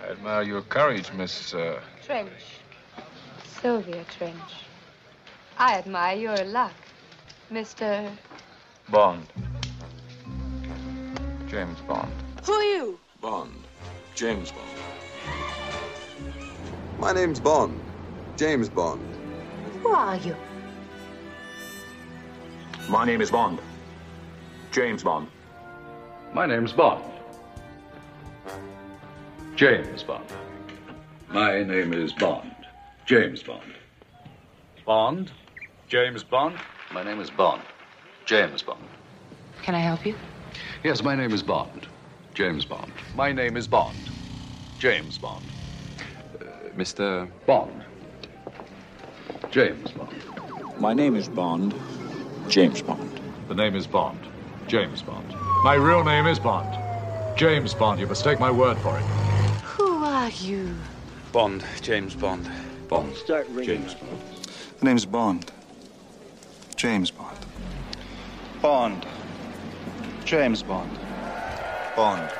I admire your courage, Miss. Uh... Trench. Sylvia Trench. I admire your luck, Mr. Bond. James Bond. Who are you? Bond. James Bond. My name's Bond. James Bond. Who are you? My name is Bond. James Bond. My name's Bond. James Bond. My name is Bond. James Bond. Bond? James Bond? My name is Bond. James Bond. Can I help you? Yes, my name is Bond. James Bond. My name is Bond. James Bond. Uh, Mr. Bond. James Bond. My name is Bond. James Bond. The name is Bond. James Bond. My real name is Bond. James Bond. You mistake my word for it. Who are you? Bond. James Bond. Bond. Start ringing. James Bond. The name's Bond. James Bond. Bond. James Bond. Bond.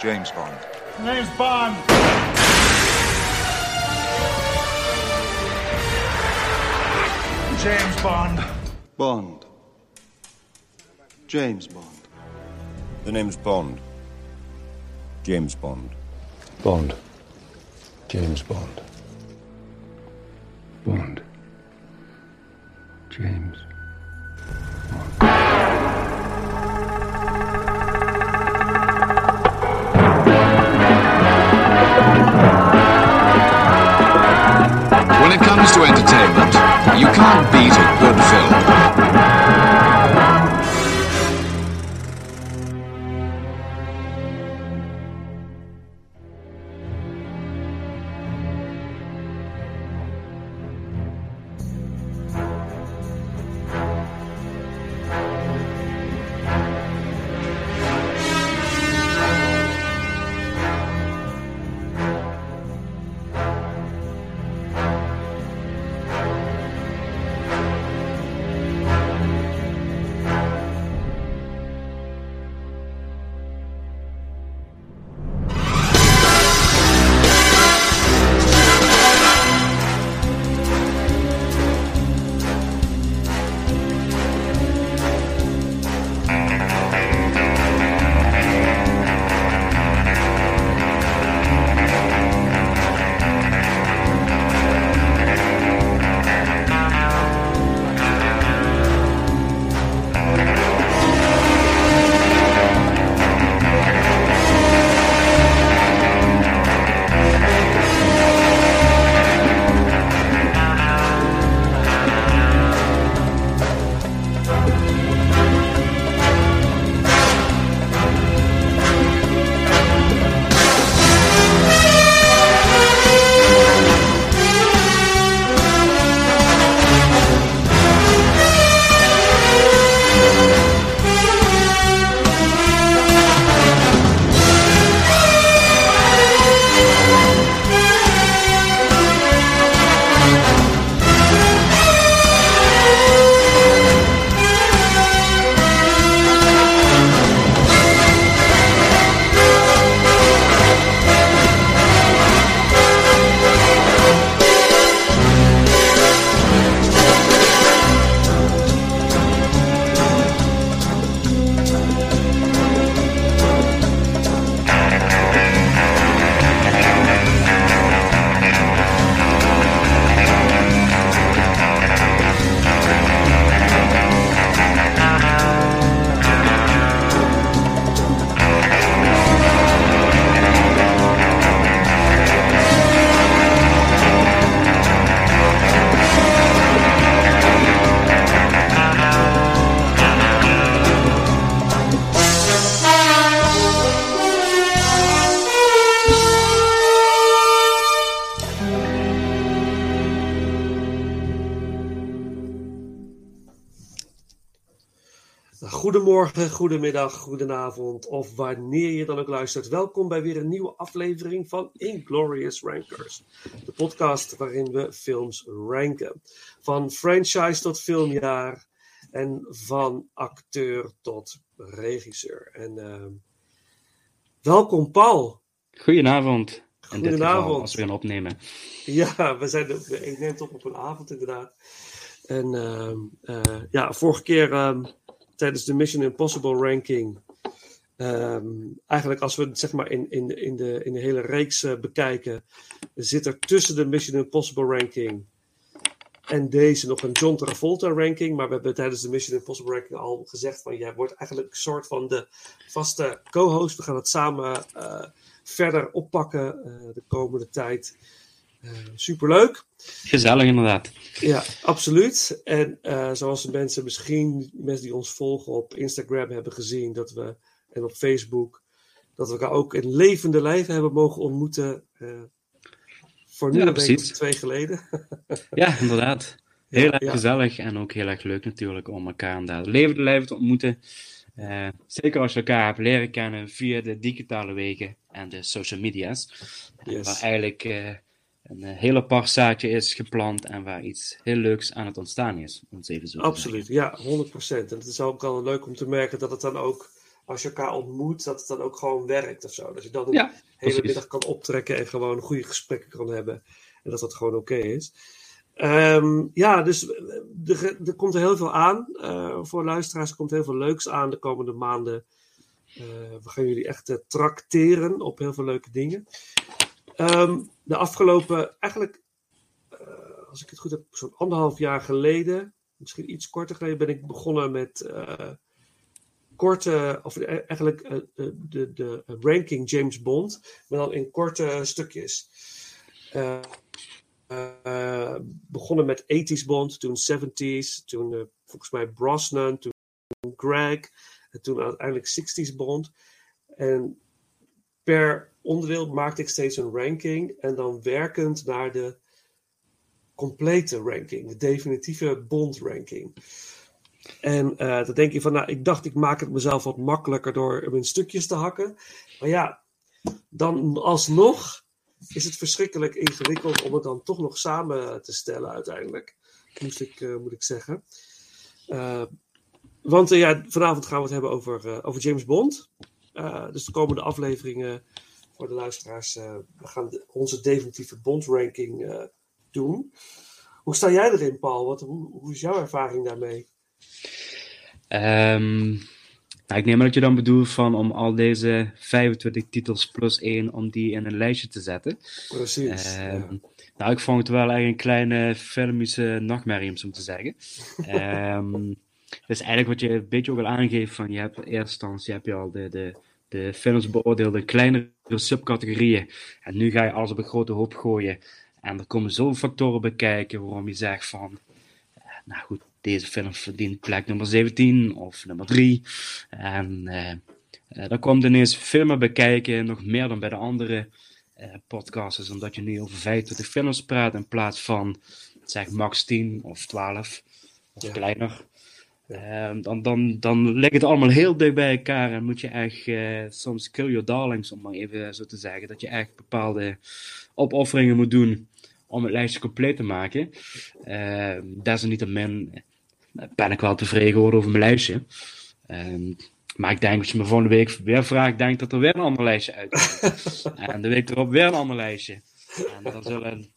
James Bond. The name's Bond. James Bond. Bond. James Bond. The name's Bond. James Bond. Bond. James Bond. Bond. James. When it comes to entertainment, you can't beat a good film. Goedemorgen, goedemiddag, goedenavond of wanneer je dan ook luistert. Welkom bij weer een nieuwe aflevering van Inglorious Rankers. De podcast waarin we films ranken. Van franchise tot filmjaar en van acteur tot regisseur. En uh, welkom Paul. Goedenavond. Goedenavond. als we gaan opnemen. Ja, we zijn de, ik neem het op op een avond inderdaad. En ehm, eh, ja, vorige keer ehm, tijdens de Mission Impossible ranking. ehm, eigenlijk als we het zeg maar in, in, in, de, in de hele reeks eh, bekijken, zit er tussen de Mission Impossible ranking en deze nog een John Travolta ranking. Maar we hebben tijdens de Mission Impossible ranking al gezegd van jij wordt eigenlijk een soort van de vaste co-host. We gaan het samen eh, verder oppakken eh, de komende tijd. Eh, superleuk. Gezellig inderdaad. Ja, absoluut. En eh, zoals de mensen misschien, mensen die ons volgen op Instagram hebben gezien, dat we, en op Facebook, dat we elkaar ook in levende lijven hebben mogen ontmoeten. eh, voor nu Ja, een week of twee geleden. Ja, inderdaad. Heel Ja, erg ja. gezellig en ook heel erg leuk natuurlijk om elkaar inderdaad levende lijven te ontmoeten. Zeker als je elkaar hebt leren kennen via de digitale wegen en de social media's. Yes. Waar eigenlijk een eh, hele apart zaadje is geplant en waar iets heel leuks aan het ontstaan is. Om het even zo te Absoluut, ja, 100%. En het is ook al leuk om te merken dat het dan ook, als je elkaar ontmoet, dat het dan ook gewoon werkt of zo. Dat je dan een Ja, hele precies. middag kan optrekken en gewoon goede gesprekken kan hebben. En dat dat gewoon oké is. Ehm, ja, dus eh, er, er komt er heel veel aan. eh, voor luisteraars er komt heel veel leuks aan de komende maanden. Eh, we gaan jullie echt eh, trakteren op heel veel leuke dingen. Ehm, de afgelopen, eigenlijk, eh, als ik het goed heb, zo'n anderhalf jaar geleden, misschien iets korter geleden, ben ik begonnen met eh, korte, of eh, eigenlijk de, de, ranking James Bond, maar dan in korte stukjes. Begonnen met 80s Bond, toen 70s, toen volgens mij Brosnan, toen Greg, en toen uiteindelijk 60s Bond. En per onderdeel maakte ik steeds een ranking en dan werkend naar de complete ranking, de definitieve Bond ranking. En eh, dan denk je van, nou, ik dacht ik maak het mezelf wat makkelijker door hem in stukjes te hakken. Maar ja, dan alsnog is het verschrikkelijk ingewikkeld om het dan toch nog samen te stellen uiteindelijk. Moest ik, eh, moet ik zeggen. Eh, want ja, vanavond gaan we het hebben over, over James Bond. Eh, dus de komende afleveringen voor de luisteraars. eh, we gaan de- onze definitieve Bond ranking eh, doen. Hoe sta jij erin, Paul? Wat, hoe, hoe is jouw ervaring daarmee? Ehm, nou, ik neem aan dat je dan bedoelt van om al deze 25 titels plus één, om die in een lijstje te zetten. Precies. Ehm, ja. Nou, ik vond het wel echt een kleine filmische nachtmerrie, om zo te zeggen. Ehm dus eigenlijk wat je een beetje ook al aangeeft, van je hebt in eerste instantie heb je al de, de, de films beoordeeld in kleinere subcategorieën. En nu ga je alles op een grote hoop gooien. En er komen zoveel factoren bij kijken waarom je zegt van, eh, nou goed, deze film verdient plek nummer 17 of nummer 3. En eh eh, dan komt ineens veel meer bij kijken, nog meer dan bij de andere eh podcasters, omdat je nu over 25 films praat in plaats van zeg max 10 of 12 of Ja. kleiner. Ehm, dan, dan, dan ligt het allemaal heel dicht bij elkaar en moet je echt eh, soms kill your darlings, om maar even zo te zeggen. Dat je echt bepaalde opofferingen moet doen om het lijstje compleet te maken. Ehm desalniettemin ben ik wel tevreden geworden over mijn lijstje. Ehm, maar ik denk, als je me volgende week weer vraagt, denk dat er weer een ander lijstje uitkomt. en de week erop weer een ander lijstje. En dan zullen,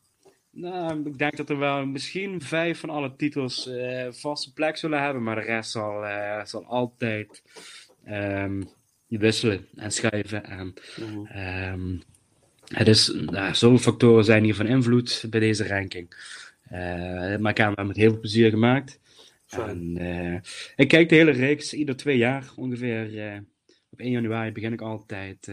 nou, ik denk dat er wel misschien vijf van alle titels eh, vaste plek zullen hebben, maar de rest zal, eh, zal altijd ehm, wisselen en schuiven. En, Mhm. ehm, het is, nou, zoveel factoren zijn hier van invloed bij deze ranking. Eh, maar ik heb hem met heel veel plezier gemaakt. En, ik kijk de hele reeks ieder twee jaar ongeveer. op 1 januari begin ik altijd.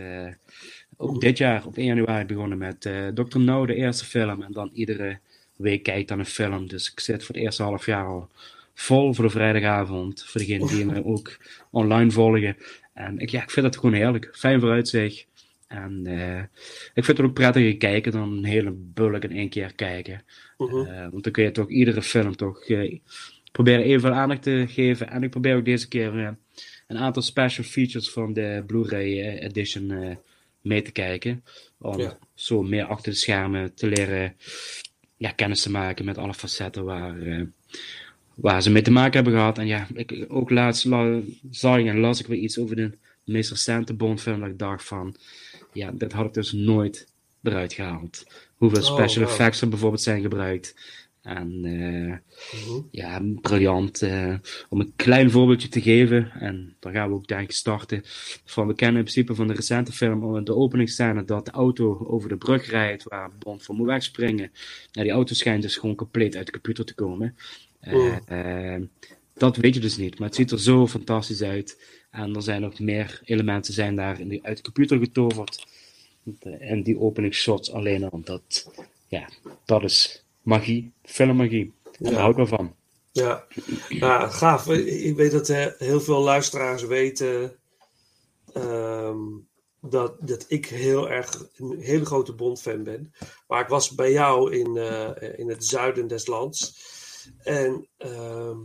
Ook dit jaar op 1 januari begonnen met eh Dr. No, de eerste film. En dan iedere week kijk ik dan een film. Dus ik zit voor het eerste half jaar al vol voor de vrijdagavond. Voor degenen die me ook online volgen. En ik, ja, ik vind het gewoon heerlijk. Fijn vooruitzicht. En eh, ik vind het ook prettiger kijken dan een hele bulk in één keer kijken. Mhm. Eh, want dan kun je toch iedere film toch proberen evenveel aandacht te geven. En ik probeer ook deze keer een aantal special features van de Blu-ray edition mee te kijken. Om Ja. zo meer achter de schermen te leren ja, kennis te maken met alle facetten waar, eh, waar ze mee te maken hebben gehad. En ja, ik, ook laatst la, zag ik en las ik weer iets over de meest recente Bond-film. Dat ik dacht van, ja, dat had ik dus nooit eruit gehaald. Hoeveel Oh, special wow. effects er bijvoorbeeld zijn gebruikt. En eh, ja, briljant. eh, om een klein voorbeeldje te geven, en dan gaan we ook denk ik starten. Van, we kennen in principe van de recente film de openingsscène dat de auto over de brug rijdt waar Bond voor moet wegspringen. Nou, die auto schijnt dus gewoon compleet uit de computer te komen. Eh, Oh. eh, dat weet je dus niet, maar het ziet er zo fantastisch uit. En er zijn ook meer elementen zijn daar in uit de computer getoverd. En die openingsshots alleen al, dat, ja, dat is magie, filmmagie. En Ja. daar hou ik wel van. Ja, nou, gaaf. Ik weet dat eh, heel veel luisteraars weten ehm, dat, dat ik heel erg een hele grote Bond-fan ben. Maar ik was bij jou in, eh, in het zuiden des lands. En ehm,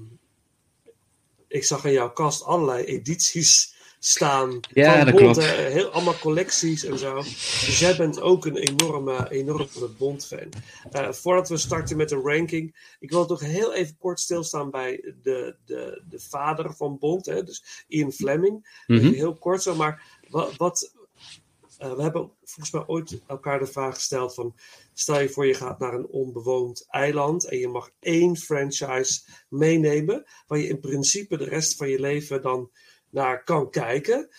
ik zag in jouw kast allerlei edities staan Ja, van dat Bond. klopt. hè, heel, allemaal collecties en zo. Dus jij bent ook een enorme, enorme Bond-fan. Eh, voordat we starten met de ranking, ik wil toch heel even kort stilstaan bij de, de, de vader van Bond, hè, dus Ian Fleming. Mhm. Heel kort zo, maar wat. wat eh, we hebben volgens mij ooit elkaar de vraag gesteld van... Stel je voor je gaat naar een onbewoond eiland... en je mag één franchise meenemen... waar je in principe de rest van je leven dan naar kan kijken.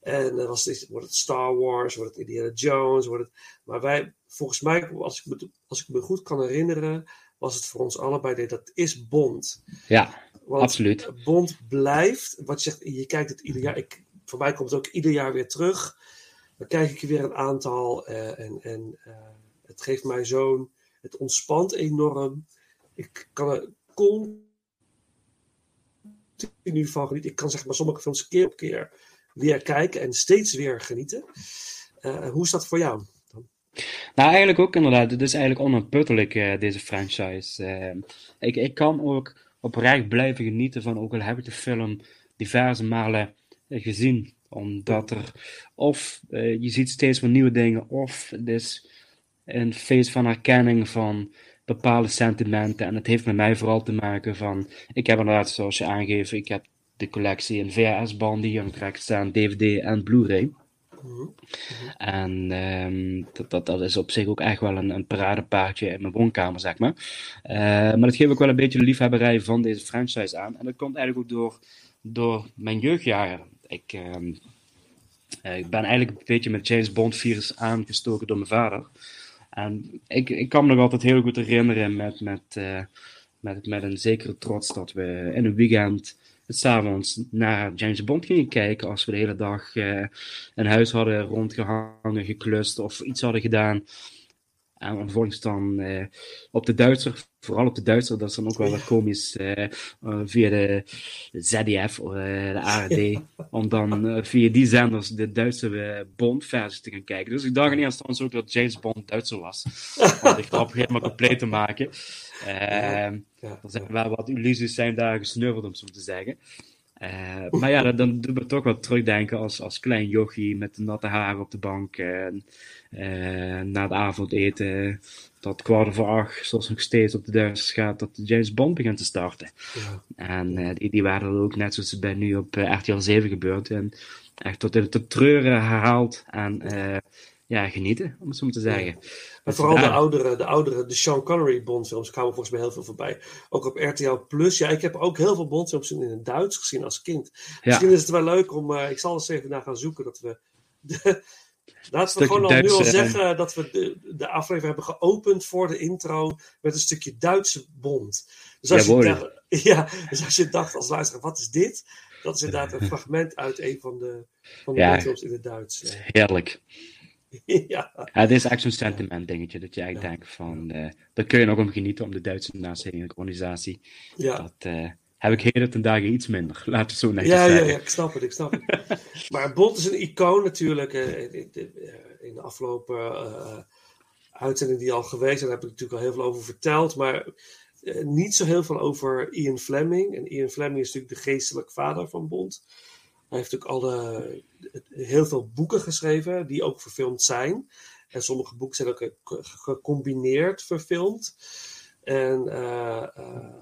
En dan was het, wordt het Star Wars, wordt het Indiana Jones... Wordt het, maar wij, volgens mij, als ik, me, als ik me goed kan herinneren... was het voor ons allebei, dat is Bond. Ja, Want absoluut. Bond blijft, wat je zegt, je kijkt het ieder jaar. Ik, voor mij komt het ook ieder jaar weer terug. Dan kijk ik weer een aantal eh, en, en eh, het geeft mij zo'n, het ontspant enorm. Ik kan er continu van genieten. Ik kan zeg maar sommige films keer op keer weer kijken en steeds weer genieten. Eh, hoe is dat voor jou? Nou, eigenlijk ook inderdaad. Het is eigenlijk onuitputtelijk, eh, deze franchise. Eh, ik, ik kan ook oprecht blijven genieten van, ook al heb ik de film diverse malen gezien. Omdat er, of je ziet steeds meer nieuwe dingen, of het is een feest van herkenning van bepaalde sentimenten. En het heeft met mij vooral te maken van, ik heb inderdaad, zoals je aangeeft, ik heb de collectie in VHS-banden hier aan het staan, DVD en Blu-ray. En ehm, dat, dat, dat is op zich ook echt wel een, een paradepaardje in mijn woonkamer, zeg maar. Eh, maar dat geeft ook wel een beetje de liefhebberij van deze franchise aan. En dat komt eigenlijk ook door, door mijn jeugdjaren. Ik, ehm, eh, ik ben eigenlijk een beetje met James Bond virus aangestoken door mijn vader. En ik, ik kan me nog altijd heel goed herinneren met, met, eh, met, met een zekere trots dat we in een weekend s'avonds naar James Bond gingen kijken als we de hele dag eh in huis hadden rondgehangen, geklust of iets hadden gedaan. En vervolgens dan eh, op de Duitser, vooral op de Duitser, dat is dan ook wel wat komisch, eh, eh, via de ZDF, of eh, de ARD, om dan eh, via die zenders de Duitse eh, Bond-versie te gaan kijken. Dus ik dacht in eerste instantie ook dat James Bond Duitser was, om zich erop helemaal compleet te maken. Eh, Er zijn wel wat illusies zijn daar gesneuveld, om zo te zeggen. Eh, maar ja, dan, dan doet me toch wel terugdenken als, als klein jochie met de natte haren op de bank. en eh, na het avondeten, tot kwart voor acht, zoals nog steeds op de Duitsers gaat, dat de James Bond begint te starten. En eh, die, die waren er ook net zoals het bij nu op RTL 7 gebeurt. En echt tot in het treuren herhaald en ja, genieten, om het zo maar te zeggen. En Dus vooral de oudere, de oudere, de Sean Connery Bondfilms kwamen volgens mij heel veel voorbij. Ook op RTL Plus. Ja, ik heb ook heel veel Bondfilms in het Duits gezien als kind. Misschien is het wel leuk om, eh, ik zal eens even naar gaan zoeken, dat we... De, laten we gewoon al nu al zeggen dat we de, de aflevering hebben geopend voor de intro met een stukje Duitse Bond. Dus als, je, Jawohl. dacht, ja, dus als je dacht als luisteraar, wat is dit? Dat is inderdaad een fragment uit een van de, van de Ja. Bondfilms in het Duits. Heerlijk. ja. Ja, het is echt zo'n sentiment dingetje, dat je eigenlijk denkt van, eh daar kun je nog om genieten, om de Duitse nazi-organisatie. Ja. Dat eh, heb ik heden ten dagen iets minder, laat het zo netjes Ja, ja, zeggen. ja, ik snap het, ik snap het. maar Bond is een icoon natuurlijk. eh, in, de afgelopen uitzendingen die al geweest zijn, heb ik natuurlijk al heel veel over verteld. Maar niet zo heel veel over Ian Fleming. En Ian Fleming is natuurlijk de geestelijk vader van Bond. Hij heeft natuurlijk alle, heel veel boeken geschreven, die ook verfilmd zijn. En sommige boeken zijn ook eh, ge- gecombineerd verfilmd. En eh, eh,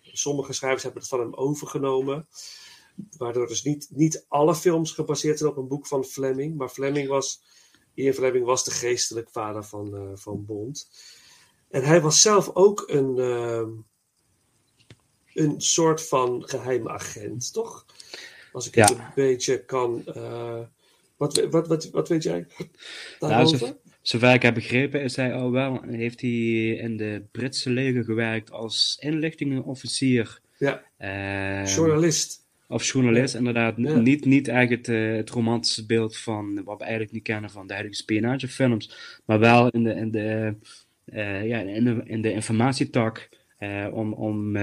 sommige schrijvers hebben het van hem overgenomen. Waardoor dus niet, niet alle films gebaseerd zijn op een boek van Fleming. Maar Fleming was Ian Fleming was de geestelijk vader van, uh, van Bond. En hij was zelf ook een, een soort van geheime agent, toch? Als ik ja. het een beetje kan. Uh, wat, wat, wat, wat weet jij daarover? Nou, zover ik heb begrepen is hij al wel, heeft hij in de Britse leger gewerkt als inlichtingenofficier. Ja, journalist. Of journalist, ja. inderdaad. Ja. Niet, niet eigenlijk het, uh, het, romantische beeld van wat we eigenlijk niet kennen van de huidige spionagefilms. Maar wel in de, in de, uh, ja, in de, in de informatietak. Uh, om, om,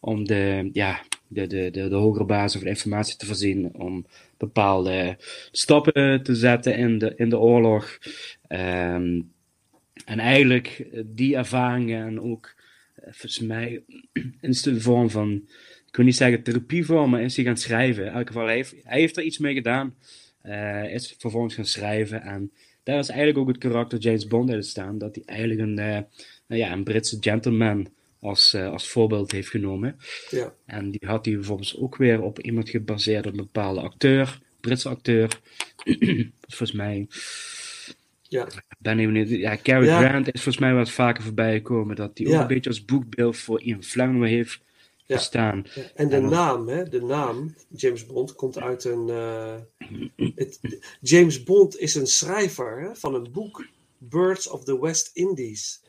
om de, ja, de, de, de, de hogere basis van informatie te voorzien. Om bepaalde stappen te zetten in de, in de oorlog. Um, en eigenlijk die ervaringen en ook volgens mij in de vorm van ik wil niet zeggen therapie voor, maar is hij gaan schrijven. In elk geval, hij heeft, hij heeft er iets mee gedaan. Uh, is vervolgens gaan schrijven. En daar is eigenlijk ook het karakter James Bond uit staan. Dat hij eigenlijk een, nou ja, een Britse gentleman als, uh, als voorbeeld heeft genomen. Ja. En die had hij vervolgens ook weer op iemand gebaseerd op een bepaalde acteur. Britse acteur. volgens mij... Ja. Ben even niet, ja, Cary ja. Grant is volgens mij wat vaker voorbij gekomen. Dat hij ook een beetje als boekbeeld voor Ian Fleming heeft ja. staan. Ja. En de en naam, hè, de naam James Bond komt uit een. Uh, het, James Bond is een schrijver hè, van een boek Birds of the West Indies.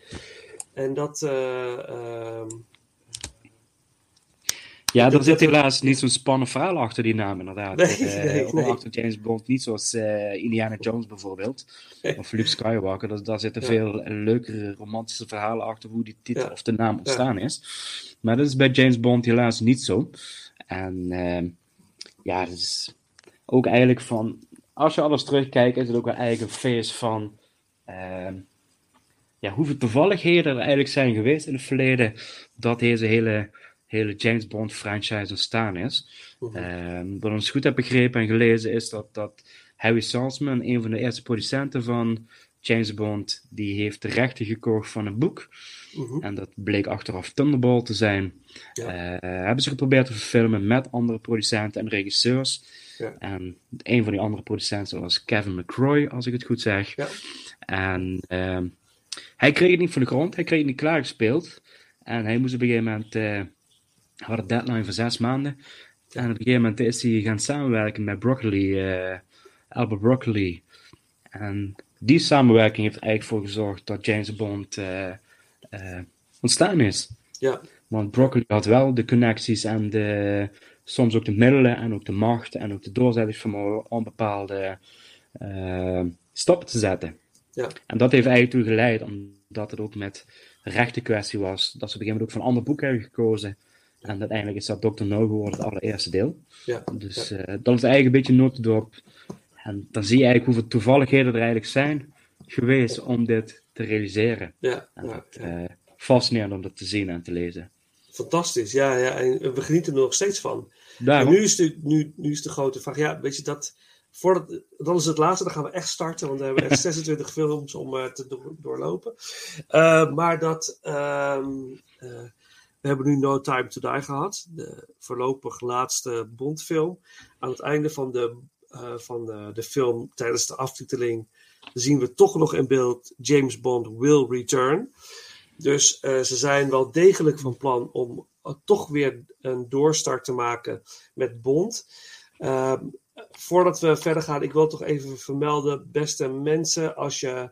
En dat. Uh, uh, ja, er zit helaas niet zo'n spannend verhaal achter die naam, inderdaad. Nee, nee, nee. Achter James Bond, niet zoals Indiana Jones bijvoorbeeld. Of Luke Skywalker. Daar, daar zitten ja. veel leukere romantische verhalen achter hoe die titel Ja. of de naam ontstaan is. Maar dat is bij James Bond helaas niet zo. En uh, ja, dat is ook eigenlijk van. Als je alles terugkijkt, is het ook wel eigenlijk een feest van. Uh, ja, hoeveel toevalligheden er eigenlijk zijn geweest in het verleden. dat deze hele, hele James Bond franchise ontstaan is. Mhm. Uh, wat ons goed heb begrepen en gelezen is dat, dat Harry Saltzman, een van de eerste producenten van James Bond, die heeft de rechten gekocht van een boek. En dat bleek achteraf Thunderball te zijn. Ja. Uh, hebben ze geprobeerd te verfilmen met andere producenten en regisseurs. Ja. En een van die andere producenten was Kevin McCroy, als ik het goed zeg. Ja. En uh, hij kreeg het niet van de grond, hij kreeg het niet klaargespeeld. En hij moest op een gegeven moment, uh, had een deadline van zes maanden. En op een gegeven moment is hij gaan samenwerken met Broccoli, uh, Albert Broccoli. En die samenwerking heeft er eigenlijk voor gezorgd dat James Bond uh, uh, ontstaan is. Ja. Want Broccoli had wel de connecties en de, soms ook de middelen en ook de macht en ook de doorzettingsvermogen om bepaalde stappen te zetten. Ja. En dat heeft eigenlijk toe geleid, omdat het ook met rechten kwestie was, dat ze op een gegeven moment ook van een ander boek hebben gekozen. En uiteindelijk is dat Dr. No geworden, het allereerste deel. Ja. Dus ja. Uh, dat is eigenlijk een beetje notendop. En dan zie je eigenlijk hoeveel toevalligheden er eigenlijk zijn geweest om dit te realiseren. Ja, en ja, dat, ja. Uh, fascinerend om dat te zien en te lezen. Fantastisch, ja, ja. En we genieten er nog steeds van. Daarom. En nu is, de, nu, nu is de grote vraag, ja, weet je dat. Voordat, dan is het laatste, dan gaan we echt starten, want we hebben echt 26 films om uh, te do doorlopen. Uh, maar dat. Uh, we hebben nu No Time to Die gehad, de voorlopig laatste Bondfilm. Aan het einde van de, van de, de film, tijdens de aftiteling, zien we toch nog in beeld James Bond will return. Dus ze zijn wel degelijk van plan om toch weer een doorstart te maken met Bond. Uh, voordat we verder gaan, ik wil toch even vermelden, beste mensen, als je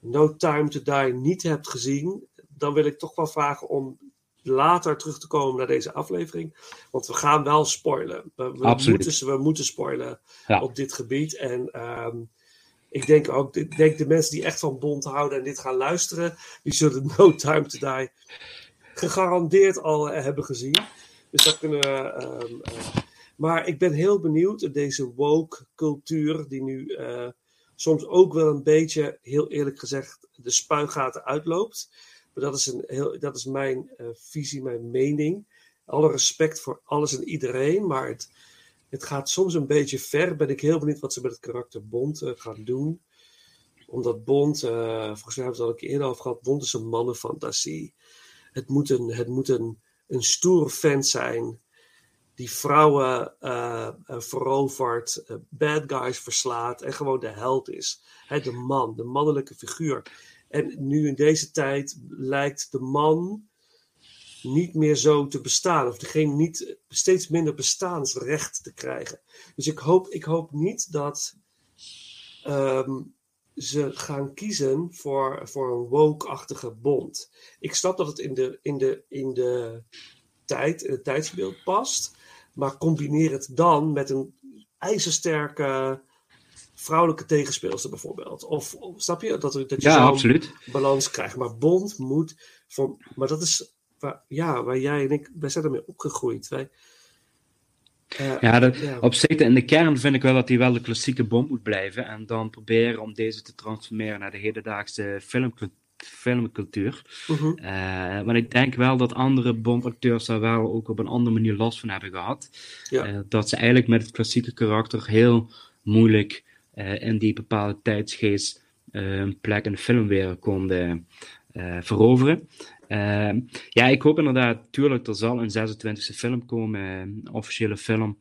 No Time to Die niet hebt gezien, dan wil ik toch wel vragen om later terug te komen naar deze aflevering. Want we gaan wel spoilen. We, we, moeten, we moeten spoilen ja. op dit gebied. En um, ik denk ook, ik denk de mensen die echt van Bond houden en dit gaan luisteren, die zullen No Time to Die gegarandeerd al hebben gezien. Dus dat kunnen we. Um, uh, maar ik ben heel benieuwd, deze woke cultuur, die nu uh, soms ook wel een beetje, heel eerlijk gezegd, de spuigaten uitloopt. Maar dat is, een heel, dat is mijn uh, visie, mijn mening. Alle respect voor alles en iedereen, maar het, het gaat soms een beetje ver. Ben ik heel benieuwd wat ze met het karakter Bond uh, gaan doen. Omdat Bond, volgens mij hebben we het al een keer eerder over gehad, Bond is een mannenfantasie. Het moet een, het moet een, een stoere vent zijn die vrouwen uh, verovert, uh, bad guys verslaat en gewoon de held is. Hè, de man, de mannelijke figuur. En nu in deze tijd lijkt de man niet meer zo te bestaan, of degene niet steeds minder bestaansrecht te krijgen. Dus ik hoop, ik hoop niet dat um, ze gaan kiezen voor, voor een woke-achtige bond. Ik snap dat het in de, in de, in de tijd, in het tijdsbeeld past. Maar combineer het dan met een ijzersterke vrouwelijke tegenspeelster bijvoorbeeld. Of, of snap je? Dat, dat je ja, zo'n absoluut. balans krijgt. Maar Bond moet... Voor, maar dat is waar, ja, waar jij en ik... Wij zijn ermee opgegroeid. Wij, uh, ja, dat, ja, op zich, in de kern vind ik wel dat hij wel de klassieke Bond moet blijven. En dan proberen om deze te transformeren naar de hedendaagse filmcultuur filmcultuur. Uh -huh. uh, maar ik denk wel dat andere Bond-acteurs daar wel ook op een andere manier last van hebben gehad. Ja. Uh, dat ze eigenlijk met het klassieke karakter heel moeilijk uh, in die bepaalde tijdsgeest een plek in de filmwereld konden veroveren. ja, ik hoop inderdaad, tuurlijk, er zal een 26e film komen, een officiële film.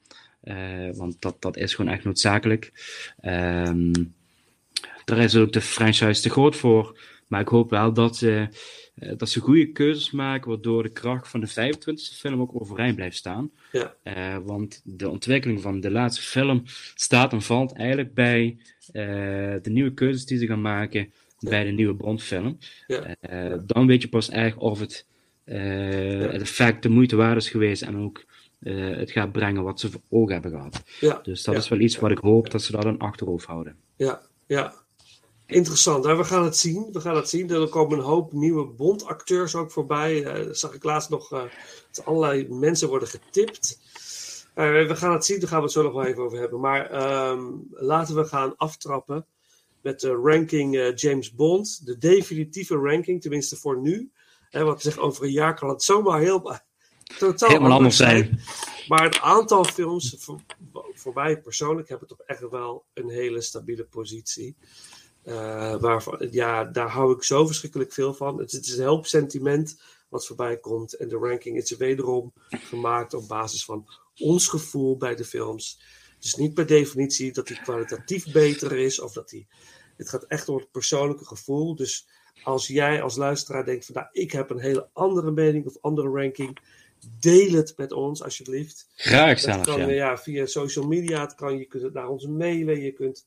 want dat, dat is gewoon echt noodzakelijk. daar is ook de franchise te groot voor. Maar ik hoop wel dat ze, dat ze goede keuzes maken, waardoor de kracht van de 25e film ook overeind blijft staan. Ja. Uh, want de ontwikkeling van de laatste film staat en valt eigenlijk bij uh, de nieuwe keuzes die ze gaan maken bij de nieuwe Bondfilm. Ja. Uh, dan weet je pas echt of het, het effect de moeite waard is geweest en ook het gaat brengen wat ze voor ogen hebben gehad. Ja. Dus dat Ja. is wel iets wat ik hoop dat ze dat in achterhoofd houden. Ja, ja. Interessant. we gaan het zien. We gaan het zien. Er komen een hoop nieuwe Bondacteurs ook voorbij. Dat zag ik laatst nog. eh, dat allerlei mensen worden getipt. Eh, we gaan het zien. Daar gaan we het zo nog wel even over hebben. Maar ehm, laten we gaan aftrappen met de ranking James Bond. De definitieve ranking, tenminste voor nu. Hè, wat zeg, over een jaar kan het zomaar heel, totaal Helemaal anders zijn. Maar het aantal films, voor, voor mij persoonlijk, heb ik toch echt wel een hele stabiele positie. Uh, waarvan, ja, daar hou ik zo verschrikkelijk veel van. Het, het is een help sentiment wat voorbij komt. En de ranking is wederom gemaakt op basis van ons gevoel bij de films. Dus niet per definitie dat die kwalitatief beter is. Of dat die. Het gaat echt om het persoonlijke gevoel. Dus als jij als luisteraar denkt van nou, ik heb een hele andere mening of andere ranking. Deel het met ons alsjeblieft. Graag kan, ja. eh, ja. Via social media. Het kan, je kunt het naar ons mailen. Je kunt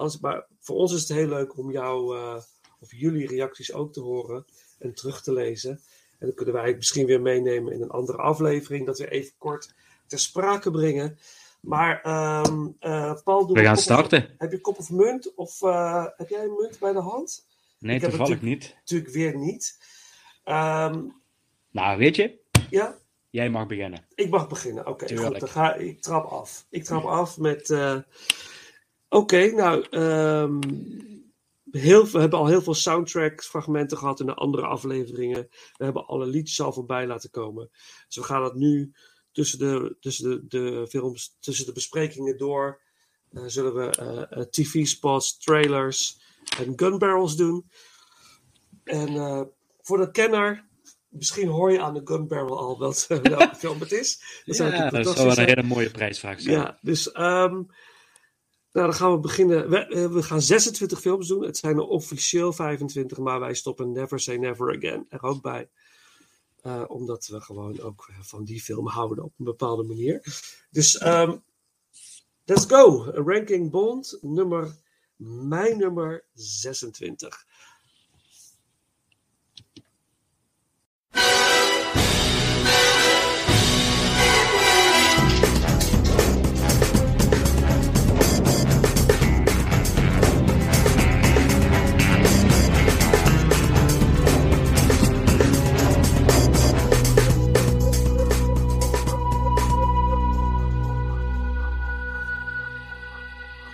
als, maar voor ons is het heel leuk om jou uh, of jullie reacties ook te horen en terug te lezen. En dan kunnen wij het misschien weer meenemen in een andere aflevering, dat we even kort ter sprake brengen. Maar um, uh, Paul, doe We gaan starten. Of, heb je kop of munt? Of uh, heb jij een munt bij de hand? Nee, Ik toevallig niet. Natuurlijk weer niet. Um, Nou, weet je, ja, jij mag beginnen. ik mag beginnen. Oké, goed. Dan ga ik trap af. Ik trap af met. uh, Oké, nou. Um, heel, we hebben al heel veel soundtrack-fragmenten gehad in de andere afleveringen. We hebben alle liedjes al voorbij laten komen. Dus we gaan dat nu tussen de, tussen de, de films, tussen de besprekingen door. Uh, zullen we uh, TV-spots, trailers en gun barrels doen. En uh, voor de kenner, misschien hoor je aan de gun barrel al wat, welke film het is. Dat, ja, dat zou wel een hele mooie prijsvraag zijn. Ja, dus um, nou, dan gaan we beginnen. We, we, gaan 26 films doen. Het zijn er officieel 25, maar wij stoppen Never Say Never Again er ook bij. Uh, omdat we gewoon ook van die film houden op een bepaalde manier. Dus um, let's go. Ranking Bond, nummer, mijn nummer 26.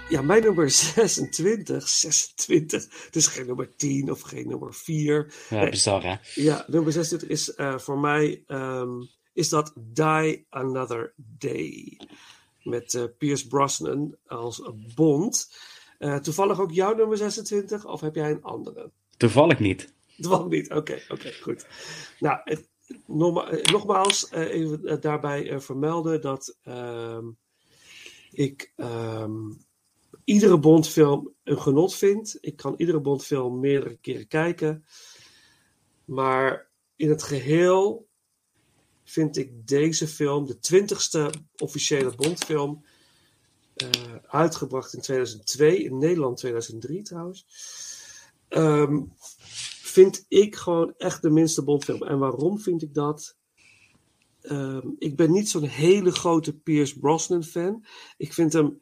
Ja, mijn nummer 26, 26. Dus geen nummer 10 of geen nummer 4. Ja, nee. bizar hè? Ja, nummer 26 is uh, voor mij um, is dat Die Another Day. Met uh, Pierce Brosnan als Bond. Uh, toevallig ook jouw nummer 26 of heb jij een andere? Toevallig niet. Toevallig niet, oké, okay, oké, okay, goed. Nou, het, nogma- nogmaals, even daarbij vermelden dat ehm, ik ehm, iedere Bondfilm een genot vind. Ik kan iedere Bondfilm meerdere keren kijken. Maar in het geheel vind ik deze film, de twintigste officiële Bondfilm, eh, uitgebracht in 2002, in Nederland 2003 trouwens. Ehm, vind ik gewoon echt de minste Bondfilm. En waarom vind ik dat? Ehm, ik ben niet zo'n hele grote Pierce Brosnan fan. Ik vind hem,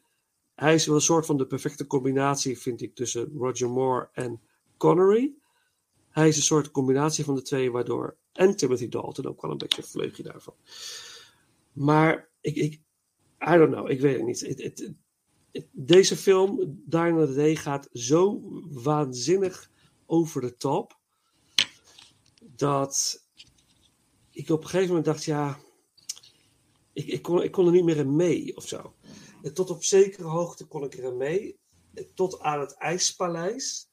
hij is wel een soort van de perfecte combinatie, vind ik, tussen Roger Moore en Connery. Hij is een soort combinatie van de twee, waardoor. En Timothy Dalton ook wel een beetje een vleugje daarvan. Maar ik, ik I don't know, ik weet het niet. Deze film, Die Another Day, gaat zo waanzinnig over de top. Dat ik op een gegeven moment dacht, ja, ik, ik, kon, ik kon er niet meer in mee of zo. Tot op zekere hoogte kon ik erin mee. Tot aan het IJspaleis.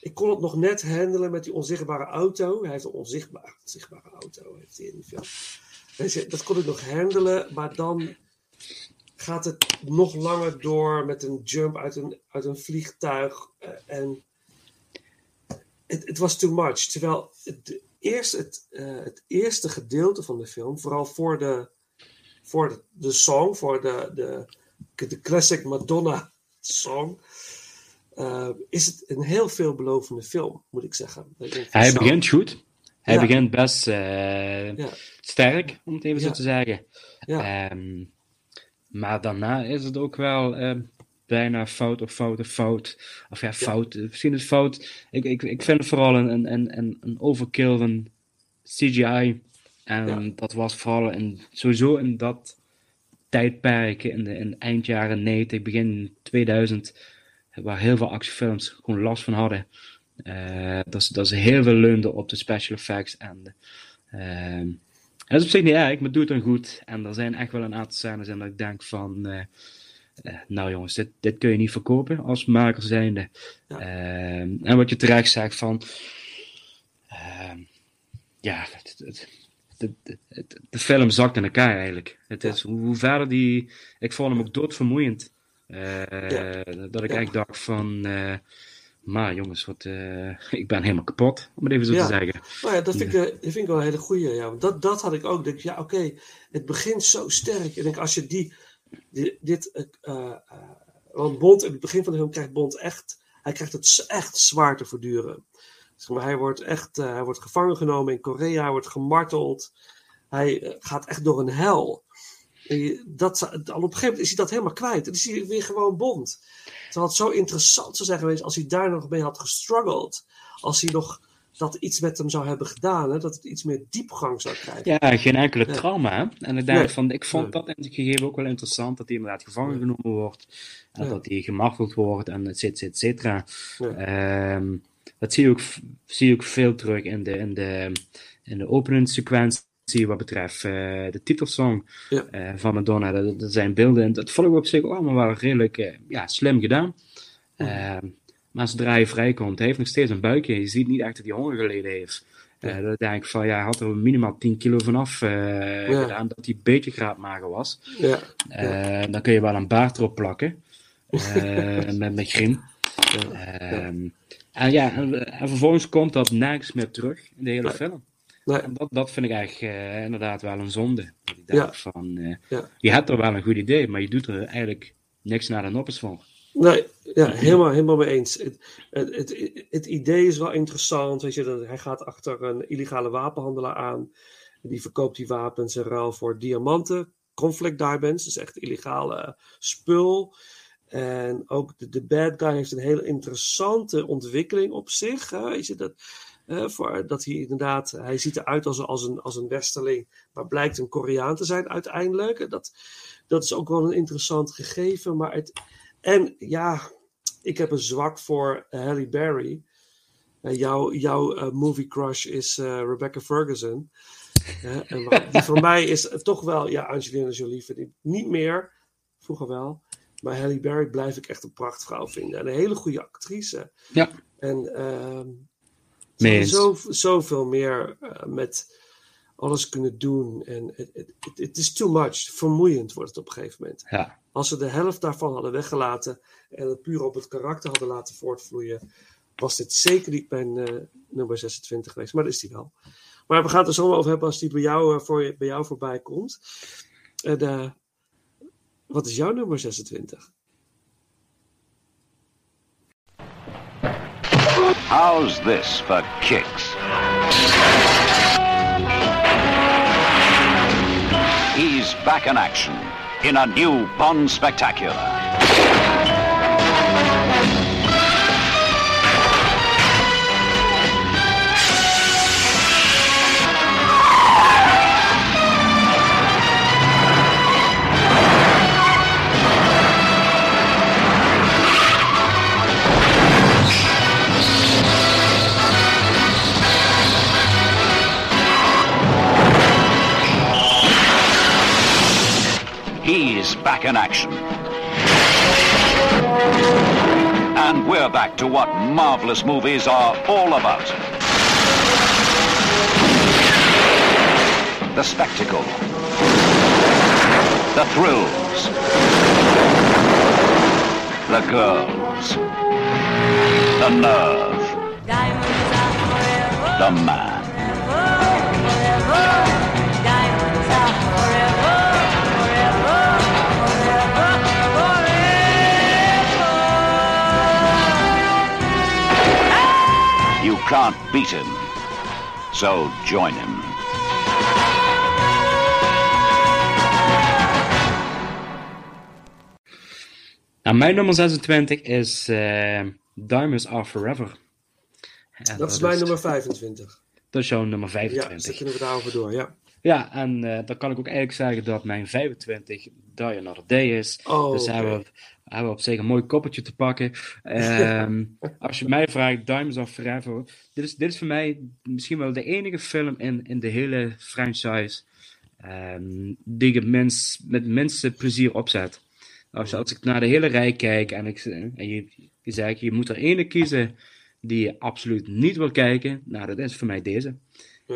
Ik kon het nog net handelen met die onzichtbare auto. Hij heeft een onzichtbare, auto heeft in die film. Dat kon ik nog handelen, maar dan gaat het nog langer door met een jump uit een, uit een vliegtuig. eh, en het, was too much. Terwijl het, de eerste, het, eh, het eerste gedeelte van de film, vooral voor de, voor de, song, voor de, de, de classic Madonna song, eh, is het een heel veelbelovende film, moet ik zeggen. Ik Hij zo. begint goed. Hij Ja. begint best eh, Ja. sterk, om het even zo te zeggen. Ehm, maar daarna is het ook wel eh, bijna fout of fout of fout. Of ja, fout. Misschien is het fout. Ik, ik, ik vind het vooral een, een, een, een, een overkill van CGI. En Ja. dat was vooral in, sowieso in dat tijdperk, in de in eind jaren 90, begin 2000, waar heel veel actiefilms gewoon last van hadden. Eh, dat, ze, dat ze heel veel leunden op de special effects. En, de, ehm, dat is op zich niet erg, maar doe het dan goed. En er zijn echt wel een aantal scènes en dat ik denk van... eh, eh, nou jongens, dit, dit kun je niet verkopen als maker zijnde. Ehm, en wat je terecht zegt van... ehm, ja, het, het, het- de film zakt in elkaar eigenlijk. Het is, hoe, hoe verder die... Ik vond hem ook doodvermoeiend. Eh, Ja. Dat ik echt dacht van... eh, maar jongens, wat, eh, ik ben helemaal kapot, om het even zo Ja. te zeggen. Nou ja, dat vind, ik, dat vind ik wel een hele goeie. Ja. Want Dat, dat had ik ook. Denk, ik, ja, oké, het begint zo sterk. Ik denk, als je die, die- dit, want Bond, in het begin van de film krijgt Bond echt, hij krijgt het echt zwaar te verduren. Maar, hij wordt echt, eh, hij wordt gevangen genomen in Korea, hij wordt gemarteld. Hij eh, gaat echt door een hel. Dat, al op een gegeven moment is hij dat helemaal kwijt. Dan is hij weer gewoon Bond. Terwijl het zo interessant zou zijn geweest als hij daar nog mee had gestruggeld. Als hij nog dat iets met hem zou hebben gedaan. Hè? Dat het iets meer diepgang zou krijgen. Ja, geen enkele Ja. trauma. En ik Nee. van, ik vond dat in het gegeven ook wel interessant, dat hij inderdaad gevangen genomen wordt. En Ja. dat hij gemarteld wordt en et cetera, et cetera. Ja. Ehm, dat zie je, ook, zie je ook veel terug in de, in de, in de openingssequentie wat betreft eh, de titelsong Ja. eh, van Madonna. Dat, dat zijn beelden, en dat vond ik op zich allemaal wel redelijk eh, ja, slim gedaan. Ehm, maar zodra hij vrijkomt, hij heeft nog steeds een buikje. Je ziet niet echt dat hij honger geleden heeft. Eh, dat denk ik van, ja, hij had er minimaal 10 kilo vanaf Ja. gedaan, dat hij een beetje graadmager was. Ja. Dan kun je wel een baard erop plakken. met, met Ehm, En ja, en, en vervolgens komt dat nergens meer terug in de hele Nee. film. Nee. En dat, dat vind ik eigenlijk eh, inderdaad wel een zonde. Dat ik Ja. van, eh, Ja. je hebt er wel een goed idee, maar je doet er eigenlijk niks naar de noppes van. Nee, ja, helemaal, helemaal mee eens. Het, het, het, het idee is wel interessant. Weet je, dat hij gaat achter een illegale wapenhandelaar aan. Die verkoopt die wapens in ruil voor diamanten, conflict diamonds, dus echt illegale spul. En ook de, de bad guy heeft een hele interessante ontwikkeling op zich. Hè? Weet je, dat, eh, voor, dat hij inderdaad, hij ziet eruit als, een- als, een, als een westerling, maar blijkt een Koreaan te zijn uiteindelijk. Dat, dat is ook wel een interessant gegeven. Maar het, en ja, ik heb een zwak voor Halle Berry. Eh, jouw jouw eh, movie crush is eh, Rebecca Ferguson. Eh, en die voor mij is eh, toch wel, ja, Angelina Jolie vind ik niet meer. Vroeger wel. Maar Halle Berry blijf ik echt een prachtvrouw vinden. En een hele goede actrice. Ja. En ehm zo, zoveel meer eh, met, alles kunnen doen. En het, is too much. Vermoeiend wordt het op een gegeven moment. Ja. Als ze de helft daarvan hadden weggelaten en het puur op het karakter hadden laten voortvloeien, was dit zeker niet mijn eh, nummer 26 geweest. Maar dat is die wel. Maar we gaan het er zo over hebben als die bij jou, eh, voor, je- bij jou voorbij komt. En, eh, wat is jouw nummer 26? How's this for kicks? He's back in action in a new Bond spectacular. He's back in action. And we're back to what marvelous movies are all about. The spectacle. The thrills. The girls. The nerve. The man. Can't beat him. So join him. Nou, mijn nummer 26 is eh, Diamonds Are Forever. Dat is mijn nummer 25. Dat is jouw nummer Ja, 25. dus dan kunnen we daarover door, ja. Ja, en eh, dan kan ik ook eigenlijk zeggen dat mijn 25 Die Another Day is. Oh, dus hebben, we, hebben we op zich een mooi koppeltje te pakken. Ehm, als je mij vraagt, Diamonds Are Forever. Dit is, dit is voor mij misschien wel de enige film in, in de hele franchise ehm, die ik minst, met minste plezier opzet. Als, als ik naar de hele rij kijk en, ik, en je, je zegt, je moet er ene kiezen die je absoluut niet wil kijken. Nou, dat is voor mij deze.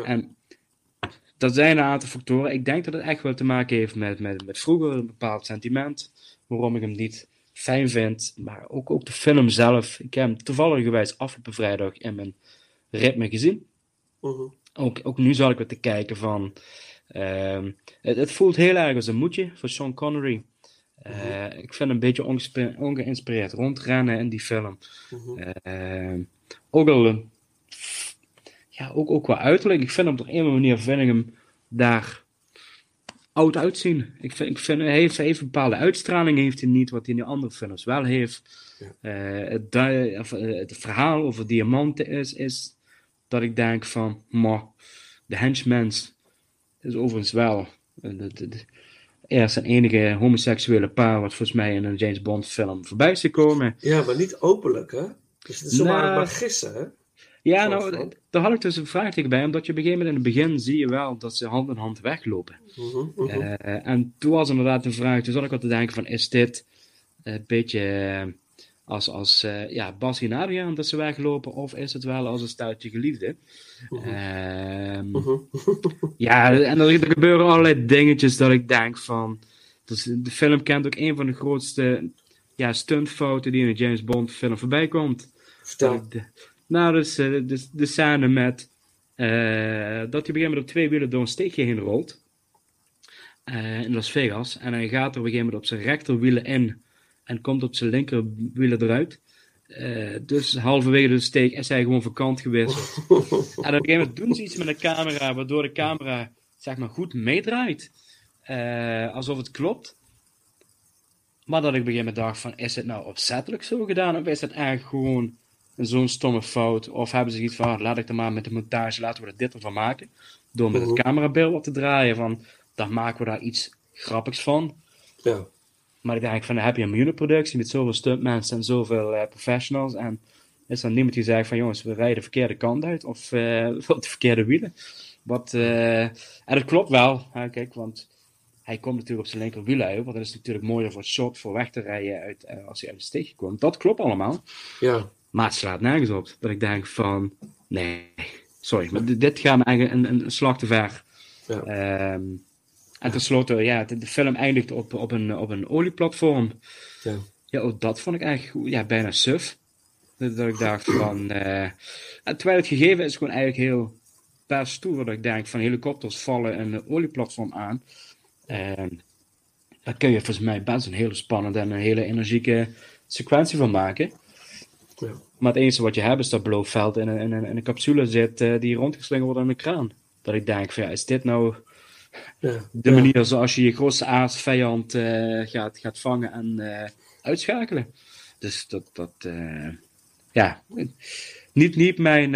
En dat zijn een aantal factoren. Ik denk dat het echt wel te maken heeft met, met, met vroeger een bepaald sentiment. Waarom ik hem niet fijn vind. Maar ook, ook de film zelf. Ik heb hem toevallig gewijs afgelopen vrijdag in mijn ritme gezien. Mhm. Ook, ook nu zal ik weer te kijken van. ehm, het, het voelt heel erg als een moedje voor Sean Connery. Eh, Ik vind hem een beetje ongeïnspireerd rondrennen in die film. Ehm, ook al. Ja, ook, ook qua uiterlijk. Ik vind hem op een of andere manier vind ik hem daar oud uitzien. Ik vind, ik vind hij heeft, hij heeft een bepaalde uitstraling, heeft hij niet, wat hij in de andere films wel heeft. Eh, het, of, eh, het verhaal over diamanten is, is dat ik denk van, maar de henchmens is overigens wel de, de, de eerste en enige homoseksuele paar wat volgens mij in een James Bond film voorbij is gekomen. Ja, maar niet openlijk, hè? Dus het is zomaar Nou, maar gissen, hè? Ja, nou, daar had ik dus een vraagteken bij, omdat je op een gegeven moment in het begin zie je wel dat ze hand in hand weglopen. Mhm, mhm. Eh, en toen was inderdaad een vraag, toen zat ik wat te denken van, is dit een beetje eh, als, als eh, ja, Bassie en Adriaan dat ze weglopen, of is het wel als een stuitje geliefde? Ehm, ja, en er, er gebeuren allerlei dingetjes dat ik denk van, dus de film kent ook een van de grootste ja, stuntfouten die in een James Bond film voorbij komt. Vertel. Dat ik nou, dus de, de scène met eh, dat hij op een gegeven moment op twee wielen door een steegje heen rolt. eh, in Las Vegas. En hij gaat er op een gegeven moment op zijn rechterwielen in. En komt op zijn linkerwielen eruit. Dus halverwege de steek is hij gewoon vakant gewisseld. en op een gegeven moment doen ze iets met de camera, waardoor de camera zeg maar goed meedraait. Alsof het klopt. Maar dat ik op een gegeven moment dacht van, is het nou opzettelijk zo gedaan? Of is het eigenlijk gewoon zo'n stomme fout? Of hebben ze iets van, ah, laat ik er maar met de montage, laten we er dit ervan maken. Door met het Mhm. camerabeeld wat te draaien van, dan maken we daar iets grappigs van. Ja. Maar ik denk van, dan heb je een miljoenenproductie met zoveel stuntmensen en zoveel eh, professionals. En is er niemand die zegt van, jongens, we rijden de verkeerde kant uit. Of op de verkeerde wielen. Wat, eh, en dat klopt wel. Hè, kijk, want hij komt natuurlijk op zijn linkerwiel uit. Want dat is natuurlijk mooier voor het shot, voor weg te rijden uit, als hij uit de steegje komt. Dat klopt allemaal. Ja. Maar het slaat nergens op. Dat ik denk van, nee, sorry, maar dit- gaat me eigenlijk een, een slag te ver. Ja. Ehm, en tenslotte, ja, de, de film eindigt op, op, een, op een olieplatform. Ja. Ja, ook dat vond ik eigenlijk ja, bijna suf. Dat, dat ik dacht van... eh, en terwijl het gegeven is gewoon eigenlijk heel best stoer. Dat ik denk van helikopters vallen een olieplatform aan. Ehm, daar kun je volgens mij best een hele spannende en een hele energieke sequentie van maken. Ja. Maar het enige wat je hebt is dat in een, in een, in een capsule zit eh, die rondgeslingerd wordt aan de kraan. Dat ik denk van ja, is dit nou Ja. de manier zoals je je grootste aardsvijand eh gaat, gaat vangen en eh, uitschakelen? Dus dat, dat ja, niet, niet mijn,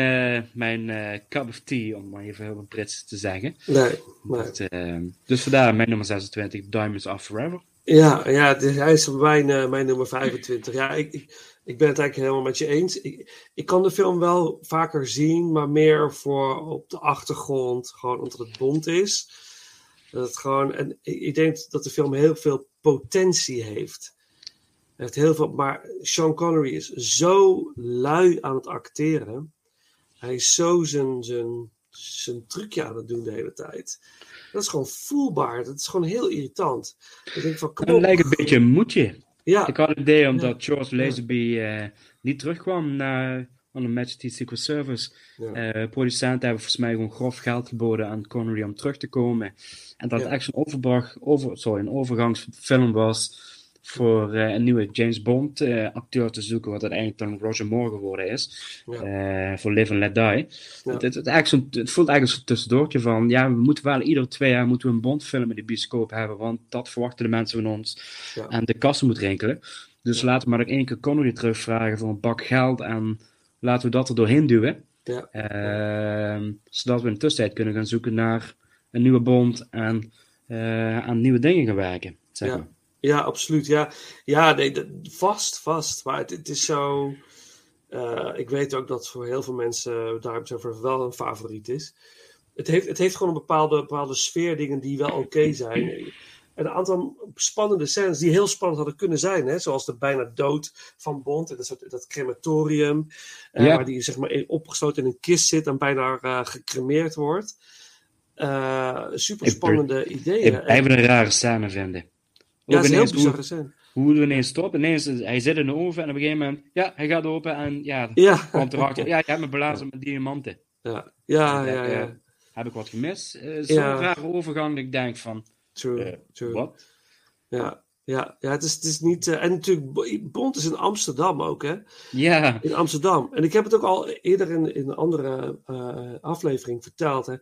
mijn cup of tea, om maar even heel Brits te zeggen. Nee. Dat, eh, dus vandaar mijn nummer 26, Diamonds Are Forever. Ja, ja dus hij is mijn, mijn nummer 25. Ja, ik, ik, ik ben het eigenlijk helemaal met je eens. Ik, ik kan de film wel vaker zien, maar meer voor op de achtergrond, gewoon omdat het bond is. Dat het gewoon, en ik, ik denk dat de film heel veel potentie heeft. Hij heeft heel veel, maar Sean Connery is zo lui aan het acteren. Hij is zo zijn, zijn, zijn trucje aan het doen de hele tijd. Dat is gewoon voelbaar. Dat is gewoon heel irritant. Ik denk van, kom Het lijkt een beetje een moedje. Ja. Ik had het idee omdat George Lazenby eh, niet terugkwam naar Majesty Secret Service. Ja. Eh, producenten hebben volgens mij gewoon grof geld geboden aan Connery om terug te komen. En dat het echt zo'n overbrug, over, sorry, een overgangsfilm was voor eh, een nieuwe James Bond eh, acteur te zoeken, wat uiteindelijk dan Roger Moore geworden is. eh, voor Live and Let Die. Het, het, het, eigenlijk zo'n- het voelt eigenlijk zo'n tussendoortje van, ja, we moeten wel ieder twee jaar moeten we een Bond-film in de bioscoop hebben, want dat verwachten de mensen van ons. Ja. En de kassen moet rinkelen. Dus laten we maar nog één keer Connery terugvragen voor een bak geld en laten we dat er doorheen duwen. Ja. Ehm, zodat we in de tussentijd kunnen gaan zoeken naar een nieuwe Bond en aan nieuwe dingen gaan werken. Zeg maar. Ja, ja absoluut. Ja, ja nee, vast, vast. Maar het, het is zo. eh, ik weet ook dat voor heel veel mensen Forever wel een favoriet is. Het heeft, het heeft gewoon een bepaalde, bepaalde sfeer dingen die wel oké zijn. En een aantal spannende scènes die heel spannend hadden kunnen zijn. Hè? Zoals de bijna dood van Bond. en Dat, soort- dat crematorium. eh, Ja. Waar die zeg maar in- opgesloten in een kist zit en bijna eh, gecremeerd wordt. Super spannende ideeën. Ik blijf een rare scène vinden. Ja, is heel hoe, hoe we ineens stoppen. Ineens, hij zit in de oven en op een gegeven moment, ja, hij gaat open en ja, Ja. komt erachter. Ja, je hebt me belazen met diamanten. Ja, ja, En, ja. eh, ja. heb ik wat gemist? Eh, Zo'n rare overgang dat ik denk van, True, eh, true. wat? Ja, ja, ja het, is, het is niet. en natuurlijk, Bo- Bond is in Amsterdam ook, hè? Ja. In Amsterdam. En ik heb het ook al eerder in, in een andere aflevering verteld. Hè? Op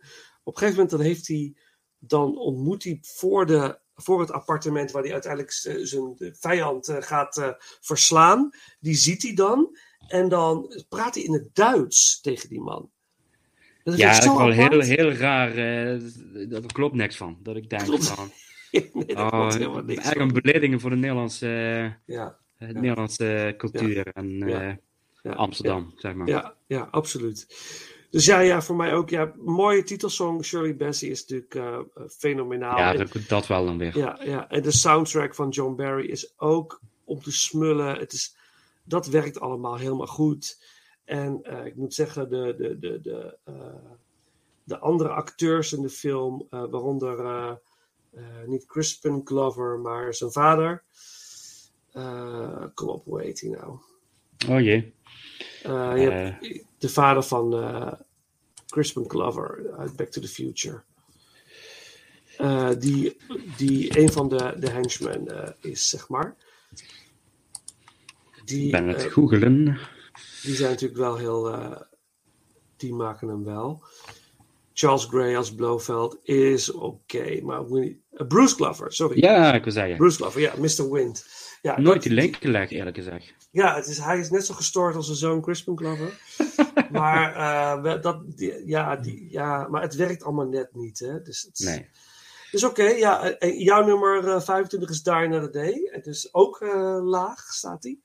een gegeven moment dan heeft hij. Dan ontmoet hij voor, de, voor het appartement waar hij uiteindelijk z- zijn vijand eh, gaat eh, verslaan. Die ziet hij dan. En dan praat hij in het Duits tegen die man. Dat ja, dat is wel heel, heel raar. eh, dat klopt niks van. Dat ik denk Klopt. van... nee, daar oh, klopt helemaal niks eigenlijk een belediging voor de Nederlandse, eh, Ja. eh, Ja. Nederlandse cultuur en Ja. eh. Amsterdam, zeg maar. Ja, ja, absoluut. Dus ja, ja, voor mij ook. Ja, mooie titelsong. Shirley Bassey is natuurlijk eh, eh, fenomenaal. Ja, En- dat, dat wel dan weer. ja, ja, en de soundtrack van John Barry is ook om te smullen. Het is, dat werkt allemaal helemaal goed. En eh, ik moet zeggen, de, de, de, de, de andere acteurs in de film, waaronder niet Crispin Glover, maar zijn vader. Kom op, hoe heet hij nou? Oh jee. Je hebt de vader van eh, Crispin Glover uit Back to the Future. Eh, die, die een van de, de henchmen eh, is, zeg maar. Die, Ik ben het googelen. die zijn natuurlijk wel heel. die maken hem wel. Charles Gray als Blofeld is oké, maar Bruce Glover, sorry. Ja, ik wil zeggen. Bruce Glover, ja, Mr. Wind. Ja, Nooit die link gelegd, eerlijk gezegd. ja, het is, hij is net zo gestoord als zijn zoon Crispin Glover. maar, eh, dat, die- ja, die, ja, maar het werkt allemaal net niet. Hè? Dus, het is- Nee. dus oké, ja, eh, jouw nummer eh, 25 is Die Another Day. Het is ook eh, laag, staat die.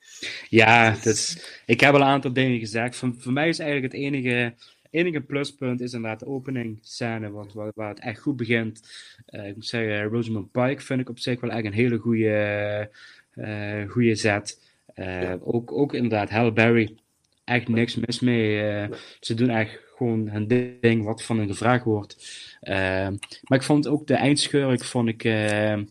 Ja, dat is, ik heb al een aantal dingen gezegd. Voor, voor mij is eigenlijk het enige, enige pluspunt is inderdaad de opening scène, wat, waar, waar het echt goed begint. Eh, ik moet zeggen, Rosamund Pike vind ik op zich wel echt een hele goede, eh goede zet. Eh, ook, ook inderdaad Berry echt niks mis mee. Eh, ze doen echt gewoon hun ding wat van hen gevraagd wordt. Ehm, maar ik vond ook de eindschurk, vond ik... ehm,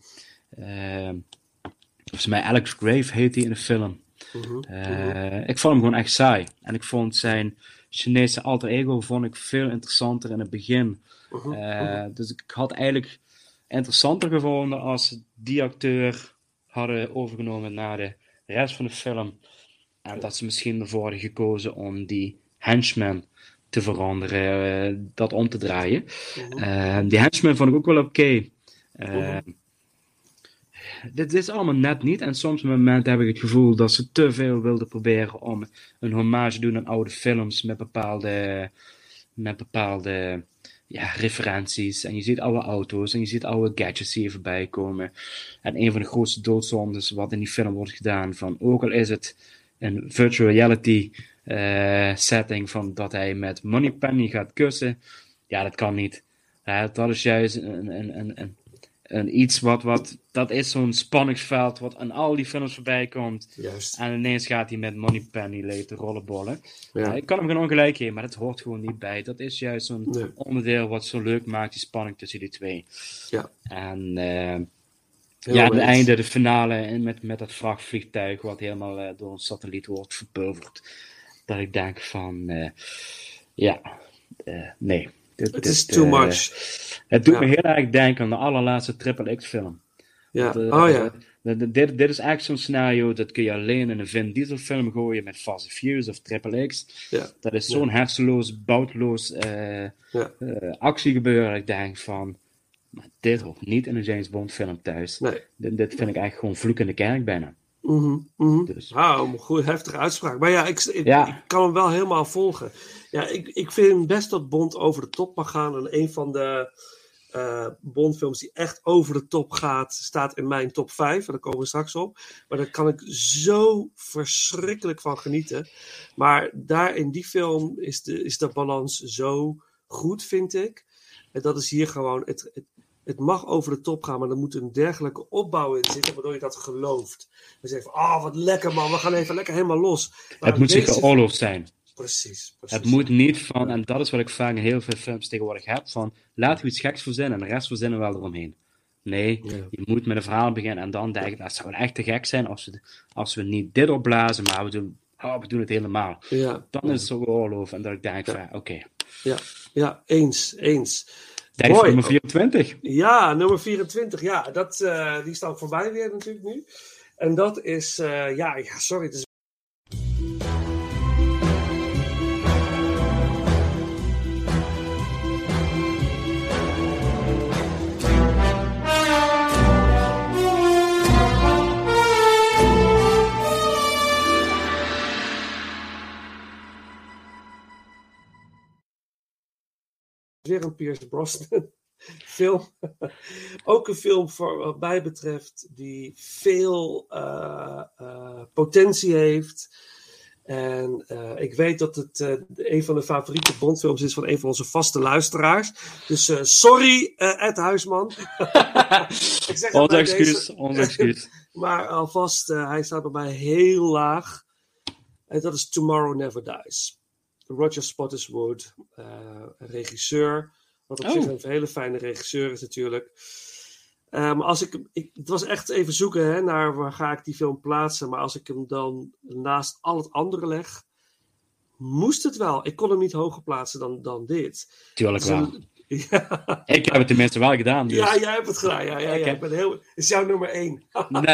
volgens mij Alex Grave heet hij in de film. Mhm, Eh, ik vond hem gewoon echt saai. En ik vond zijn Chinese alter ego vond ik veel interessanter in het begin. Mhm, Eh, dus ik had eigenlijk interessanter gevonden als ze die acteur hadden overgenomen naar de rest van de film. En dat ze misschien ervoor hadden gekozen om die henchman te veranderen, eh, dat om te draaien. Eh, die henchman vond ik ook wel oké. Eh, dit is allemaal net niet. En soms op momenten heb ik het gevoel dat ze te veel wilden proberen om een hommage te doen aan oude films met bepaalde, met bepaalde ja, referenties. En je ziet oude auto's en je ziet oude gadgets die hier voorbij komen. En een van de grootste doodzondes wat in die film wordt gedaan, van ook al is het een virtual reality eh, setting van dat hij met Moneypenny gaat kussen. Ja, dat kan niet. Dat is juist een, een, een, een, een iets wat, wat, dat is zo'n spanningsveld wat aan al die films voorbij komt. Juist. En ineens gaat hij met Moneypenny te rollenbollen. Ja. Ja, ik kan hem geen ongelijk geven, maar dat hoort gewoon niet bij. Dat is juist zo'n onderdeel wat zo leuk maakt, die spanning tussen die twee. Ja. En eh, ja, het einde, de finale en met, met dat vrachtvliegtuig wat helemaal eh, door een satelliet wordt verpulverd. Dat ik denk van, eh, ja, eh, nee. Het is too much. Het doet Ja. me heel erg denken aan de allerlaatste Triple X film. Ja. Want, Oh ja. dit, dit is echt zo'n scenario, dat kun je alleen in een Vin Diesel film gooien met Fast Furious of Triple X. Ja. Dat is zo'n hersenloos, boutloos Ja. actiegebeuren. dat Ik denk van, maar dit hoort niet in een James Bond film thuis. Nee. Dit, dit vind ik echt gewoon vloek in de kerk bijna. Mhm, mhm. Dus. Wauw, een goede heftige uitspraak. Maar ja ik, ik, Ja. ik kan hem wel helemaal volgen. Ja, ik, ik vind best dat Bond over de top mag gaan. En een van de eh Bondfilms die echt over de top gaat, staat in mijn top 5. En daar komen we straks op. Maar daar kan ik zo verschrikkelijk van genieten. Maar daar in die film is de, is de balans zo goed, vind ik. En dat is hier gewoon. Het, het, het mag over de top gaan, maar er moet een dergelijke opbouw in zitten, waardoor je dat gelooft. Dan zeg je van, ah, wat lekker man, we gaan even lekker helemaal los. Maar het moet zich deze- geoorloofd zijn. Precies, precies. Het moet niet van, en dat is wat ik vaak in heel veel films tegenwoordig heb, van laten we iets geks verzinnen en de rest verzinnen we wel eromheen. Nee, je moet met een verhaal beginnen en dan denken, dat zou echt te gek zijn als we, als we niet dit opblazen, maar we doen, oh, we doen het helemaal. Ja. Dan is het zo geoorloofd en dat ik denk van, oké. Ja, ja, eens, eens. Tijd Mooi. nummer 24. Ja, nummer 24. Ja, dat, eh, die staat voorbij weer natuurlijk nu. En dat is, eh, ja, ja, sorry. Het is... Weer een Pierce Brosnan film. Ook een film voor wat mij betreft die veel eh, eh, potentie heeft. En eh, ik weet dat het een van de favoriete Bondfilms is van een van onze vaste luisteraars. Dus sorry, Ed Huisman. ik zeg Ons excuus, ons excuus. maar alvast, hij staat bij mij heel laag. En dat is Tomorrow Never Dies. Roger Spottiswoode, eh regisseur. Wat op Oh. zich een hele fijne regisseur is natuurlijk. Eh, maar als ik, ik, het was echt even zoeken hè, naar waar ga ik die film plaatsen. Maar als ik hem dan naast al het andere leg, moest het wel. Ik kon hem niet hoger plaatsen dan, dan dit. Tuurlijk Het is wel. een- ja. Ik heb het tenminste wel gedaan. Dus. ja, jij hebt het gedaan. Ja, ja, Ik ja. heb- Ik ben heel, het is jouw nummer één. Nee,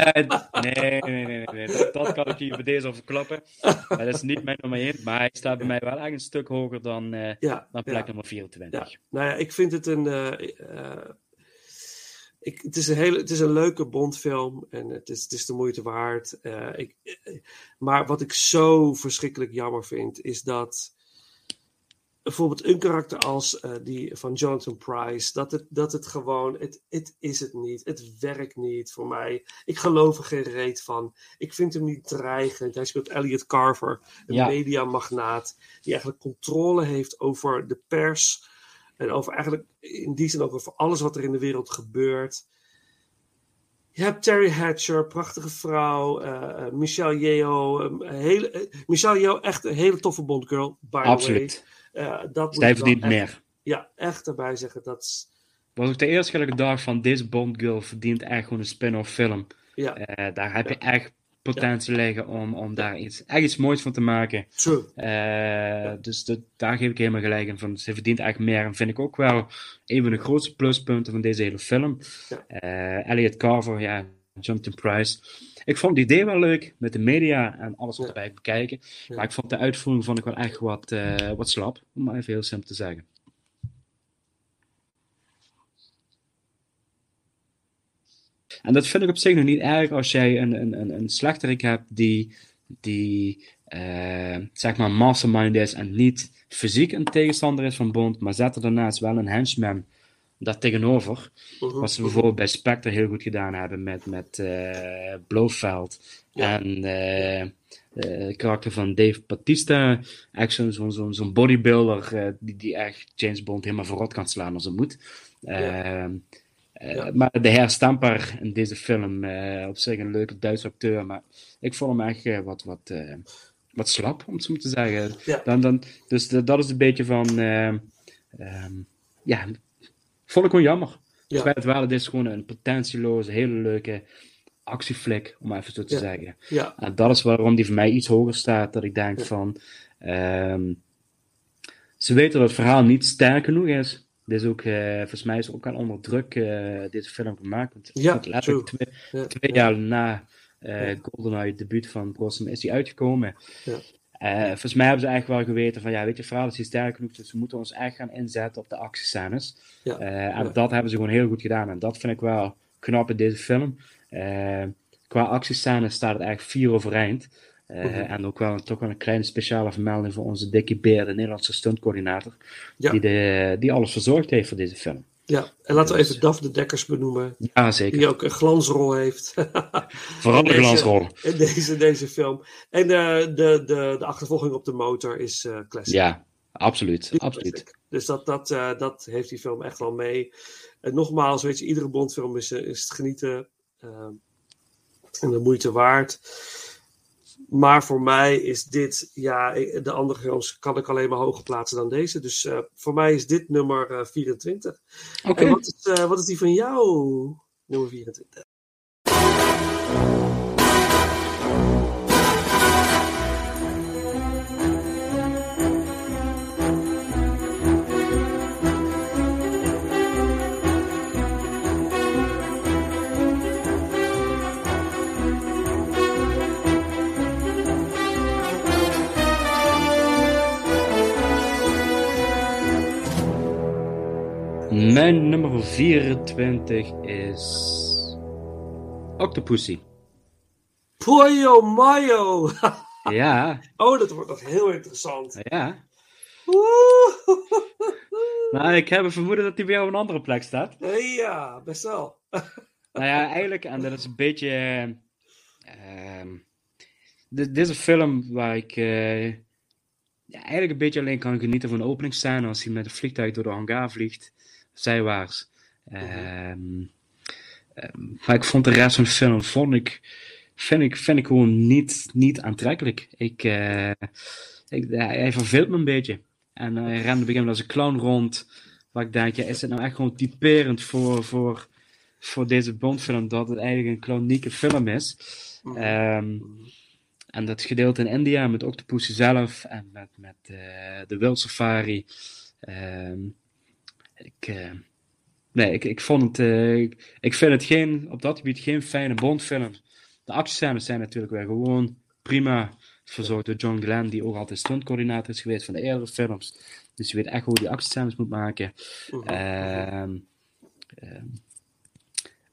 nee, nee, nee, nee. Dat, dat kan ik je bij deze overklappen. Maar dat is niet mijn nummer 1, maar hij staat bij mij wel echt een stuk hoger dan, eh, Ja, dan plek ja. nummer 24. Ja, nou ja, ik vind het een. eh, eh, ik, het, is een hele, het is een leuke Bondfilm en het is, het is de moeite waard. Ik, maar wat ik zo verschrikkelijk jammer vind, is dat bijvoorbeeld een karakter als eh, die van Jonathan Price, dat het, dat het gewoon, het, het is het niet. Het werkt niet voor mij. Ik geloof er geen reet van. Ik vind hem niet dreigend. Hij speelt Elliot Carver, een Ja. mediamagnaat, die eigenlijk controle heeft over de pers. En over eigenlijk in die zin ook over alles wat er in de wereld gebeurt. Je hebt Terry Hatcher, prachtige vrouw. Uh, Michelle Yeoh, hele, uh, Michelle Yeoh, echt een hele toffe Bondgirl, by Absoluut. the way. Uh, dat Zij verdient echt, meer. Ja, echt erbij zeggen. Dat is... was ook de eerste dat ik dacht van deze Bondgirl verdient echt gewoon een spin-off film. Ja. daar heb je echt potentie liggen om, om daar iets, echt iets moois van te maken. True. Uh, dus de, daar geef ik helemaal gelijk in. Van, ze verdient echt meer. En vind ik ook wel een van de grootste pluspunten van deze hele film. Ja. Elliot Carver, ja, Jonathan Price. Ik vond het idee wel leuk met de media en alles wat erbij bekijken. Ja. Maar ik vond de uitvoering vond ik wel echt wat, uh, wat slap. Om maar even heel simpel te zeggen. En dat vind ik op zich nog niet erg als jij een, een, een, een slechterik hebt die, die uh, zeg maar mastermind is en niet fysiek een tegenstander is van Bond, maar zet er daarnaast wel een henchman daar tegenover. Mhm. Wat ze bijvoorbeeld bij Spectre heel goed gedaan hebben met, met uh, Blofeld Ja. en uh, het karakter van Dave Batista. Echt zo'n zo'n zo'n bodybuilder die, die echt James Bond helemaal vooruit kan slaan als het moet. Ja. Uh, maar de heer Stamper in deze film, op zich een leuke Duitse acteur, maar ik vond hem echt wat, wat, wat slap, om het zo te zeggen. Ja. Dan, dan, dus dat is een beetje van, um, ja, vond ik gewoon jammer. Ja. Het wel, het is gewoon een potentieloze, hele leuke actieflik, om even zo te Ja. zeggen. Ja. En dat is waarom die voor mij iets hoger staat, dat ik denk van, um, ze weten dat het verhaal niet sterk genoeg is. Dit is ook, uh, volgens mij is ook al onder druk uh, deze film gemaakt. Want Ja, letterlijk twee, twee ja. jaar na uh. GoldenEye, het debuut van Brosnan, is die uitgekomen. Uh, volgens mij hebben ze eigenlijk wel geweten van, ja, weet je, verhaal is sterk genoeg, dus we moeten ons echt gaan inzetten op de actiescènes. Ja. Uh, en Ja. dat hebben ze gewoon heel goed gedaan. En dat vind ik wel knap in deze film. Uh, qua actiescènes staat het eigenlijk vier overeind. Uh, Mhm. En ook wel, toch wel een kleine speciale vermelding voor onze Dickie Beer, de Nederlandse stuntcoördinator, Ja. die, de, die alles verzorgd heeft voor deze film. Ja, en laten we Dus- even Daf de Dekkers benoemen. Ja, zeker. Die ook een glansrol heeft. Vooral glansrol. In deze, deze film. En de, de, de, de achtervolging op de motor is eh classic. Ja, absoluut. Die absoluut. classic. Dus dat, dat, eh, dat heeft die film echt wel mee. En nogmaals, weet je, iedere Bondfilm is, eh, is het genieten. eh, en de moeite waard. Maar voor mij is dit, ja, de andere films kan ik alleen maar hoger plaatsen dan deze. Dus eh, voor mij is dit nummer eh, 24. Oké. En wat is, eh, wat is die van jou, nummer 24? Mijn nummer 24 is. Octopussy. Pollo Mayo! Ja, oh, dat wordt nog heel interessant. ja. Maar ik heb een vermoeden dat die bij jou op een andere plek staat. Ja, best wel. Nou ja, eigenlijk, en dat is een beetje. eh, ehm, dit, is een film waar ik eh, ja, eigenlijk een beetje alleen kan genieten van de openingsscène als hij met een vliegtuig door de hangar vliegt, zijwaarts. Ehm, ehm, maar ik vond de rest van de film, vond ik, vind ik, vind ik gewoon niet, niet aantrekkelijk. Ik, eh, ik, hij hij verveelt me een beetje. En hij rende op een gegeven moment als een clown rond. Waar ik denk, ja, is het nou echt gewoon typerend voor, voor, voor deze Bondfilm dat het eigenlijk een clownieke film is. Ehm, en dat gedeelte in India met Octopussy zelf en met, met eh, de Wild Safari. Ehm, ik, eh, nee, ik, ik vond het. eh, ik, ik vind het geen, op dat gebied geen fijne Bondfilm. De actiescènes zijn natuurlijk weer gewoon prima verzorgd door John Glenn, die ook altijd stuntcoördinator is geweest van de eerdere films. Dus je weet echt hoe die actiescènes moet maken. Ehm, ehm,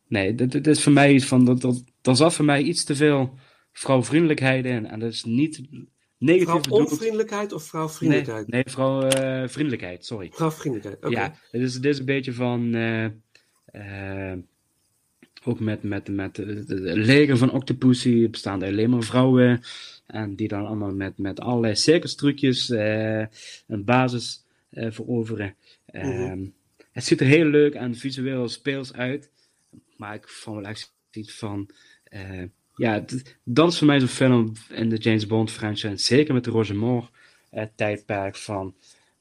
nee, dit, dit is voor mij van. Dat, dat, er zat voor mij iets te veel vrouwvriendelijkheid in. En dat is niet negatief Vrouw bedoeld. onvriendelijkheid of vrouwvriendelijkheid? Nee, nee vrouwvriendelijkheid, sorry. Vrouwvriendelijkheid, oké. Ja, dit is, is een beetje van. eh, eh, ook met, met, met het leger van Octopussy bestaan er alleen maar vrouwen. En die dan allemaal met, met allerlei circustrucjes eh een basis eh, veroveren. Ehm, Mhm. Het ziet er heel leuk en visueel speels uit. Maar ik vond wel echt Ziet van, eh, ja, dat is voor mij zo'n film in de James Bond franchise. Zeker met de Roger Moore eh, tijdperk van,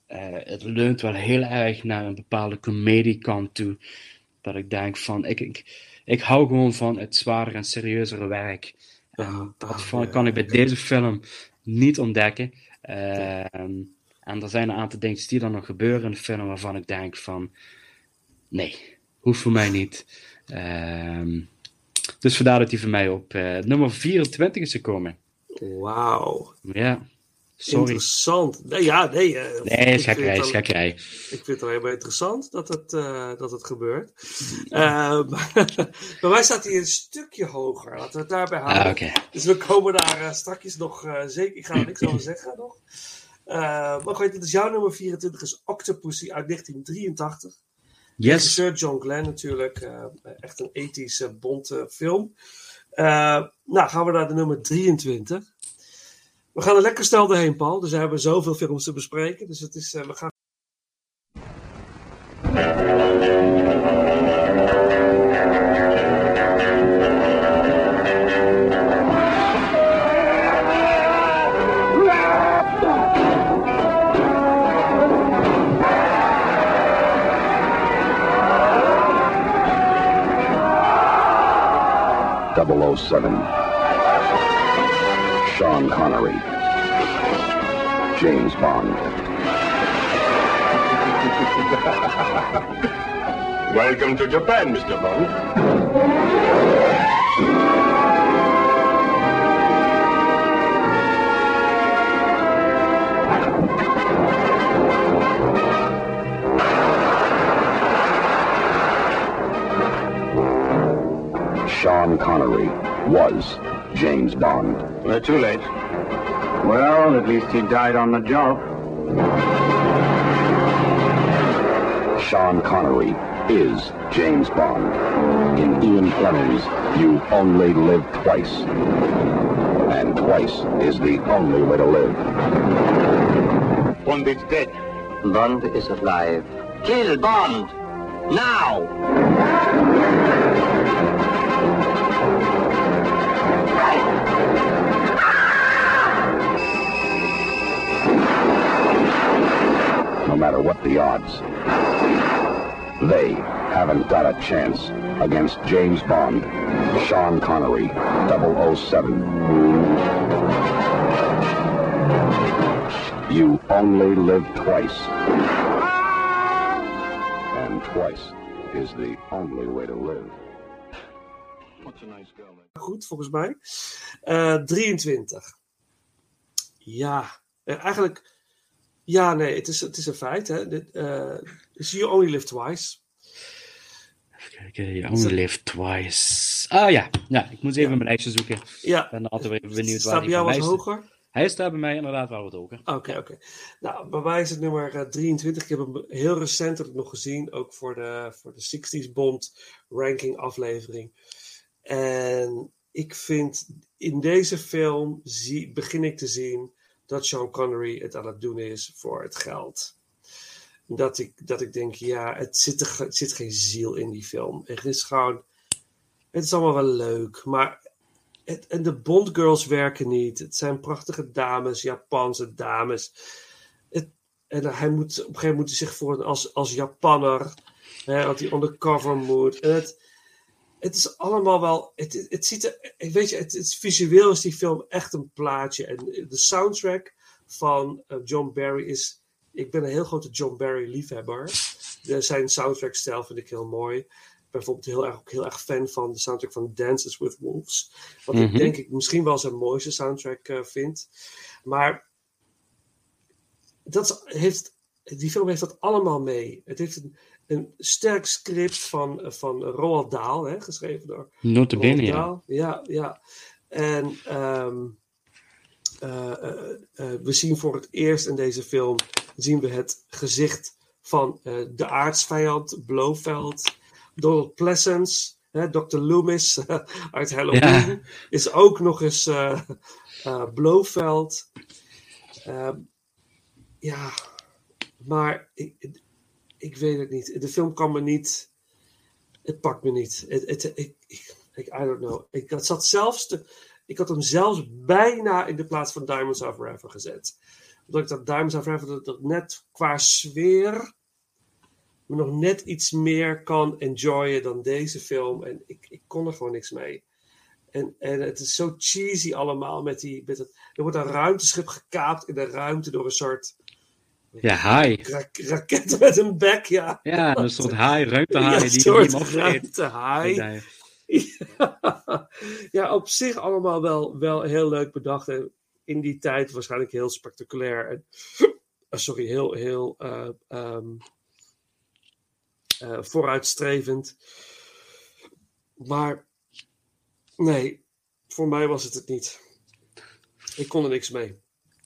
eh, het leunt wel heel erg naar een bepaalde comediekant toe. Dat ik denk van, ik, ik, ik hou gewoon van het zwaardere en serieuzere werk. En dat van, kan ik bij deze film niet ontdekken. Ehm, en er zijn een aantal dingen die dan nog gebeuren in de film waarvan ik denk van, nee, hoeft voor mij niet. Ehm, dus vandaar dat die voor mij op eh, nummer 24 is gekomen. Wauw. Ja, sorry. Interessant. Nee, ja, nee. eh, Nee, ik is gekkerij, gekkerij. Ik vind het wel helemaal interessant dat het, eh, dat het gebeurt. Eh, maar bij mij staat hij een stukje hoger. Laten we het daarbij houden. Ah. Dus we komen daar uh, straks nog uh, zeker. Ik ga er niks over zeggen nog. Uh, maar goed, dit is jouw nummer 24, is Octopussy uit 1983. Yes. Regisseur John Glenn natuurlijk. Uh, echt een ethische, bonte film. Uh, nou, gaan we naar de nummer 23. We gaan er lekker snel doorheen, Paul. Dus we hebben zoveel films te bespreken. Dus het is, uh, we gaan... Double O Seven. Sean Connery. James Bond. Welcome to Japan, Mr. Bond. Connery was James Bond. Uh, too late. Well, at least he died on the job. Sean Connery is James Bond. In Ian Fleming's You Only Live Twice. And twice is the only way to live. Bond is dead. Bond is alive. Kill Bond! Now! Matter what the odds. They haven't got a chance against James Bond, Sean Connery, 007. You only live twice. And twice is the only way to live. What's a nice girl? Goed, volgens mij. Uh, 23. Ja, uh, eigenlijk ja, nee, het is, het is een feit. Hè. Dit, uh, dus You Only Live Twice. Even kijken, You Only Live Twice. Ah ja, ja ik moet even ja. mijn lijstje zoeken. Ja. Ik ben altijd even benieuwd Staat waar bij die jou wat hoger? Hij staat bij mij inderdaad wel wat hoger. Oké, okay, oké. Okay. Nou, bij mij is het nummer uh, 23. Ik heb hem heel recent nog gezien, ook voor de, voor de 60s Bond ranking aflevering. En ik vind in deze film zie, begin ik te zien dat Sean Connery het aan het doen is voor het geld. Dat ik, dat ik denk, ja, het zit, er, zit geen ziel in die film. Het is gewoon, het is allemaal wel leuk, maar het, en de Bond girls werken niet. Het zijn prachtige dames, Japanse dames. Het, en hij moet, op een gegeven moment zich voor als, als Japanner, hè, dat hij undercover moet. En het, het is allemaal wel. Het, het ziet er. Weet je, het, het, visueel is die film echt een plaatje. En de soundtrack van uh, John Barry is. Ik ben een heel grote John Barry liefhebber. De, zijn soundtrack-stijl vind ik heel mooi. Ik ben bijvoorbeeld heel erg, ook heel erg fan van de soundtrack van Dances with Wolves. Wat mm -hmm. ik denk ik misschien wel zijn mooiste soundtrack uh, vind. Maar dat heeft, die film heeft dat allemaal mee. Het heeft een, een sterk script van, van Roald Dahl, hè, geschreven door Notabene, Dahl. Ja, ja. En um, uh, uh, we zien voor het eerst in deze film zien we het gezicht van de aardsvijand Blofeld, Donald Pleasence, hè, Dr. Loomis uit Halloween, ja. is ook nog eens Blofeld. Um, ja, maar ik, ik weet het niet. De film kan me niet. Het pakt me niet. Het, het, ik, I don't know. Ik had, zelfs ik had hem zelfs bijna in de plaats van Diamonds of Forever gezet. Omdat ik dat Diamonds of Forever dat, dat net qua sfeer nog net iets meer kan enjoyen dan deze film. En ik, ik kon er gewoon niks mee. En, en het is zo cheesy allemaal. Met die, met het, er wordt een ruimteschip gekaapt in de ruimte door een soort Ja, ra raket met een bek. Ja, Ja, een soort haai, ruimtehaai Ja, die soort ruimtehaai. Ja. Ja. op zich allemaal wel, wel heel leuk bedacht. En in die tijd waarschijnlijk heel spectaculair. En, eh, sorry, heel, heel eh, ehm, eh, vooruitstrevend. Maar nee, voor mij was het het niet. Ik kon er niks mee.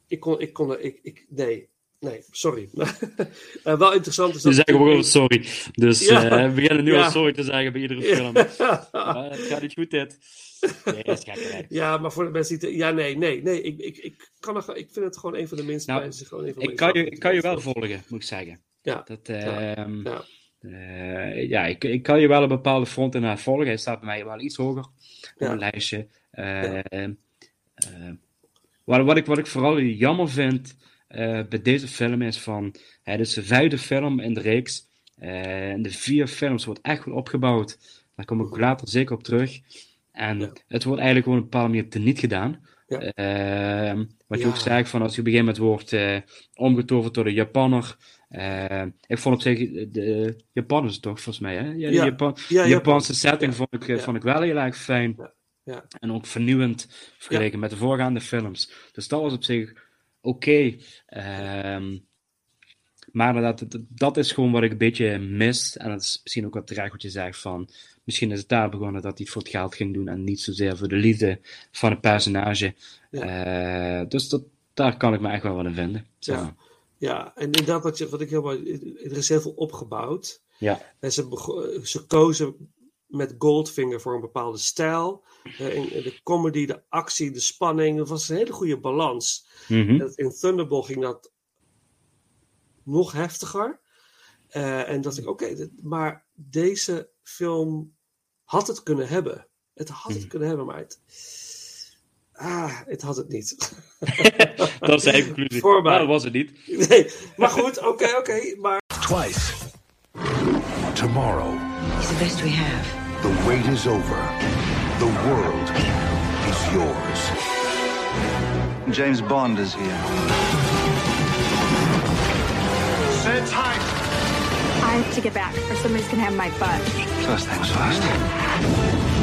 Ik kon, ik kon er, ik, ik, nee, nee, sorry. Eh, wel interessant is dat... zeggen we gewoon sorry. Dus Ja. eh, we beginnen nu Ja. al sorry te zeggen bij iedere film. Ja, het gaat niet goed dit. Nee, dat is. Ja, maar voor de mensen die... te- Ja, nee, nee, nee. Ik, ik, ik, kan gewoon- ik vind het gewoon een van de minst... Nou, mensen, gewoon een van Ik kan, je, ik kan je wel volgen, moet ik zeggen. Ja. Dat, Ja. ehm, Ja. eh, ja, ik, ik kan je wel een bepaalde front inderdaad volgen. Hij staat bij mij wel iets hoger op mijn lijstje. Eh, eh, wat, wat, ik, wat ik vooral jammer vind eh, bij deze film is van... Het is de vijfde film in de reeks. Eh, en de vier films wordt echt goed opgebouwd. Daar kom ik later zeker op terug. En het wordt eigenlijk gewoon een bepaalde manier teniet gedaan. Ehm, wat je Ja. ook zegt, van als je op een gegeven moment wordt eh, omgetoverd door de Japanner. Eh, ik vond op zich, de, Japanners toch, volgens mij, hè? Ja, de Ja. Japan, Ja, Japanse Japan. setting Ja. vond, ik, eh, Ja. vond ik wel heel erg fijn. Ja. En ook vernieuwend vergeleken met de voorgaande films. Dus dat was op zich oké. Ehm, maar dat, dat, is gewoon wat ik een beetje mis. En dat is misschien ook wat terecht wat je zegt van... Misschien is het daar begonnen dat hij het voor het geld ging doen en niet zozeer voor de liefde van het personage. Eh, dus dat, daar kan ik me echt wel wat in vinden. Zo. Ja. Ja, en inderdaad, wat, je, wat ik heel. Er is heel veel opgebouwd. Ja. En ze, ze kozen met Goldfinger voor een bepaalde stijl. Eh, in, in de comedy, de actie, de spanning. Dat was een hele goede balans. Mhm. In Thunderball ging dat nog heftiger. Eh, en dat ik, oké, maar deze film had het kunnen hebben. Het had Mhm. het kunnen hebben, maar het... Ah, het had het niet. Dat is de conclusie. Voor mij. Nou, dat was het niet. Nee, maar goed, oké, oké, maar... Twice. Tomorrow. He's the best we have. The wait is over. The world is yours. James Bond is here. Sit tight. I have to get back, or somebody's gonna have my butt. First things first.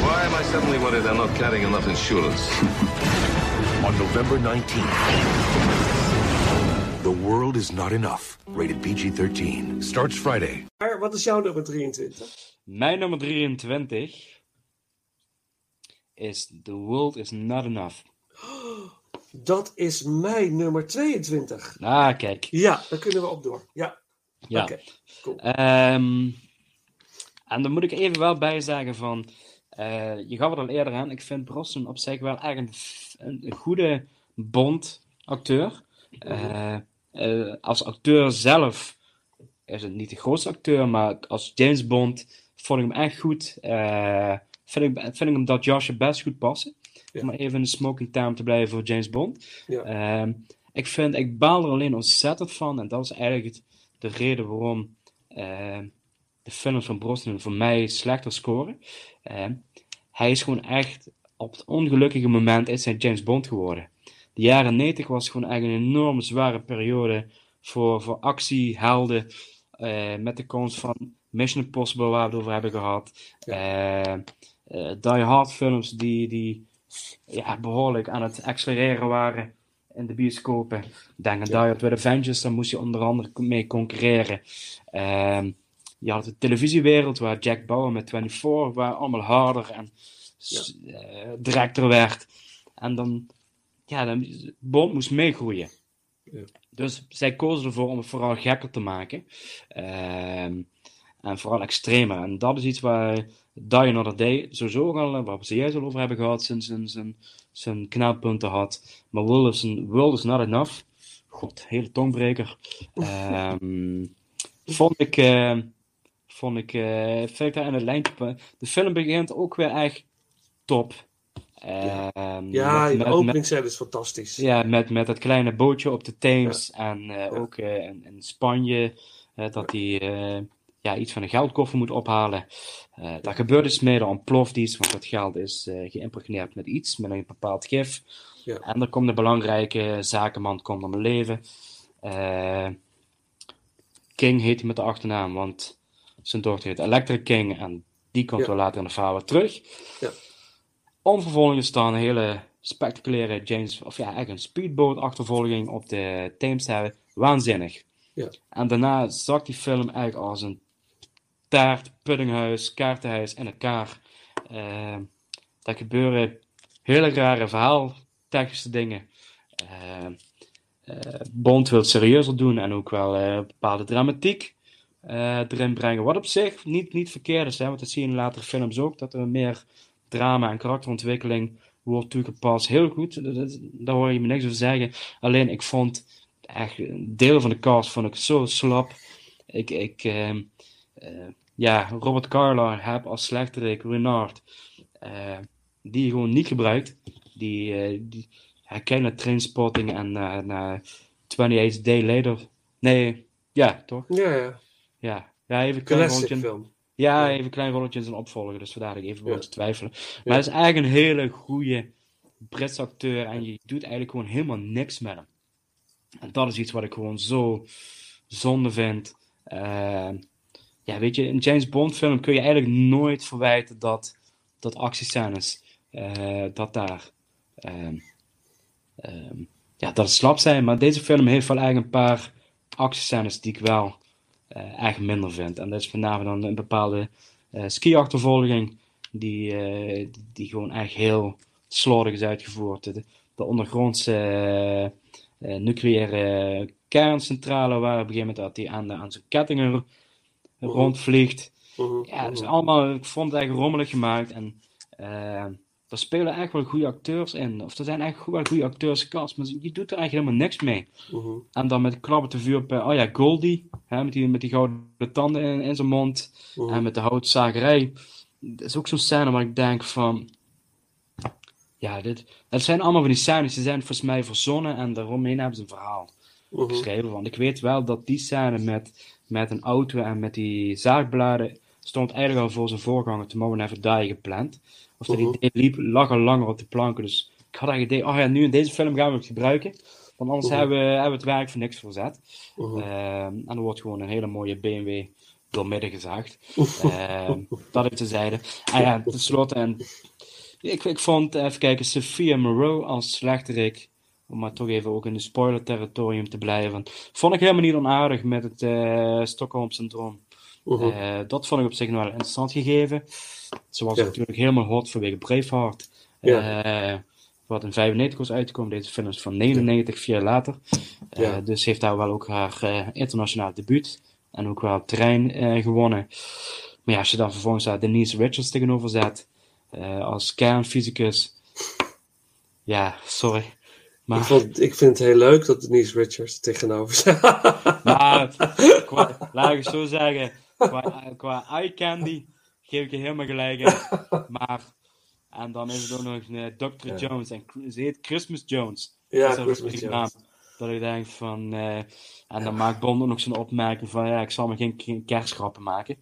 Why am I suddenly worried I'm not carrying enough insurance? On November 19th. The World is Not Enough. Rated PG 13. Starts Friday. Maar wat is jouw nummer 23? Mijn nummer 23 is The World is Not Enough. Dat is mijn nummer 22. Ah, kijk. Ja, daar kunnen we op door. Ja. Ja. Oké, cool. Ehm, en dan moet ik even wel bij zeggen van, eh, je gaf het al eerder aan, ik vind Brosnan op zich wel echt een, een, goede Bond-acteur. Eh, eh, als acteur zelf is het niet de grootste acteur, maar als James Bond vond ik hem echt goed. Eh, vind, ik, vind ik hem dat jasje best goed passen. Om even in de smoking time te blijven voor James Bond. Ja. Ehm, ik vind, ik baal er alleen ontzettend van. En dat is eigenlijk het- de reden waarom eh, de films van Brosnan voor mij slechter scoren. Eh, hij is gewoon echt, op het ongelukkige moment is hij James Bond geworden. De jaren 90 was gewoon echt een enorm zware periode voor, voor actiehelden. eh, met de komst van Mission Impossible, waar we het over hebben gehad. Eh, eh, Die Hard films die, die ja, behoorlijk aan het accelereren waren in de bioscopen. Denk aan Die Hard with Avengers, daar moest je onder andere mee concurreren. Ehm, je had de televisiewereld waar Jack Bauer met 24, waar allemaal harder en s- eh, directer werd. En dan, ja, dan, Bond moest meegroeien. Ja. Dus zij kozen ervoor om het vooral gekker te maken. Ehm, en vooral extremer. En dat is iets waar Die Another Day sowieso al, waar we ze juist al over hebben gehad, zijn, zijn, zijn, zijn knelpunten had. Maar World is, World is Not Enough. God, hele tongbreker. Ehm, vond ik, eh, vond ik, eh, vind ik daar in het lijntje. De film begint ook weer echt top. Ehm, Ja, met- de met- openingscène is fantastisch. ja, met, met dat kleine bootje op de Theems en eh, ook eh, in, in Spanje, eh, dat eh, ja, iets van een geldkoffer moet ophalen. Eh daar gebeurt iets mee, er ontploft iets, want dat geld is eh geïmpregneerd met iets, met een bepaald gif. Ja. En er komt een belangrijke zakenman komt om het leven. Eh, King heet hij met de achternaam, want zijn dochter heet Electric King en die komt Ja. wel later in de verhaal weer terug. Ja. Om vervolgens dan een hele spectaculaire James, of ja, eigenlijk een speedboot-achtervolging op de Thames te hebben. Waanzinnig. Ja. En daarna zakt die film eigenlijk als een taart, puddinghuis, kaartenhuis in elkaar. Eh daar gebeuren hele rare verhaal, technische dingen. Eh, eh, Bond wil het serieuzer doen en ook wel eh, bepaalde dramatiek eh, erin brengen. Wat op zich niet, niet verkeerd is, hè, want dat zie je in latere films ook, dat er meer drama en karakterontwikkeling wordt toegepast. Heel goed, daar hoor je me niks over zeggen. Alleen ik vond echt een deel van de cast vond ik zo slap. Ik, ik ehm, eh, ja, Robert Carlyle heb als slechterik Renard, eh, die je gewoon niet gebruikt. Die, eh die hij kijkt naar Trainspotting en naar naar 28 Day Later. Nee, ja, toch? Ja, ja. Ja, ja even een klein rolletje. film. Ja, even een klein rolletje in zijn opvolger, dus vandaar dat ik even Ja. te twijfelen. Maar Ja. hij is eigenlijk een hele goede Britse acteur en je doet eigenlijk gewoon helemaal niks met hem. En dat is iets wat ik gewoon zo zonde vind. Eh, ja, weet je, een James Bond film kun je eigenlijk nooit verwijten dat, dat actiescènes, eh, dat daar, ehm, ehm, ja, dat slap zijn. Maar deze film heeft wel eigenlijk een paar actiescènes die ik wel eh echt minder vind. En dat is name dan een bepaalde eh ski-achtervolging die, die, die gewoon echt heel slordig is uitgevoerd. De, de ondergrondse nucleaire kerncentrale waar op een gegeven moment dat hij aan, de, aan zijn kettingen rondvliegt. Ja, het is allemaal, ik vond het echt rommelig gemaakt. En er spelen echt wel goede acteurs in. Of er zijn echt wel goede acteurs gecast, maar je doet er eigenlijk helemaal niks mee. Mhm. En dan met klappen te vuur op, eh, oh ja, Goldie, hè, met, die, met die gouden tanden in, in zijn mond. Mhm. En met de houtzagerij. Dat is ook zo'n scène waar ik denk van... Ja, dit, het zijn allemaal van die scènes, die zijn volgens mij verzonnen en daaromheen hebben ze een verhaal Mhm. geschreven. Want ik weet wel dat die scène met, met een auto en met die zaagbladen stond eigenlijk al voor zijn voorganger Tomorrow Never Die gepland. Of dat Mhm. idee liep, lag al langer op de planken. Dus ik had eigenlijk idee, oh ja, nu in deze film gaan we het gebruiken. Want anders Mhm. hebben, we, hebben we het werk voor niks verzet. Mhm. Ehm, en er wordt gewoon een hele mooie BMW doormidden gezaagd. Ehm, dat ik te zijde. En ja, tenslotte, en ik, ik vond, even kijken, Sophia Moreau als slechterik, om maar toch even ook in de spoiler-territorium te blijven, vond ik helemaal niet onaardig met het eh Stockholm-syndroom. Eh, dat vond ik op zich nog wel interessant gegeven. Ze was Ja. natuurlijk helemaal hot vanwege Braveheart. Ja. Eh, wat in 95 was uitgekomen. Deze film is van 99, vier jaar later. Dus heeft daar wel ook haar internationaal debuut. En ook wel terrein gewonnen. Maar ja, als je dan vervolgens daar Denise Richards tegenover zet. als kernfysicus. Ja, sorry. Maar, Ik, vond, ik vind het heel leuk dat Denise Richards er tegenover staat. maar qua, laat ik het zo zeggen. Qua, qua eye candy geef ik je helemaal gelijk in. Maar, en dan is het ook nog een Dr. Ja. Jones. En ze heet Christmas Jones. Ja, Dat is Christmas een Jones. naam. Dat ik denk van. eh, en dan maakt Bond ook nog zo'n opmerking van. Ja, ik zal me geen, geen kerstgrappen maken.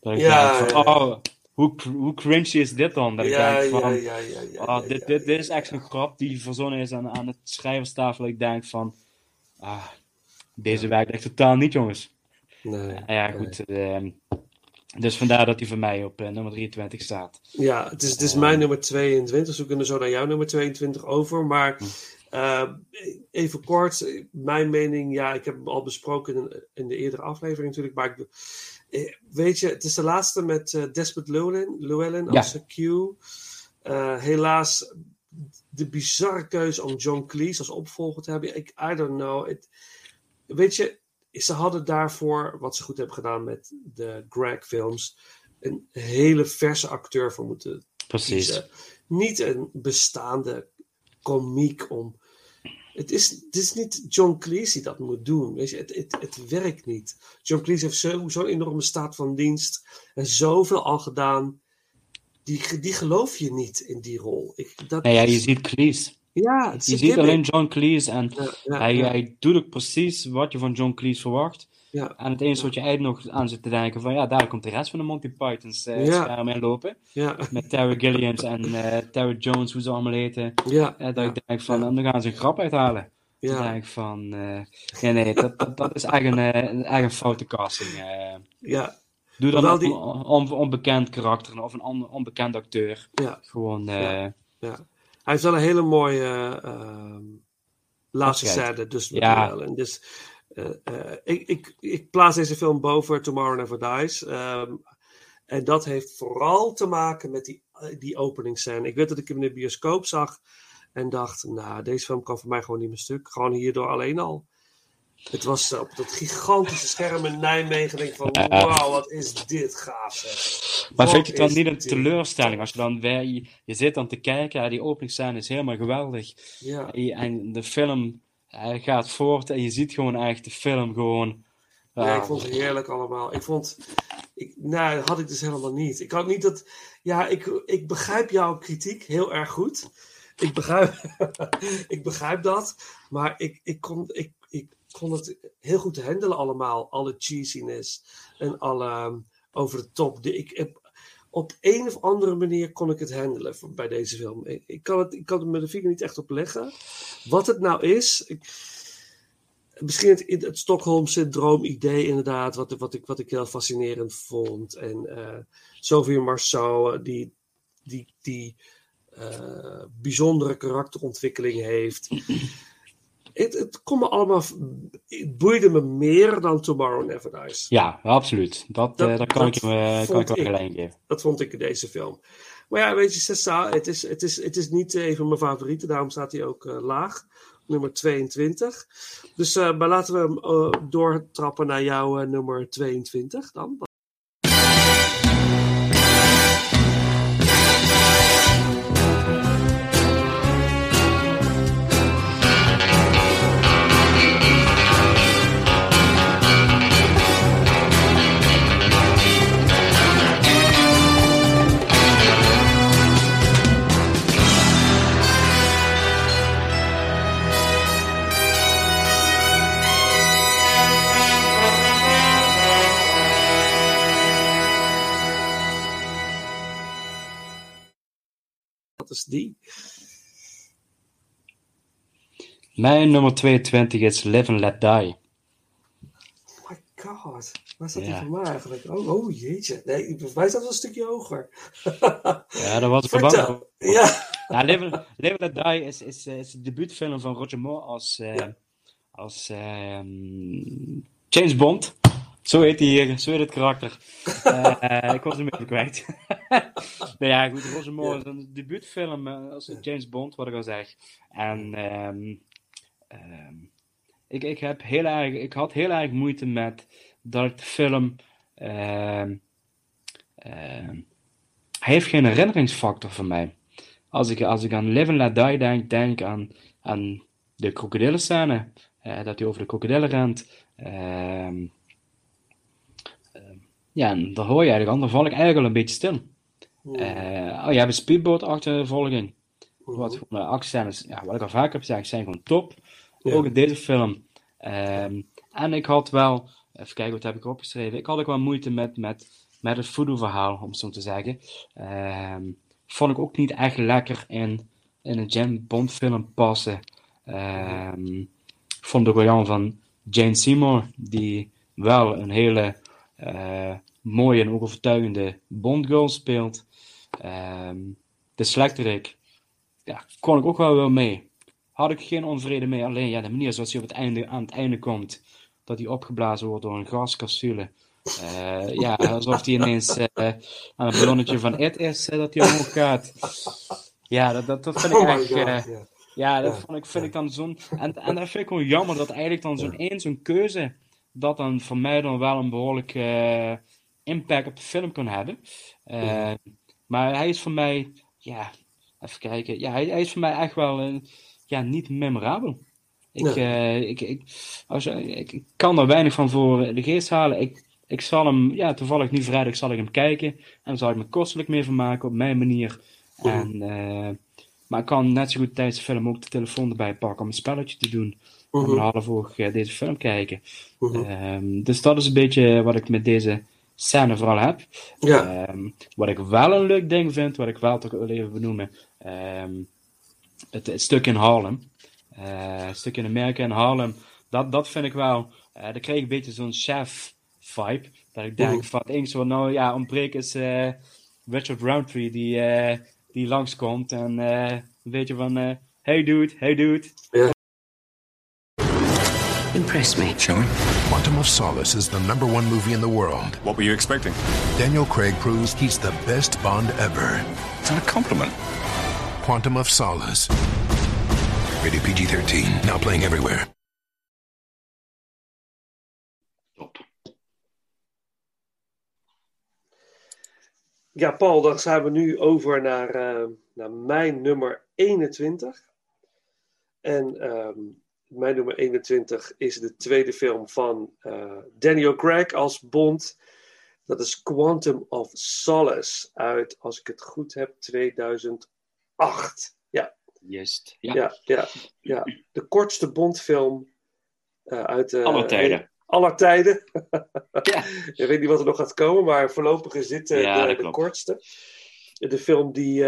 Dat ik Ja, denk van. ja. Oh, hoe, hoe cringy is dit dan? Dat ik denk van. ja, ja, ja, dit, dit, dit is echt zo'n grap die verzonnen is aan, aan het schrijverstafel. Ik denk van. Ah, deze werkt echt totaal niet, jongens. Nee. ja, goed. ehm, dus vandaar dat hij voor mij op eh, nummer 23 staat. Ja, het is, het is mijn nummer 22, dus we kunnen zo naar jouw nummer 22 over. Maar eh, even kort, mijn mening, ja, ik heb hem al besproken in, in de eerdere aflevering natuurlijk. Maar ik, weet je, het is de laatste met eh, Desmond Llewellyn, Llewellyn Ja. als Q. Eh, helaas de bizarre keuze om John Cleese als opvolger te hebben. Ik, I don't know. Het- weet je, ze hadden daarvoor, wat ze goed hebben gedaan met de Greg-films, een hele verse acteur voor moeten Precies. kiezen. Niet een bestaande komiek om. Het is, het is niet John Cleese die dat moet doen. Weet je, het, het, het werkt niet. John Cleese heeft zo- zo'n enorme staat van dienst en zoveel al gedaan. die, die geloof je niet in die rol. Ik, dat Nee, ja, je ziet Cleese. Ja, je ziet alleen John Cleese en ja, hij, ja. hij doet ook precies wat je van John Cleese verwacht. Ja. En het enige wat je eigenlijk nog aan zit te denken van ja, daar komt de rest van de Monty Pythons eh Ja. scherm in lopen. Ja. Met Terry Gilliams en eh Terry Jones, hoe ze allemaal heten. Ja. Eh, dat ik denk van, en dan gaan ze een grap uithalen. Ja. Dan denk ik van, eh, nee, nee, dat, dat, dat is echt een, eh, een foute casting. eh. Ja. Doe dan die- een on- onbekend karakter of een on- onbekend acteur. Ja. Gewoon, eh, Ja. Ja. Hij heeft wel een hele mooie ehm, laatste scène. Dus, Ja. wel. En dus eh, eh, ik, ik, ik plaats deze film boven Tomorrow Never Dies. Ehm, en dat heeft vooral te maken met die, eh, die openingsscène. Ik weet dat ik hem in de bioscoop zag en dacht, nou, deze film kan voor mij gewoon niet meer stuk. Gewoon hierdoor alleen al. Het was eh, op dat gigantische scherm in Nijmegen. Denk ik van, wauw, wat is dit gaaf zeg. Maar vind je het dan niet een dit? teleurstelling als je dan weer, je, zit dan te kijken, die openingsscène is helemaal geweldig. Ja. En de film eh, gaat voort en je ziet gewoon echt de film gewoon. Ja, ik vond het heerlijk allemaal. Ik vond. Ik, nou, dat had ik dus helemaal niet. Ik had niet dat. Ja, ik, ik begrijp jouw kritiek heel erg goed. Ik begrijp, ik begrijp dat. Maar ik, ik, kon, ik, ik kon het heel goed handelen allemaal. Alle cheesiness en alle um, over de top. De, ik heb, op een of andere manier kon ik het handelen voor- bij deze film. Ik, kan het, ik kan het met de vinger niet echt op leggen. Wat het nou is. Ik, misschien het, het Stockholm-syndroom-idee, inderdaad, wat, wat, ik, wat ik heel fascinerend vond. En eh Sophie Marceau, die, die, die eh, bijzondere karakterontwikkeling heeft. Het, het kon me allemaal. Het boeide me meer dan Tomorrow Never Dies. Ja, absoluut. Dat, Dat- eh, dat kan ik dat je eh, kan ik wel gelijk geven. Dat vond ik in deze film. Maar ja, weet je, Sessa, het is, het is, het is niet een van mijn favorieten. Daarom staat hij ook eh, laag. Nummer 22. Dus maar laten we hem doortrappen naar jouw nummer 22 dan. Die. Mijn nummer 22 is Live and Let Die. My god. Waar staat Ja. die voor mij eigenlijk? Oh, oh jeetje. Nee, voor mij staat een stukje hoger. Ja, dat was voor. Ja. Ja, Live, Live and Let Die is, is, is de debuutfilm van Roger Moore als, eh, als ehm, James Bond. Zo heet, hij hier, zo heet het karakter. Eh, ik was hem even kwijt. nou ja, goed, Roger Moore is een debuutfilm eh, als James Bond, wat ik al zeg. En ehm, ehm, ik, ik, heb heel erg, ik had heel erg moeite met dat ik de film... ehm, hij heeft geen herinneringsfactor voor mij. Als ik, als ik aan Live and Let Die denk, denk aan, aan de krokodillenscène. eh dat hij over de krokodillen rent. Ehm, ja, en daar hoor je eigenlijk aan. Dan val ik eigenlijk al een beetje stil. Eh, oh, je hebt een speedboot-achtervolging. Wat gewoon de actiescènes, ja, wat ik al vaker heb gezegd, zijn gewoon top. Ook in deze film. Ehm, en ik had wel, even kijken wat heb ik opgeschreven. Ik had ook wel moeite met, met, met het voodoo-verhaal, om het zo te zeggen. Ehm, vond ik ook niet echt lekker in, in een James Bond film passen. Ik vond ook wel jammer van Jane Seymour, die wel een hele mooie en ook overtuigende Bond girl speelt. Ehm, de slechterik, ja, kon ik ook wel wel mee. Had ik geen onvrede mee, alleen ja, de manier zoals hij op het einde, aan het einde komt, dat hij opgeblazen wordt door een gascapsule. Eh, ja, alsof hij ineens eh, aan het ballonnetje van It is, eh, dat hij omhoog gaat. Ja, dat, dat, dat vind ik Oh echt... God, eh, ja. dat vond ik, vind ik dan zo'n... En, en dat vind ik gewoon jammer, dat eigenlijk dan zo'n één, zo'n keuze, dat dan voor mij dan wel een behoorlijk eh, impact op de film kan hebben. Eh, Maar hij is voor mij, ja, even kijken, ja, hij, hij is voor mij echt wel, eh, ja, niet memorabel. Ik, ik, ik, als, ik, ik kan er weinig van voor de geest halen. Ik, ik zal hem, ja, toevallig nu vrijdag zal ik hem kijken. En dan zal ik me kostelijk mee vermaken op mijn manier. En, maar ik kan net zo goed tijdens de film ook de telefoon erbij pakken om een spelletje te doen. Mhm. een half uur eh, deze film kijken. Mhm. Ehm, dus dat is een beetje wat ik met deze scène vooral heb. Ja. Ehm, wat ik wel een leuk ding vind, wat ik wel toch wil even benoemen. ehm, het, het stuk in Harlem. Eh, het stuk in Amerika in Harlem. Dat, dat vind ik wel. eh daar kreeg ik een beetje zo'n chef vibe. Dat ik denk Mhm. van het enige wat nou ja, ontbreekt is eh, Richard Roundtree die, die langskomt. En een beetje van hey dude, hey dude. Impress me. Shall we? Quantum of Solace is the number one movie in the world. What were you expecting? Daniel Craig proves he's the best Bond ever. It's not a compliment. Quantum of Solace. Rated PG 13. Now playing everywhere. Ja, Paul, dan zijn we nu over naar, eh, naar mijn nummer 21. En ehm, mijn nummer 21 is de tweede film van eh, Daniel Craig als Bond. Dat is Quantum of Solace uit, als ik het goed heb, 2008. Ja, Juist. ja, Ja. ja, ja. De kortste Bondfilm eh, uit de... Aller tijden. aller tijden. Ik weet niet wat er nog gaat komen, maar voorlopig is dit eh, Ja, de, de kortste. De film die.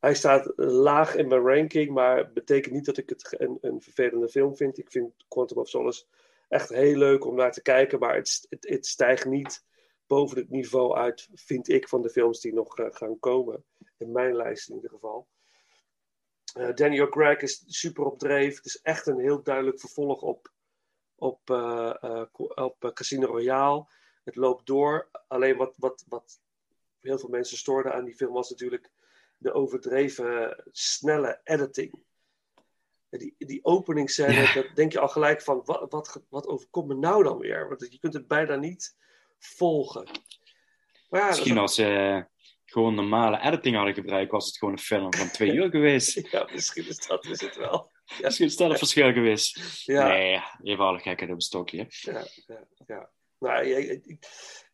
Hij staat laag in mijn ranking, maar betekent niet dat ik het een, een vervelende film vind. Ik vind Quantum of Solace echt heel leuk om naar te kijken, maar het, het, het stijgt niet boven het niveau uit, vind ik, van de films die nog eh, gaan komen. In mijn lijst in ieder geval. Eh, Daniel Craig is super op dreef. Het is echt een heel duidelijk vervolg op, op, op eh, Casino Royale. Het loopt door. Alleen wat, wat, wat heel veel mensen stoorden aan die film was natuurlijk de overdreven snelle editing. Die, die openingsscène, dat denk je al gelijk van, wat, wat, wat overkomt me nou dan weer? Want je kunt het bijna niet volgen. Maar ja, Misschien als ze gewoon normale editing hadden gebruikt, was het gewoon een film van twee uur geweest. Ja, misschien is dat is het wel. Misschien is dat een verschil geweest. Ja. Nee, even alle gekheid op een stokje. Ja, ja, ja. Nou, ja, ik-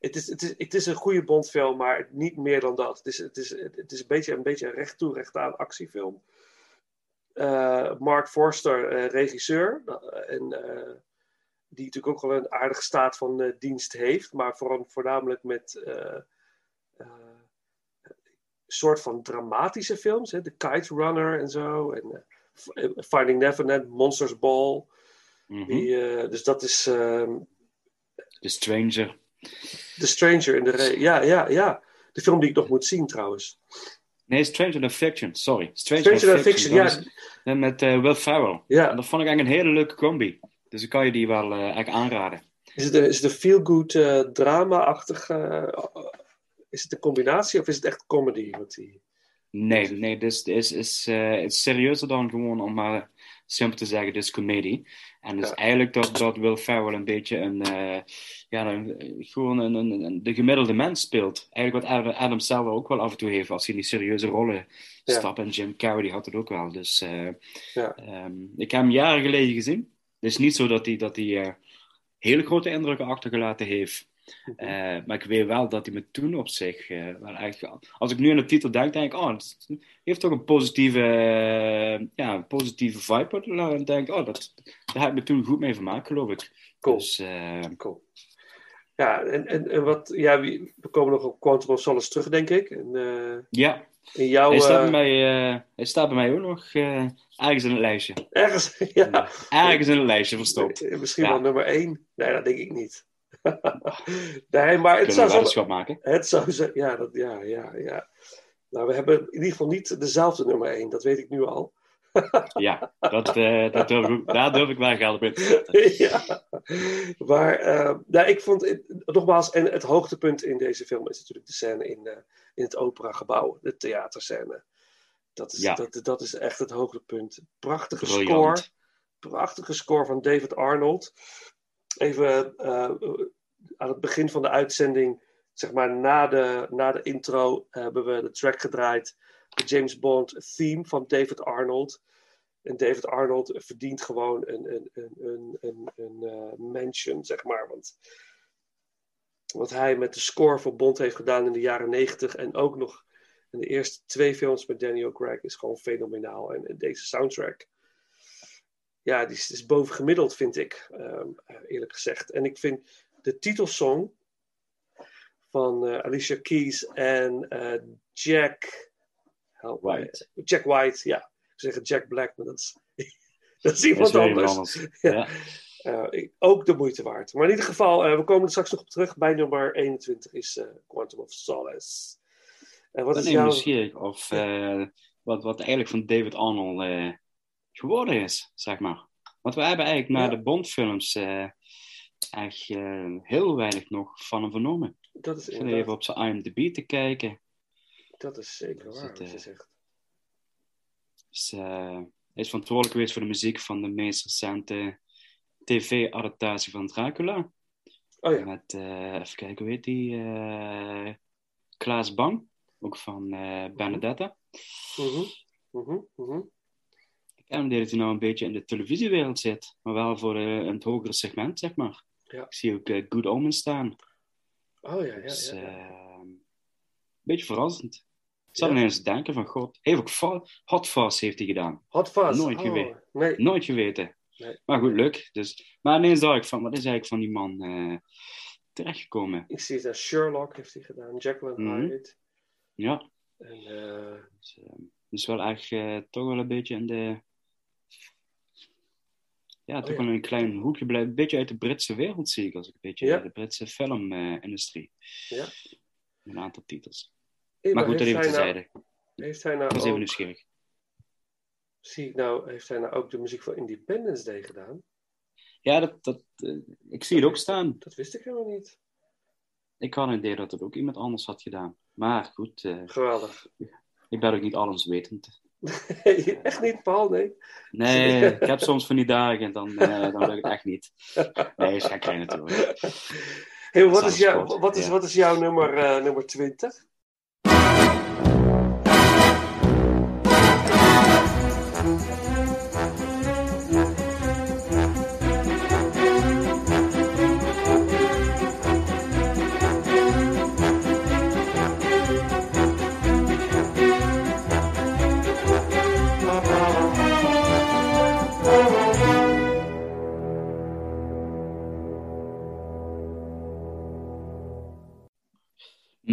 het, is, het, is, het is een goede Bondfilm, maar niet meer dan dat. Het is, het is, het is een, beetje, een beetje een recht toe, recht aan actiefilm. Eh, Mark Forster, eh, regisseur. eh, en, die natuurlijk ook wel een aardige staat van dienst heeft, maar vooral, voornamelijk met soort van dramatische films. Hè? The Kite Runner en zo. En Finding Neverland, Monsters Ball. Mhm. Die, dus dat is ehm, The Stranger. The Stranger in de re- Ja, ja, ja. De film die ik nog moet zien trouwens. Nee, Stranger Than Fiction, sorry. Stranger, Stranger Than Fiction, ja. en met eh, Will Ferrell. Ja. En dat vond ik eigenlijk een hele leuke combi. Dus dan kan je die wel eh echt aanraden. Is het een, is het feel-good eh, drama-achtig... eh, is het een combinatie of is het echt comedy? Wat die... Nee, nee, dus is, is, eh, het is serieuzer dan gewoon om maar simpel te zeggen, dit is comedie. En dus eigenlijk dat, dat Will Ferrell een beetje een, eh, ja, een, gewoon een, een, een- de gemiddelde mens speelt. Eigenlijk wat Adam, Adam zelf ook wel af en toe heeft als hij in die serieuze rollen Ja. stapt. En Jim Carrey die had het ook wel. Dus eh, Ja. ehm, ik heb hem jaren geleden gezien. Het is niet zo dat hij, dat hij eh, hele grote indrukken achtergelaten heeft. Eh, maar ik weet wel dat hij me toen op zich eh, wel echt... Als ik nu aan de titel denk, denk ik... Oh, het heeft toch een positieve, eh, ja, een positieve vibe. En denk ik, oh, dat, daar heb ik me toen goed mee vermaakt, geloof ik. Cool. Dus, cool. Ja, en, en, en wat... Ja, we komen nog op Quantum of Solace terug, denk ik. En, ja. in jouw... hij, staat bij mij, hij staat bij mij ook nog ergens in het lijstje. Ergens, ja. Ergens in het lijstje verstopt. Misschien Ja. wel nummer één. Nee, dat denk ik niet. nee, maar het Kunnen zou zo... maken? Het zou zo... Ja, dat, ja, ja, ja. Nou, we hebben in ieder geval niet dezelfde nummer één. Dat weet ik nu al. Ja, dat, dat durf ik, daar durf ik wel geld op in te zetten. ja. Maar eh, nou, ik vond, het- nogmaals, en het hoogtepunt in deze film is natuurlijk de scène in, eh, in het operagebouw, de theaterscène. Dat is, Ja. dat, dat is echt het hoogtepunt. Prachtige Briljant. score. Prachtige score van David Arnold. Even eh, aan het begin van de uitzending, zeg maar na de, na de intro, hebben we de track gedraaid. De James Bond theme van David Arnold. En David Arnold verdient gewoon een, een, een, een, een, een uh, mention, zeg maar. Want wat hij met de score voor Bond heeft gedaan in de jaren negentig en ook nog in de eerste twee films met Daniel Craig is gewoon fenomenaal. En, en deze soundtrack, ja, die is, is bovengemiddeld, vind ik, um, eerlijk gezegd. En ik vind de titelsong van uh, Alicia Keys en uh, Jack White. Jack White, ja. Ik zeg Jack Black, maar dat is, dat is iemand anders. anders. Ja. Uh, ook de moeite waard. Maar in ieder geval, uh, we komen er straks nog op terug. Bij nummer 21 is uh, Quantum of Solace. En wat is jouw... nieuwsgierig of wat, wat eigenlijk van David Arnold geworden is, zeg maar. Want we hebben eigenlijk naar Ja. de Bondfilms echt heel weinig nog van hem vernomen. Dat is inderdaad- even op zijn IMDb te kijken. Dat is zeker waar het, wat je eh, zegt. Eh, hij is verantwoordelijk geweest voor de muziek van de meest recente tv-adaptatie van Dracula. Oh ja. Met, eh, even kijken, hoe heet die? eh Klaas Bang, ook van eh Benedetta. Mhm, mhm. Ik ken hem dat hij nou een beetje in de televisiewereld zit, maar wel voor eh, een hogere segment, zeg maar. Ja. Ik zie ook eh, Good Omens staan. Oh ja, ja, Dus, ja. ja. eh, een beetje verrassend. Ik zat ineens te denken van, god, heeft ook Hot Fuzz heeft hij gedaan. Hot Fuzz. Nooit oh, geweten. Nee. Nooit geweten. Nee. Maar goed, leuk. Dus, maar ineens dacht ik van, wat is eigenlijk van die man eh, terechtgekomen? Ik zie daar. Sherlock heeft hij gedaan. Jacqueline Mhm. Hyde. Ja, En, dus, eh, dus wel echt toch wel een beetje in de... Ja, toch Oh, ja. een klein hoekje blijven. Een beetje uit de Britse wereld zie ik, als ik een beetje Ja. de Britse filmindustrie. ja. een aantal titels. Hey, maar goed, dat even hij nou-. Heeft hij nou was even ook, nieuwsgierig. zie ik nou, heeft hij nou ook de muziek voor Independence Day gedaan? Ja, dat, dat, eh, ik zie het ook staan. Dat wist ik helemaal niet. Ik had een idee dat het ook iemand anders had gedaan. Maar goed, eh, Geweldig. ik ben ook niet alleswetend. Echt niet, Paul? Nee. Nee, ik heb soms van die dagen en dan, eh dan lukt het echt niet. Nee, is geen natuurlijk. Hey, wat, is jou, wat, is, wat is jouw nummer, eh, nummer 20?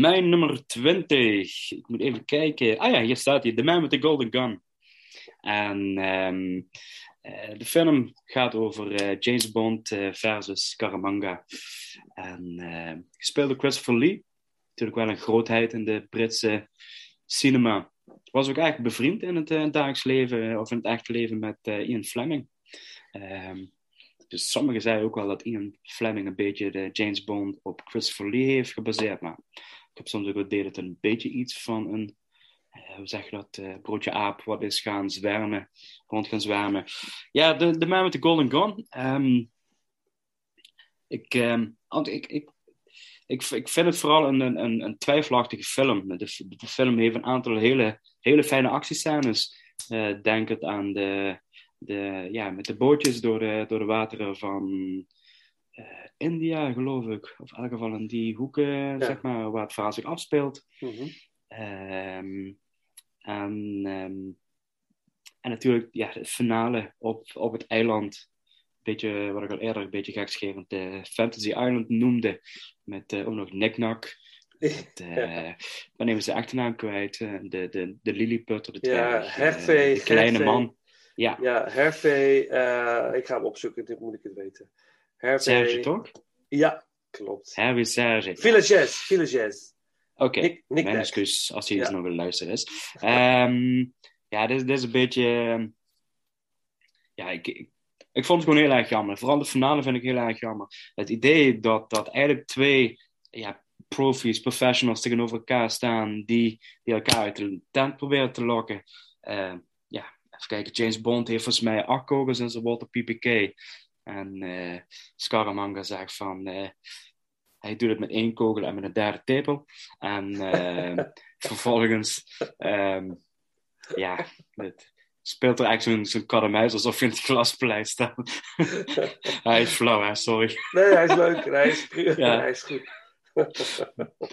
Mijn nummer 20. Ik moet even kijken. Ah ja, hier staat hij. The Man with the Golden Gun. En ehm, eh, de film gaat over eh, James Bond eh, versus Scaramanga. En gespeeld door Christopher Lee. Natuurlijk wel een grootheid in de Britse cinema. Was ook eigenlijk bevriend in het dagelijks leven, of in het echte leven, met Ian Fleming. Ehm, dus sommigen zeiden ook wel dat Ian Fleming een beetje de James Bond op Christopher Lee heeft gebaseerd. Maar heb soms ook idee dat een beetje iets van een, eh, hoe zeg je dat, eh, broodje aap wat is gaan zwermen, rond gaan zwermen. Ja, de, de man met de golden gun. Ehm, ik, want ik, ik, ik, ik vind het vooral een, een, een, twijfelachtige film. De, de film heeft een aantal hele, hele fijne actiescènes. Eh denk het aan de, de, ja, met de bootjes door de, door de wateren van India, geloof ik. Of in elk geval in die hoeken, zeg maar, waar het verhaal zich afspeelt. Mhm. Ehm, en, ehm, en natuurlijk ja, de finale op, op het eiland. Beetje, wat ik al eerder een beetje gekscherend de Fantasy Island noemde. Met eh, ook nog Knickknack. Met, eh, Ik ben even zijn achternaam kwijt. eh, de, de, de Lilliputter, de Ja, eh, Hervé. de kleine man. Ja, Ja, eh, ik ga hem opzoeken, dit moet ik het weten. Hervé. Serge toch? Ja, klopt. Hervé Serge. Villages, Villages. Oké, mijn excuus als hij Ja. eens nog een luisteren is. Ehm, ja, dit, dit is een beetje... ehm, Ja, ik, ik, ik vond het gewoon heel erg jammer. Vooral de finale vind ik heel erg jammer. Het idee dat, dat eigenlijk twee ja, profies, professionals tegenover elkaar staan, die, die elkaar uit de tent proberen te lokken. Eh, ja, even kijken. James Bond heeft volgens mij acht kogels in zijn Walter PPK. En eh Scaramanga zegt van... eh, hij doet het met één kogel en met een derde tepel. En eh, vervolgens, ehm, ja, het, speelt er eigenlijk zo'n zo'n kaddemuis alsof je in het glaspaleis staat. hij is flauw, hè, sorry. Nee, hij is leuk. Hij is. Ja. hij is goed.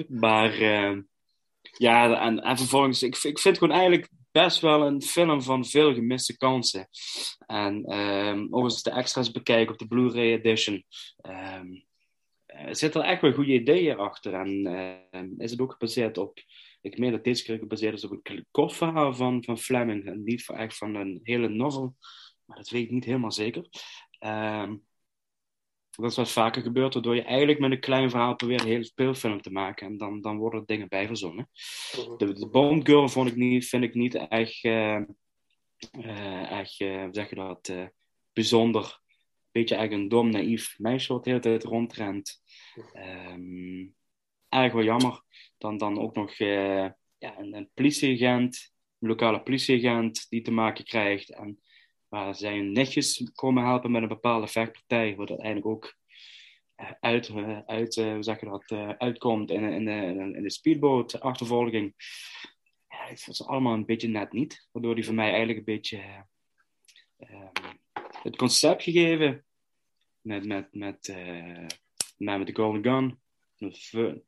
Maar eh, ja, en, en vervolgens, ik, ik vind het gewoon eigenlijk best wel een film van veel gemiste kansen. En ehm ook de extra's bekijk op de Blu-ray edition, ehm, er zitten er echt wel goede ideeën achter. En ehm, is het ook gebaseerd op, ik meen dat deze keer gebaseerd is op een kort verhaal van, van Fleming. En niet echt van een hele novel, maar dat weet ik niet helemaal zeker. Dat is wat vaker gebeurt, waardoor je eigenlijk met een klein verhaal probeert een hele speelfilm te maken. En dan, dan worden er dingen bij verzonnen. De, de Bond Girl vond ik niet, vind ik niet echt, eh, eh, echt hoe zeg je dat, eh, bijzonder. Beetje eigenlijk een dom, naïef meisje wat de hele tijd rondrent. Ehm erg wel jammer. Dan, dan ook nog eh, ja, een, een politieagent, een lokale politieagent die te maken krijgt. En waar zijn netjes komen helpen met een bepaalde vechtpartij, wat uiteindelijk ook eh, uit, eh, uit, eh, hoe zeg je dat, uitkomt in, in, in, in de speedboot achtervolging. Ja, dat is allemaal een beetje net niet, waardoor die voor mij eigenlijk een beetje eh, ehm, het concept gegeven met, met, met, eh, met, met de Golden Gun,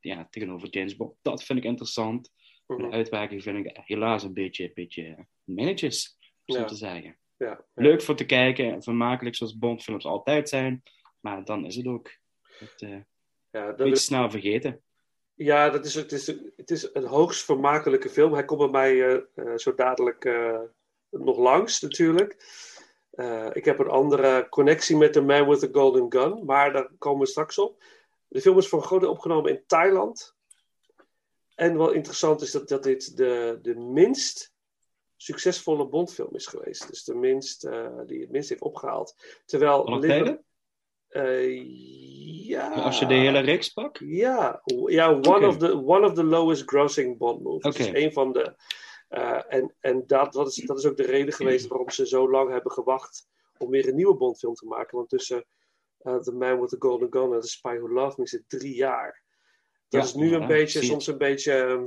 ja, tegenover James Bond. Dat vind ik interessant. Mhm. De uitwerking vind ik helaas een beetje, een beetje minnetjes, om Ja. te zeggen. Ja. Leuk voor te kijken, vermakelijk zoals Bondfilms altijd zijn, maar dan is het ook het, eh, Ja, dat is- snel vergeten. Ja, dat is, het, is, het is een hoogst vermakelijke film. Hij komt bij mij eh, eh, zo dadelijk nog langs, natuurlijk. Ik heb een andere connectie met The Man with the Golden Gun, maar daar komen we straks op. De film is voor een groot opgenomen in Thailand. En wel interessant is dat, dat dit de, de minst succesvolle Bondfilm is geweest. Dus de minst, eh, die het minst heeft opgehaald. Terwijl Liver-? Eh, ja. Als je de hele reeks pakt? Ja, ja one, of the, one of the lowest grossing Bond movies. Dus een van de. eh, en en dat, dat, is, dat is ook de reden geweest waarom ze zo lang hebben gewacht om weer een nieuwe Bondfilm te maken. Want tussen The Man with the Golden Gun en The Spy Who Loved Me zit drie jaar. Dat Ja, is nu een beetje, soms een beetje ehm,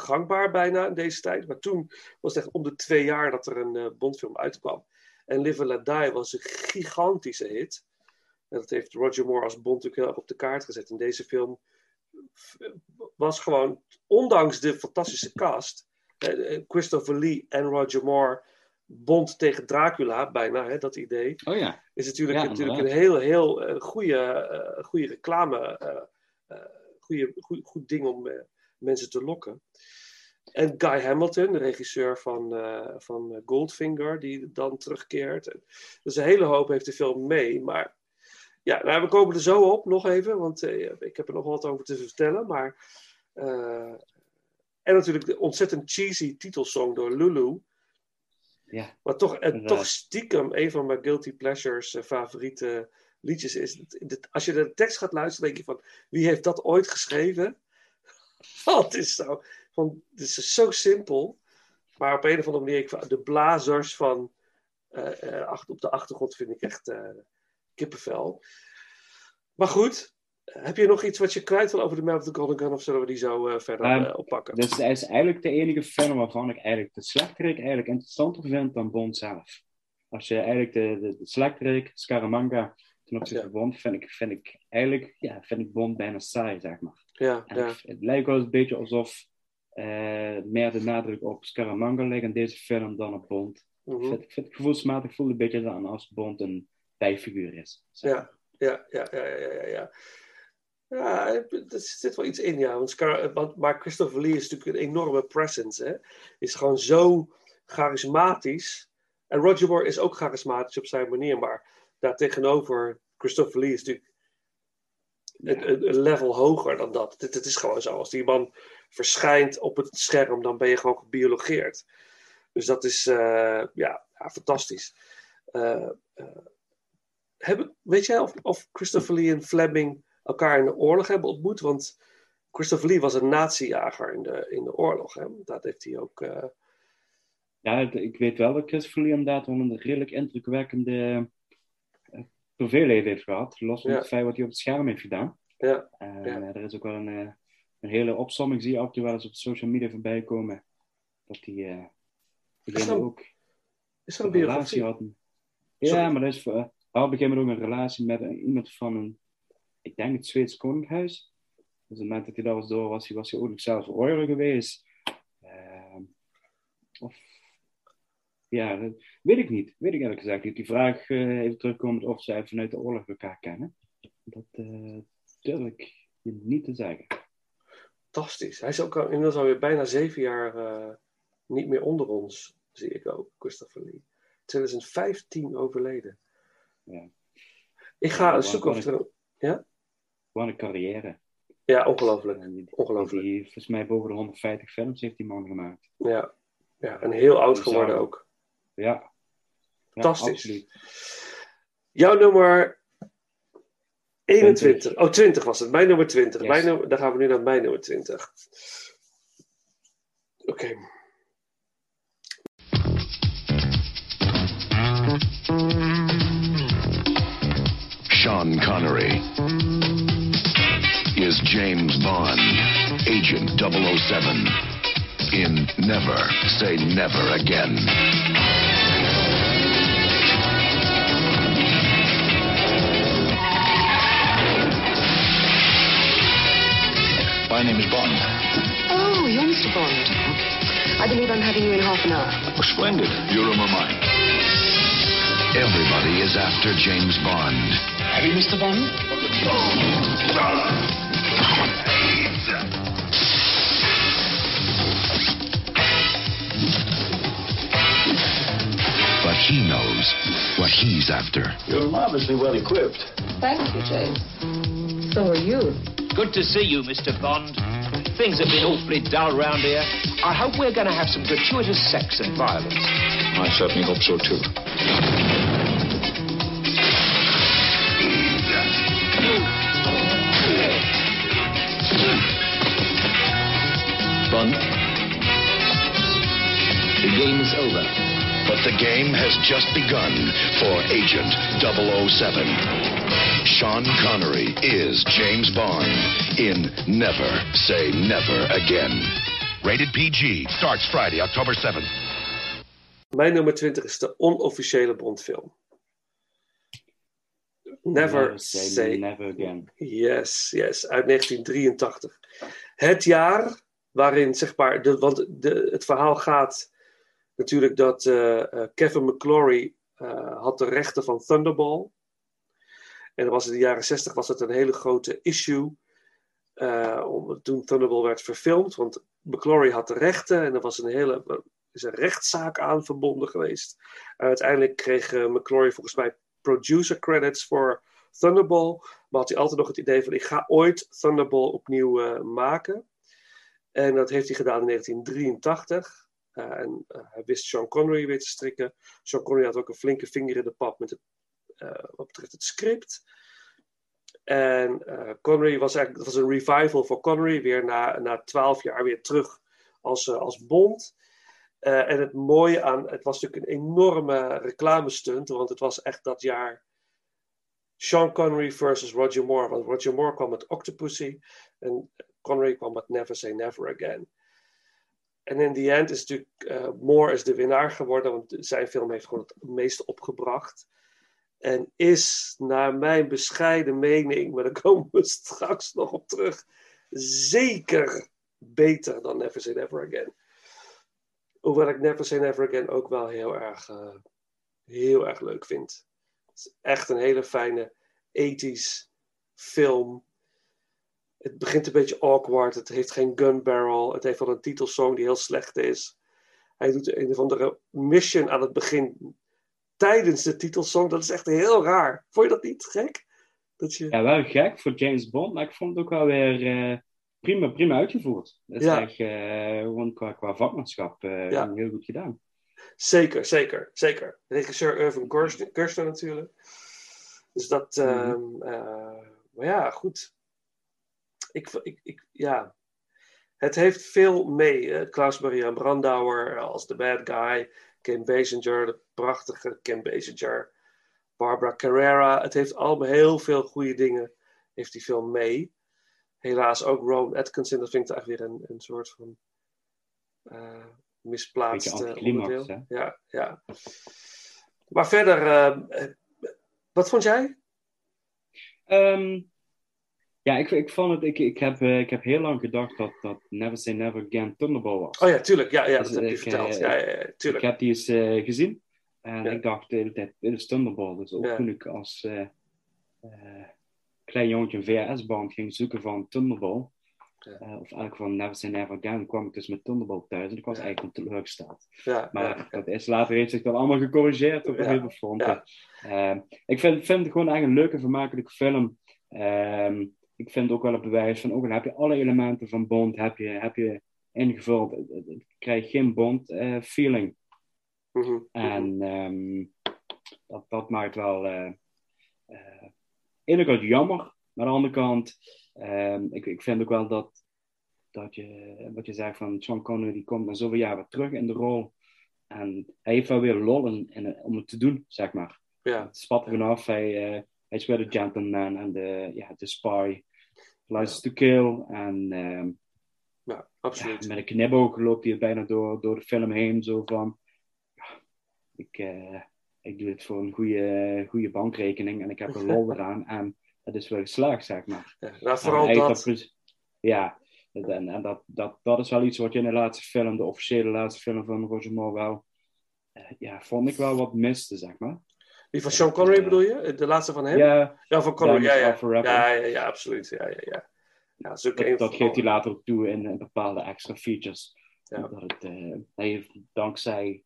gangbaar bijna in deze tijd. Maar toen was het echt om de twee jaar dat er een eh, Bondfilm uitkwam. En Live and Let Die was een gigantische hit. En dat heeft Roger Moore als Bond natuurlijk heel erg op de kaart gezet. En deze film was gewoon, ondanks de fantastische cast, eh, Christopher Lee en Roger Moore, Bond tegen Dracula, bijna, hè, dat idee. Oh ja. Is natuurlijk, Ja, natuurlijk een heel, heel eh, goede, goede reclame, goede, goed, goed ding om mensen te lokken. En Guy Hamilton, de regisseur van, eh, van Goldfinger, die dan terugkeert. Dus een hele hoop heeft de film mee. Maar ja, nou, we komen er zo op nog even, want eh, ik heb er nog wat over te vertellen. Maar, eh, en natuurlijk de ontzettend cheesy titelsong door Lulu. Ja. Maar toch, en toch stiekem een van mijn Guilty Pleasures favoriete liedjes is. Als je de tekst gaat luisteren, denk je van wie heeft dat ooit geschreven? Het is zo, van, het is zo simpel. Maar op een of andere manier, ik, de blazers van eh, eh, achter, op de achtergrond vind ik echt eh, kippenvel. Maar goed, heb je nog iets wat je kwijt wil over de Man of the Golden Gun? Of zullen we die zo verder Ehm, eh, oppakken? Dus hij is eigenlijk de enige film waarvan ik eigenlijk de slechterik eigenlijk interessanter vind dan Bond zelf. Als je eigenlijk de, de, de slechterik, Scaramanga, ten opzichte van Bond, vind ik, vind ik eigenlijk, ja, vind ik Bond bijna saai, zeg maar. Ja, ja. het, het lijkt wel een beetje alsof eh, meer de nadruk op Scaramanga ligt in deze film dan op Bond. Mhm. ik, vind, ik vind het gevoelsmatig voelt een beetje aan als Bond een bijfiguur is. Ja, ja, ja, ja, ja, ja. ja. Ja, er zit wel iets in, ja. Want Scar, want, maar Christopher Lee is natuurlijk een enorme presence, hè. Is gewoon zo charismatisch. En Roger Moore is ook charismatisch op zijn manier, maar daartegenover Christopher Lee is natuurlijk een, een- level hoger dan dat. Het, het is gewoon zo. Als die man verschijnt op het scherm, dan ben je gewoon gebiologeerd. Dus dat is, eh, ja, ja, fantastisch. Eh, eh, weet jij of, of Christopher Lee en Fleming elkaar in de oorlog hebben ontmoet? Want Christopher Lee was een nazijager in de, in de oorlog. Hè? Dat heeft hij ook. Ja, ik- weet wel dat Christopher Lee inderdaad een redelijk indrukwekkende uh, privéleven heeft gehad. Los van Ja. het feit wat hij op het scherm heeft gedaan. Ja. En Ja. eh, er is ook wel een, eh, een hele opsomming, zie je af en toe wel eens op social media voorbij komen. Dat Zo. ook Is er een een relatie biografie? had. Ja, maar dat is had op een ook een relatie met iemand van een. Ik denk het Zweeds Koninkhuis. Dus op het moment dat hij daar was door was, hij, was hij ook nog zelf royal geweest. Ehm, of. Ja, dat weet ik niet. Weet ik eerlijk gezegd niet. Die vraag eh, even terugkomt of zij vanuit de oorlog elkaar kennen. Dat eh, durf ik je niet te zeggen. Fantastisch. Hij is ook al, inmiddels alweer bijna zeven jaar eh, niet meer onder ons, zie ik ook, Christopher Lee. 2015 overleden. Ja. Ik ga Ja, zoeken of er... Ja? Gewoon een carrière. Ja, ongelooflijk. Ongelooflijk. Die, volgens mij boven de 150 films heeft die man gemaakt. Ja. ja, en heel oud geworden ook. Ja. Fantastisch. Jouw nummer 21. Oh, 20 was het. Mijn nummer 20. Yes. Mijn nummer, dan gaan we nu naar mijn nummer 20. Oké. Sean Connery is James Bond, Agent 007, in Never Say Never Again. My name is Bond. Oh, you're Mr. Bond. I believe I'm having you in half an hour. Oh, splendid. Your room or mine? Everybody is after James Bond. Have you, Mr. Bond? But he knows what he's after. You're marvelously well equipped. Thank you, James. So are you. Good to see you, Mr. Bond. Things have been awfully dull round here. I hope we're going to have some gratuitous sex and violence. I certainly hope so too. Bond? The game is over. But the game has just begun for Agent 007. Sean Connery is James Bond in Never Say Never Again. Rated PG starts Friday, October 7th. Mijn nummer 20 is de onofficiële Bondfilm. Never, Never say say, never again. Yes, yes, uit 1983. Het jaar waarin, zeg maar, de, want de, het verhaal gaat natuurlijk dat eh, eh, Kevin McClory eh, had de rechten van Thunderball. En was in de jaren 60 was het een hele grote issue. om, toen Thunderball werd verfilmd, want McClory had de rechten en er was een hele is een rechtszaak aan verbonden geweest. Uiteindelijk kreeg eh, McClory volgens mij producer credits voor Thunderball. Maar had hij altijd nog het idee van: ik ga ooit Thunderball opnieuw eh, maken. En dat heeft hij gedaan in 1983. Eh, en hij wist Sean Connery weer te strikken. Sean Connery had ook een flinke vinger in de pap met het, wat betreft het script. En eh, Connery was eigenlijk dat was een revival voor Connery, weer na, na 12 jaar weer terug als, eh, als Bond. Eh, en het mooie aan, het was natuurlijk een enorme reclamestunt, want het was echt dat jaar Sean Connery versus Roger Moore. Want Roger Moore kwam met Octopussy en Connery kwam met Never Say Never Again. En in the end is natuurlijk eh, Moore is de winnaar geworden, want zijn film heeft gewoon het meeste opgebracht. En is, naar mijn bescheiden mening, maar daar komen we straks nog op terug, zeker beter dan Never Say Never Again. Hoewel ik Never Say Never Again ook wel heel erg, eh, heel erg leuk vind. Het is echt een hele fijne ethisch film. Het begint een beetje awkward. Het heeft geen gun barrel. Het heeft wel een titelsong die heel slecht is. Hij doet een of andere mission aan het begin tijdens de titelsong. Dat is echt heel raar. Vond je dat niet gek? Dat je... Ja, wel gek voor James Bond, maar ik vond het ook wel weer eh, prima, prima uitgevoerd. Dat is Ja. echt eh, gewoon qua, qua vakmanschap eh, Ja. heel goed gedaan. Zeker, zeker, zeker. Regisseur Irving Kershner natuurlijk. Dus dat, ehm, eh, maar ja, goed. Ik, ik, ik, ja. Het heeft veel mee. Klaus Maria Brandauer als de bad guy. Kim Basinger, de prachtige Kim Basinger. Barbara Carrera. Het heeft allemaal heel veel goede dingen. Heeft die film mee. Helaas ook Rowan Atkinson. Dat vind ik echt weer een, een soort van... misplaatst Beetje eh, anticlimax, onderdeel. Ja, ja. Maar verder, eh, eh, wat vond jij? Ehm, ja, ik, ik vond het. Ik, ik, heb, eh, ik heb heel lang gedacht dat, dat Never Say Never Again Thunderball was. Oh ja, tuurlijk. Ja, ja Dus dat heb je ik, verteld. eh, Ja, ja, ja, tuurlijk. Ik heb die eens eh, gezien. En ik dacht de hele tijd, dit is Thunderball. Dus ook Ja. toen ik als klein jongetje een VHS-band ging zoeken van Thunderball. of eigenlijk van Never Say Never Again, kwam ik dus met Thunderball thuis. En ik was eigenlijk teleurgesteld. Ja, Maar dat is later heeft zich dat allemaal gecorrigeerd op Ja, veel fronten. Ehm, ik vind, vind het gewoon echt een leuke, vermakelijke film. Ehm, ik vind ook wel een bewijs van, ook al heb je alle elementen van Bond heb je, heb je ingevuld. Het- het- het krijgt geen Bond-feeling. Mhm. En ehm, dat, dat maakt wel eh eh, aan de ene kant jammer, maar aan de andere kant, ehm, ik, ik vind ook wel dat, dat je, wat je zegt van Sean Connery, die komt na zoveel jaren terug in de rol. En hij heeft wel weer lol in, in, om het te doen, zeg maar. Ja. Het spat er vanaf, hij, eh, hij is weer de gentleman en de, ja, de spy. License to Kill. En ehm, Ja, absoluut. ja, met een knipoog loopt hij bijna door, door de film heen. Zo van, ja, ik, eh, ik doe het voor een goede, goede bankrekening en ik heb er lol eraan. En het is wel geslaagd, zeg maar. Ja, nou, vooral dat. pre- ja, en, en dat, dat, dat is wel iets wat je in de laatste film, de officiële laatste film van Roger Moore wel, eh, ja, vond ik wel wat miste, zeg maar. Die van Sean Connery bedoel je? De laatste van hem? Ja, ja van Connery. Ja, ja. Ja, ja, ja, absoluut. Ja, ja, ja. ja dat Dat, van- geeft hij later ook toe in, in bepaalde extra features. Ja. Dat het, eh, hij heeft dankzij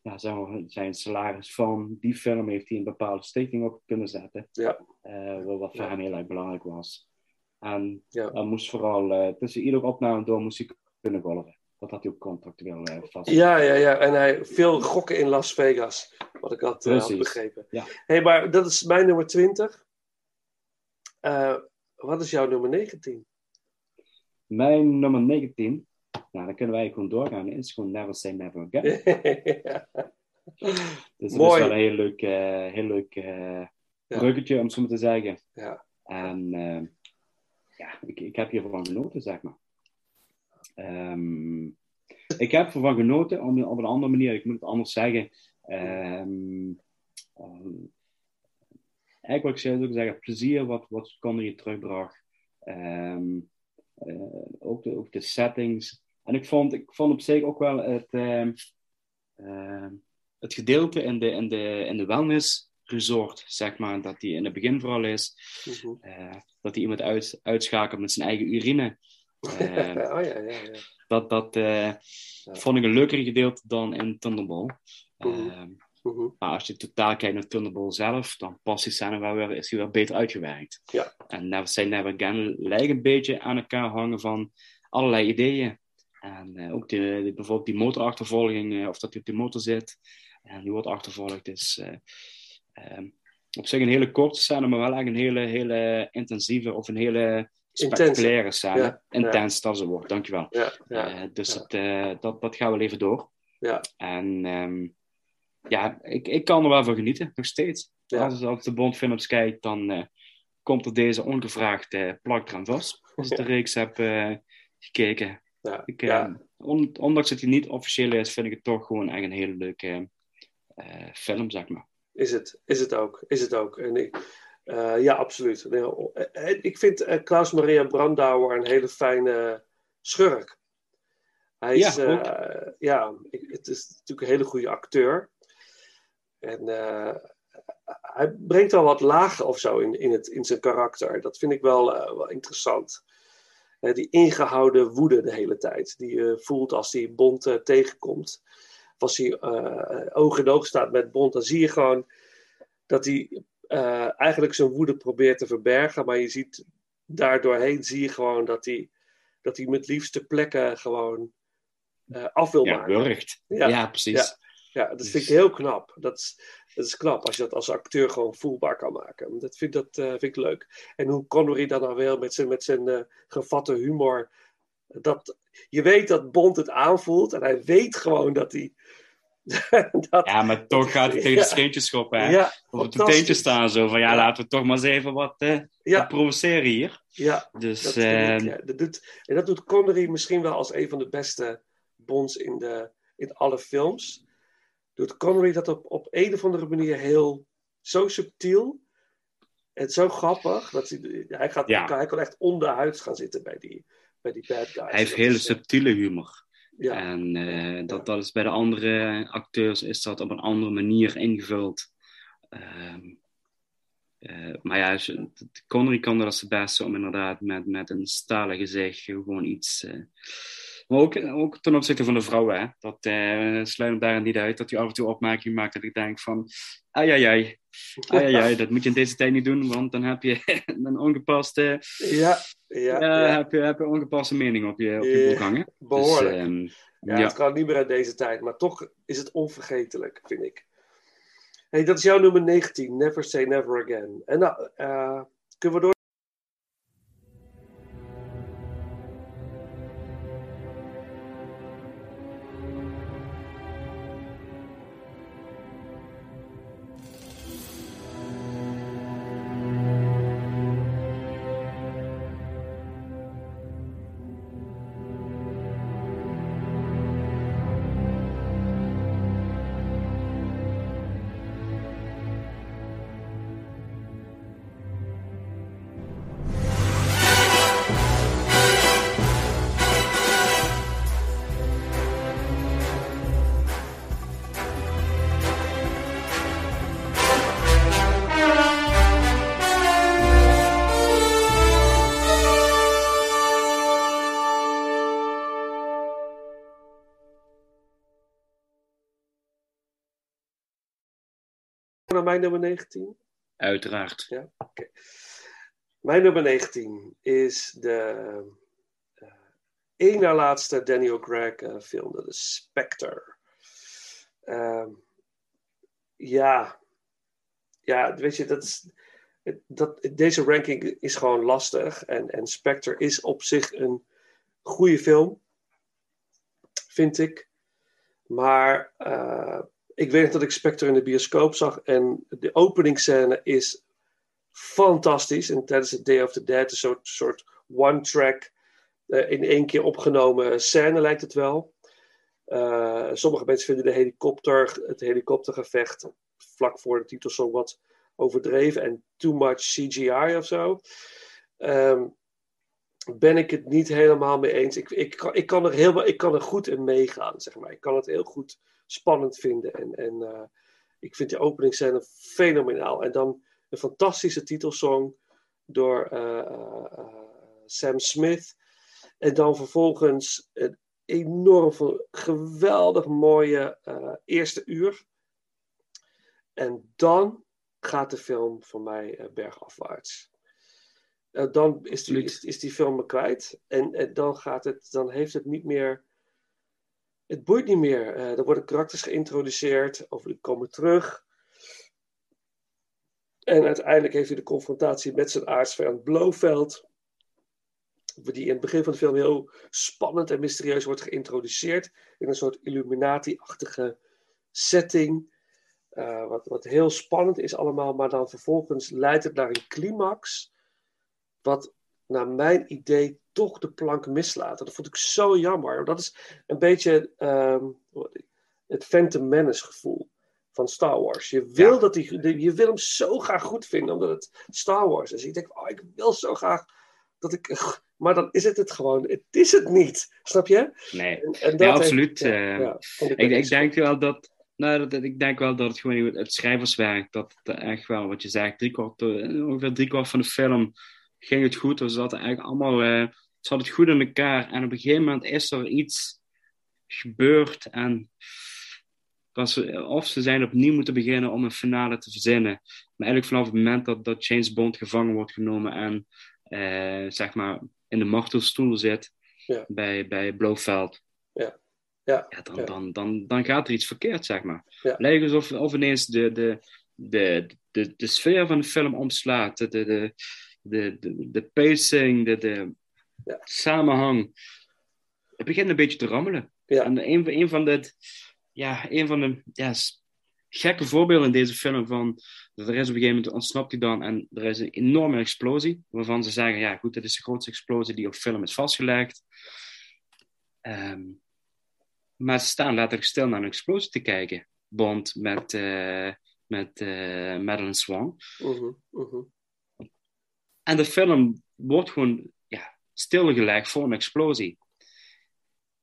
ja, maar, zijn salaris van die film heeft hij een bepaalde stichting op kunnen zetten. Ja. Eh, wat voor hem heel erg belangrijk was. En Ja. hij moest vooral eh, tussen iedere opname door moest hij kunnen golven. Dat had hij ook contractueel eh, vast. Ja, ja, ja. En hij veel gokken in Las Vegas. Wat ik had, eh, had begrepen. Ja. hey, maar dat is mijn nummer 20. Eh, wat is jouw nummer 19? Mijn nummer 19, nou dan kunnen wij gewoon doorgaan, is gewoon Never Say Never Again. Dus dat Mooi. is wel een heel leuk, eh, heel leuk om zo maar te zeggen. Ja. En ja, ik, ik heb hiervan genoten, zeg maar. Ehm, ik heb ervan genoten om, op een andere manier, ik moet het anders zeggen. Ehm, ehm, eigenlijk wat ik zou ook zeggen, plezier wat, wat Connery terugbracht. Ehm, eh, ook, de, ook de settings. En ik vond, ik vond op zich ook wel het, ehm, ehm, het gedeelte in de, in de, in de wellness resort, zeg maar, dat die in het begin vooral is. Mhm. eh, dat hij iemand uit, uitschakelt met zijn eigen urine. Eh, oh ja, ja, ja. dat dat eh, vond ik een leuker gedeelte dan in Thunderball. Mhm. maar als je totaal kijkt naar Thunderball zelf, dan past die scène wel weer, is die wel beter uitgewerkt. Ja. En Never Say Never Again lijkt een beetje aan elkaar hangen van allerlei ideeën. En eh, ook de, de- bijvoorbeeld die motorachtervolging, eh, of dat hij op die motor zit. En die wordt achtervolgd. Dus eh, ehm, op zich een hele korte scène, maar wel eigenlijk een hele, hele intensieve of een hele spectaculaire scène. Ja. Intens, dat is het woord, dankjewel. Ja, ja, Eh, dus ja. Het, eh, dat, dat gaan we even door. Ja. En ehm, ja, ik, ik kan er wel van genieten, nog steeds. Ja. Als, als de Bondfilms kijkt, dan eh, komt er deze ongevraagd eh plak eraan vast. Als ik de reeks heb gekeken. Ja, Ik, on- ondanks dat hij niet officieel is, vind ik het toch gewoon echt een hele leuke film, zeg maar. Is het, is het ook. Is het ook. En ik, eh, ja, absoluut. Nee, eh, Ik vind eh, Klaus Maria Brandauer een hele fijne schurk. Hij is, Ja, eh, ja, het is natuurlijk een hele goede acteur. En eh, hij brengt wel wat lagen of zo in, in, het, in zijn karakter. Dat vind ik wel, eh, wel interessant. Eh, die ingehouden woede de hele tijd. Die je voelt als hij Bond eh, tegenkomt. Of als hij eh, oog in oog staat met Bond, dan zie je gewoon dat hij eh, eigenlijk zijn woede probeert te verbergen. Maar je ziet daardoorheen zie je gewoon dat hij, dat hij met liefste plekken gewoon eh, af wil Ja, maken. wurgt. Ja, precies. Dus- Ja, ja, dat vind ik heel knap. Dat is, dat is knap als je dat als acteur gewoon voelbaar kan maken. Dat vind, dat, eh, vind ik leuk. En hoe Connery dan nou weer met zijn, met zijn gevatte humor. Dat, je weet dat Bond het aanvoelt en hij weet gewoon dat hij. dat, Ja, maar toch gaat hij tegen de steentjes schoppen, hè? Ja, Of op de teentjes staan, zo van, ja, laten we toch maar eens even wat, eh, Ja. wat provoceren hier. Ja, Dus, dat ik, ehm, dat doet, en dat doet Connery misschien wel als een van de beste Bonds in de, in alle films, doet Connery dat op, op een of andere manier heel zo subtiel en zo grappig. Dat hij, hij, gaat, Ja. hij kan echt onderhuids gaan zitten bij die, bij die bad guys. Hij heeft hele eh, subtiele humor. Ja. En eh, dat, dat is bij de andere acteurs is dat op een andere manier ingevuld. Ehm, eh, maar ja, Connery kan dat als het beste om inderdaad met, met een stalen gezicht gewoon iets. eh, maar ook, ook ten opzichte van de vrouwen, hè. Dat eh sluit hem daar niet uit. Dat hij af en toe opmerkingen maakt dat ik denk van... Ai, ai, ai. Ai, ai, ai. Dat moet je in deze tijd niet doen, want dan heb je een ongepaste... Ja, ja, ja. Heb, je, heb je ongepaste mening op je, op je broek hangen. behoorlijk. Dus, Ja, ja. het kan niet meer uit deze tijd, maar toch is het onvergetelijk, vind ik. Hey, dat is jouw nummer 19, Never Say Never Again. En nou, eh, kunnen we door? Naar mijn nummer 19. Uiteraard. Ja, oké. Mijn nummer 19 is de eh één na laatste Daniel Craig eh, film, de Spectre. Ehm, ja, ja, weet je, dat is, dat, deze ranking is gewoon lastig. En, en Spectre is op zich een goede film, vind ik. Maar eh, ik weet dat ik Spectre in de bioscoop zag. En de openingsscène is fantastisch. En tijdens het Day of the Dead, een soort, soort one-track, eh, in één keer opgenomen scène lijkt het wel. Eh, sommige mensen vinden de helikopter, het helikoptergevecht vlak voor de titelsong wat overdreven en too much CGI of zo. Ehm, ben ik het niet helemaal mee eens. Ik, ik, kan, ik, kan er heel, ik kan er goed in meegaan, zeg maar. Ik kan het heel goed spannend vinden. En, en eh, ik vind die openingsscène fenomenaal. En dan een fantastische titelsong door eh, eh, Sam Smith. En dan vervolgens een enorm geweldig mooie eerste uur. En dan gaat de film voor mij bergafwaarts. Dan is die, is, is die film me kwijt. En, en dan, gaat het, dan heeft het niet meer. Het boeit niet meer. Eh, er worden karakters geïntroduceerd, of die komen terug. En uiteindelijk heeft hij de confrontatie met zijn aardsvijand Blofeld. Die in het begin van de film heel spannend en mysterieus wordt geïntroduceerd. In een soort Illuminati-achtige setting. Eh, wat, wat heel spannend is allemaal. Maar dan vervolgens leidt het naar een climax. Wat naar mijn idee toch de plank mislaat. En dat vond ik zo jammer. Dat is een beetje ehm, het Phantom Menace gevoel van Star Wars. Je wil, dat die, je wil hem zo graag goed vinden, omdat het Star Wars is. Ik denk, oh, ik wil zo graag dat ik... Maar dan is het het gewoon. Het is het niet. Snap je? Nee, En, dat absoluut. heeft- ja, eh, ja, ik, ik ik, echt denk wel dat, nou, dat, ik denk wel dat het gewoon het schrijverswerk, dat het echt wel, wat je zegt, driekwart, eh, ongeveer driekwart van de film ging het goed. We zaten eigenlijk allemaal, eh, ze hadden het goed in elkaar. En op een gegeven moment is er iets gebeurd en dat ze, of ze zijn opnieuw moeten beginnen om een finale te verzinnen. Maar eigenlijk vanaf het moment dat, dat James Bond gevangen wordt genomen en eh, zeg maar in de martelstoel zit Ja. bij, bij Blofeld. Ja. Ja, Ja, dan, Dan, dan, dan gaat er iets verkeerd, zeg maar. Lijkt alsof of ineens de, de, de, de, de sfeer van de film omslaat. De, de, de, de, de, de pacing, de, de samenhang. Het begint een beetje te rammelen. En een, van- een van de, ja, een van de ja, gekke voorbeelden in deze film van dat er is op een gegeven moment ontsnapt hij dan en er is een enorme explosie waarvan ze zeggen ja goed dit is de grootste explosie die op film is vastgelegd Ehm, Maar ze staan letterlijk stil naar een explosie te kijken. Bond met, uh, met uh, Madeline Swan. Mhm, mhm. En de film wordt gewoon ja, stilgelegd voor een explosie.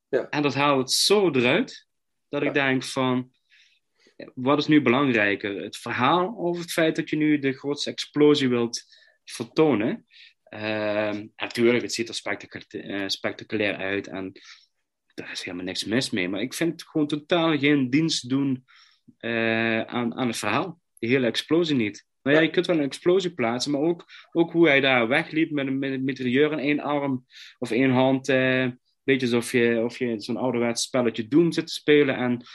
Ja. En dat haalt het zo eruit dat ik denk van, wat is nu belangrijker? Het verhaal of het feit dat je nu de grootste explosie wilt vertonen? Uh, natuurlijk, het ziet er spectaculair, uh, spectaculair uit en daar is helemaal niks mis mee. Maar ik vind het gewoon totaal geen dienst doen uh, aan, aan het verhaal. Die hele explosie niet. Nou ja, je kunt wel een explosie plaatsen, maar ook, ook hoe hij daar wegliep met een, met in één arm of één hand. Uh, beetje alsof je, of je zo'n ouderwets spelletje Doom zit te spelen. En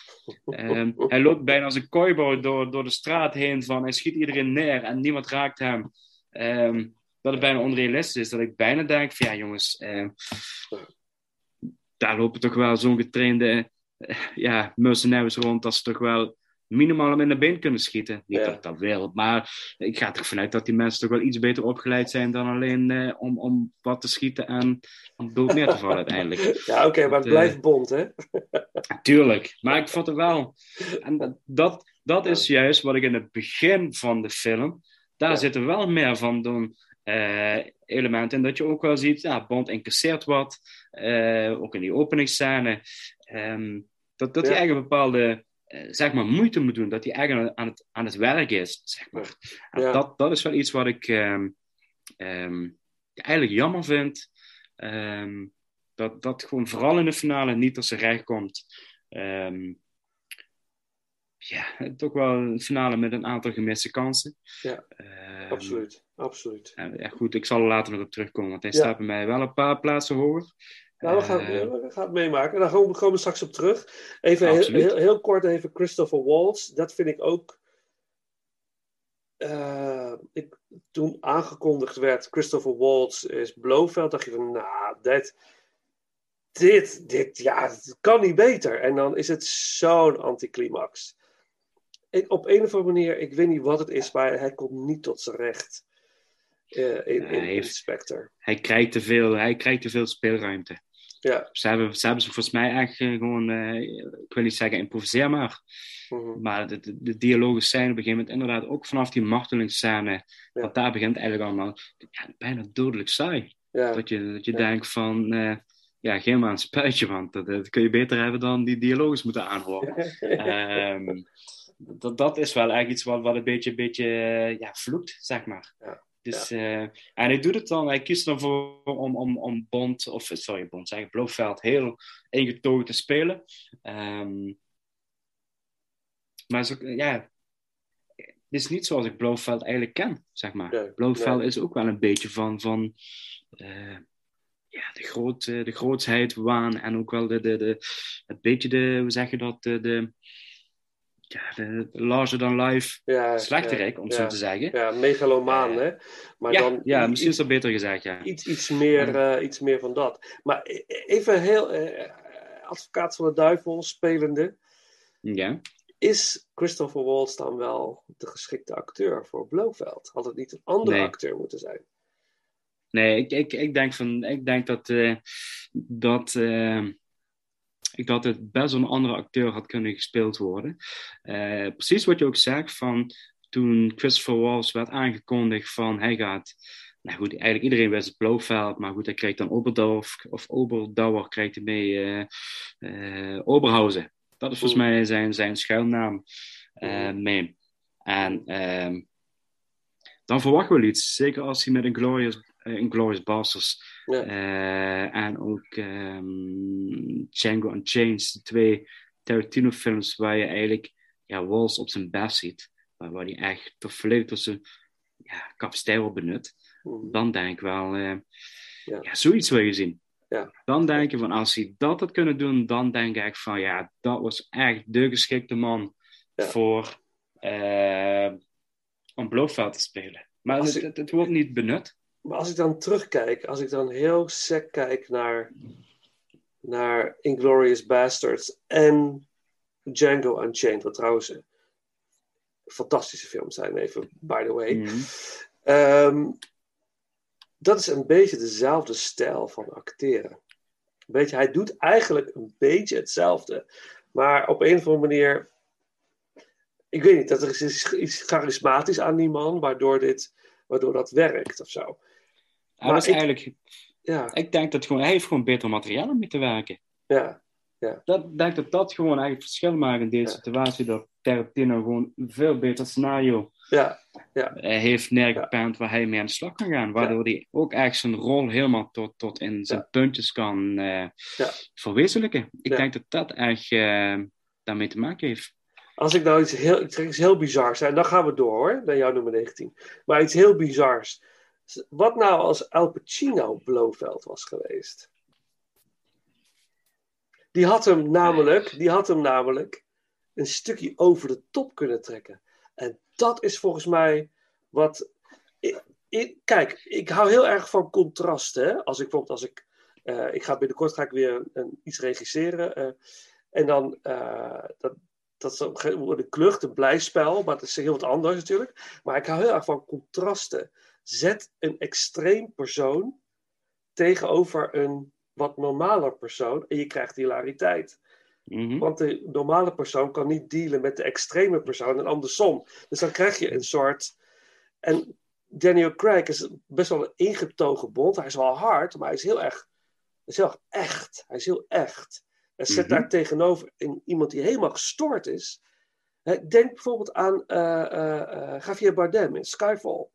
um, hij loopt bijna als een cowboy door, door de straat heen van hij schiet iedereen neer en niemand raakt hem. Um, dat het bijna onrealistisch is. Dat ik bijna denk van ja jongens, uh, daar lopen toch wel zo'n getrainde uh, ja, mercenaries rond dat ze toch wel minimaal hem in de been kunnen schieten. Niet Ja. dat ik dat wil, maar ik ga er vanuit dat die mensen toch wel iets beter opgeleid zijn dan alleen eh, om, om wat te schieten en om dood neer te vallen uiteindelijk. Ja, oké, maar het eh, blijft bond, hè? Tuurlijk, maar ik vond het wel. En dat, dat, is juist wat ik in het begin van de film. Daar zitten wel meer van doen eh, elementen in. Dat je ook wel ziet, ja, Bond incasseert wat. ook in die openingsscène. ehm, dat dat Ja. eigenlijk een bepaalde zeg maar, moeite moet doen. Dat hij eigenlijk aan het, aan het werk is, zeg maar. En Ja. dat, dat is wel iets wat ik ehm, ehm, eigenlijk jammer vind. Ehm, dat, dat gewoon vooral in de finale niet tot zijn recht komt. Ja, toch wel een finale met een aantal gemiste kansen. Ja, absoluut. Absoluut. en, ja, goed, ik zal er later nog op terugkomen, want hij Ja. staat bij mij wel een paar plaatsen hoger. Nou, we gaan, we gaan het meemaken. Daar komen we, komen we straks op terug. Even heel, heel, heel kort even Christopher Waltz. Dat vind ik ook... eh, ik, toen aangekondigd werd Christopher Waltz is Blofeld, dacht je van, nou, dit, dit, dit, ja, het kan niet beter. En dan is het zo'n anticlimax. Ik, op een of andere manier, ik weet niet wat het is, maar hij komt niet tot zijn recht eh, in, in, in Spectre. hij, krijgt te veel, hij krijgt te veel speelruimte. Ja. Ze hebben, ze hebben ze volgens mij echt eh, gewoon, eh, ik wil niet zeggen improviseer maar, Mhm. maar de, de, de dialogen zijn op een gegeven moment inderdaad ook vanaf die martelingsscène, want daar begint eigenlijk allemaal ja, bijna dodelijk saai. Ja. Dat je, dat je Ja. denkt van, eh, ja, geef maar een spuitje, want dat, dat kun je beter hebben dan die dialogen moeten aanhoren. Ehm, dat, dat is wel eigenlijk iets wat, wat een beetje, beetje ja, vloekt, zeg maar. Dus, eh, en hij doet het dan, hij kiest ervoor om, om, om Bond, of sorry, Bond, zeg Blofeld heel ingetogen te spelen. Ehm, maar het is ook, ja, het is niet zoals ik Blofeld eigenlijk ken, zeg maar. Blofeld nee. is ook wel een beetje van, van eh, ja, de, groot, de grootsheid, waan en ook wel de, de, de, het beetje de, hoe zeg je dat, de, de, ja, de, larger than life Ja, slechterik, ja, om zo ja. te zeggen. Ja, megalomaan, hè? Maar ja, dan ja, misschien is dat beter gezegd, ja. iets, iets, meer, eh, iets meer van dat. Maar e- even heel eh, advocaat van de duivel spelende. Ja. Is Christopher Waltz dan wel de geschikte acteur voor Blofeld? Had het niet een andere Nee. acteur moeten zijn? Nee, ik, ik, ik denk, van, ik denk dat, eh, dat, eh, ik dat het best een andere acteur had kunnen gespeeld worden. Eh, precies wat je ook zegt, van toen Christopher Waltz werd aangekondigd van hij gaat... Nou goed, eigenlijk iedereen wist het Blofeld, maar goed, hij krijgt dan Oberdorf, of Oberdauer krijgt hij mee eh, Oberhausen. Dat is volgens mij zijn, zijn schuilnaam eh, mee. En ehm, dan verwachten we wel iets. Zeker als hij met een Glorious, eh, Inglourious Basterds Ja. eh, en ook ehm, Django Unchained, de twee Tarantino-films waar je eigenlijk ja, Walls op zijn best ziet. Waar, waar hij echt toch volledig tot zijn ja, capaciteit wordt benut. Dan denk ik wel, eh, ja. zoiets wil je zien. Ja. Dan denk je van, als hij dat had kunnen doen, dan denk ik van, ja, dat was echt de geschikte man voor om Blofeld te spelen. Maar Als het, ik- het, wordt niet benut. Maar als ik dan terugkijk, als ik dan heel sec kijk naar, naar Inglourious Basterds en Django Unchained, wat trouwens fantastische films zijn, even by the way. Mhm. Ehm, dat is een beetje dezelfde stijl van acteren. Weet je, hij doet eigenlijk een beetje hetzelfde. Maar op een of andere manier. Ik weet niet, dat er is iets charismatisch aan die man, waardoor, dit, waardoor dat werkt of zo. Hij was ik- eigenlijk... Ja, Ik denk dat gewoon, hij heeft gewoon beter materiaal om mee te werken. ja, ja. Dat, ik denk dat dat gewoon eigenlijk het verschil maakt in deze situatie. Dat Tarantino gewoon een veel beter scenario Ja, ja. eh, heeft neergepend waar hij mee aan de slag kan gaan. Waardoor hij ook echt zijn rol helemaal tot, tot in zijn puntjes kan Ja. verwezenlijken. Ik denk dat dat echt eh, daarmee te maken heeft. Als ik nou iets heel, ik zeg iets heel bizars, en dan gaan we door hoor, naar jouw nummer 19. Maar iets heel bizars. Wat nou als Al Pacino Blofeld was geweest? Die had hem namelijk, die had hem namelijk een stukje over de top kunnen trekken. En dat is volgens mij wat. ik- ik- kijk, ik hou heel erg van contrasten. Als ik bijvoorbeeld, als ik. eh, ik ga binnenkort ga ik weer een, een- iets regisseren. eh, en dan. eh, dat, dat is op een gegeven moment een klucht, een blijspel. Maar dat is heel wat anders natuurlijk. Maar ik hou heel erg van contrasten. Zet een extreem persoon tegenover een wat normaler persoon. En je krijgt hilariteit. Mhm. Want de normale persoon kan niet dealen met de extreme persoon en andersom. Dus dan krijg je een soort. En Daniel Craig is best wel een ingetogen bond. Hij is wel hard, maar hij is heel erg. Hij is heel erg echt. Hij is heel echt. En zet Mhm. daar tegenover een, iemand die helemaal gestoord is. Hè, Denk bijvoorbeeld aan eh, eh, eh, Javier Bardem in Skyfall.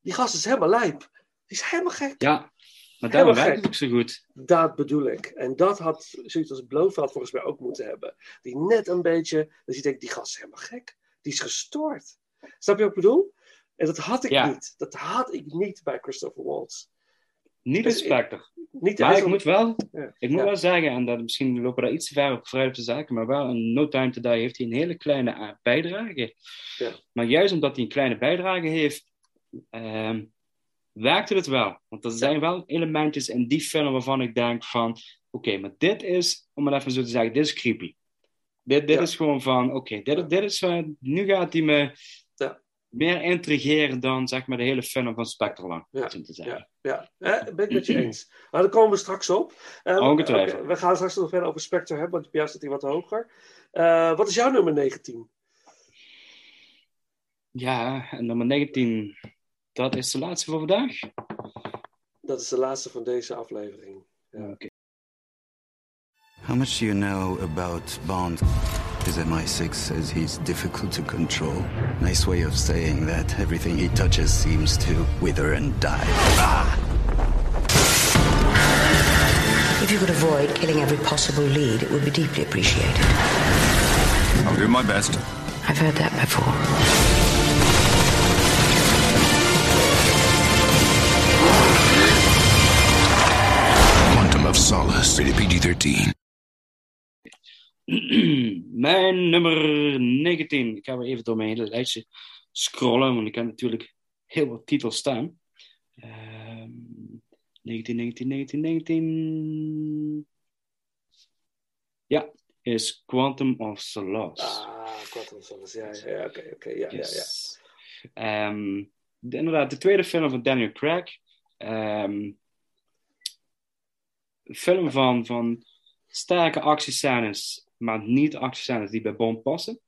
Die gast is helemaal lijp. Die is helemaal gek. Ja, maar daarom werkt het ook zo goed. Dat bedoel ik. En dat had zoiets als Blofeld volgens mij ook moeten hebben. Die net een beetje, dus je denkt, die gast is helemaal gek. Die is gestoord. Snap je wat ik bedoel? En dat had ik Ja. niet. Dat had ik niet bij Christopher Waltz. Niet Dus een Spectre. Niet Maar ik moet wel, Ja. ik moet Ja. wel zeggen, en dat, misschien lopen we daar iets te ver op vooruit de zaken, maar wel in No Time To Die heeft hij een hele kleine eh, bijdrage. Ja. Maar juist omdat hij een kleine bijdrage heeft, ehm, werkte het wel. Want er zijn wel elementjes in die film waarvan ik denk van, oké, maar dit is, om het even zo te zeggen, dit is creepy. Dit, dit is gewoon van, oké, dit, dit is, eh, nu gaat hij me. Meer intrigeren dan, zeg maar, de hele film van Spectre lang, Ja. te zeggen. Ja, ja. Eh, ben ik met je eens. Maar daar komen we straks op. Eh, Ongetwijfeld. we gaan straks nog verder over Spectre hebben, want bij jou zit hij wat hoger. Eh, wat is jouw nummer 19? Ja, en nummer 19, dat is de laatste voor vandaag. Dat is de laatste van deze aflevering. Oké. How much do you know about Bond? His MI6 says he's difficult to control. Nice way of saying that everything he touches seems to wither and die. Ah! If you could avoid killing every possible lead, it would be deeply appreciated. I'll do my best. I've heard that before. Quantum of Solace, rated PG-13. Mijn nummer 19. Ik ga weer even door mijn hele lijstje scrollen, want ik heb natuurlijk heel wat titels staan. Ehm 19, 19, 19, 19. Ja, is Quantum of Solace. Ah, Quantum of Solace. Ja, ja, ja, oké, oké, ja, ja, ja. Ehm, de- inderdaad, de tweede film van Daniel Craig. Een film van, van sterke actiescènes, maar niet actiescènes die bij Bond passen.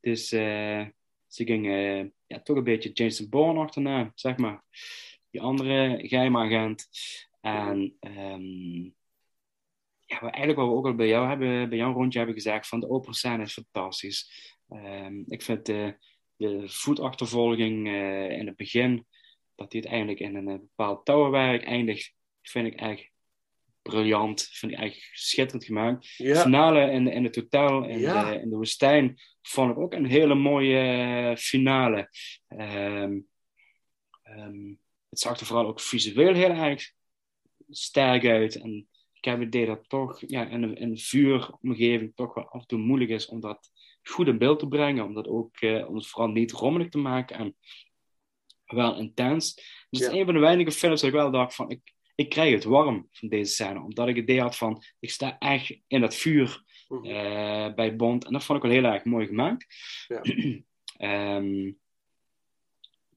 Dus eh, ze gingen ja, toch een beetje Jason Bourne achterna, zeg maar. Die andere geheime agent. En ehm, ja, eigenlijk wat we ook al bij jou hebben, bij jouw rondje hebben gezegd, van de opera is fantastisch. Ehm, ik vind de, voetachtervolging eh, in het begin, dat hij uiteindelijk in een eh, bepaald touwenwerk eindigt, vind ik echt briljant. Vind ik echt schitterend gemaakt. Ja. De finale in, in het hotel in, Ja. de, in de woestijn vond ik ook een hele mooie eh, finale. Ehm, ehm, het zag er vooral ook visueel heel erg sterk uit. En ik heb het idee dat toch ja, in, een, in een vuuromgeving toch wel af en toe moeilijk is om dat goed in beeld te brengen. Om, dat ook, eh, om het vooral niet rommelig te maken en wel intens. Dus het is Ja. een van de weinige films dat ik wel dacht van... Ik, ik krijg het warm van deze scène. Omdat ik het idee had van... Ik sta echt in dat vuur eh, bij Bond. En dat vond ik wel heel erg mooi gemaakt. Ja. Ehm,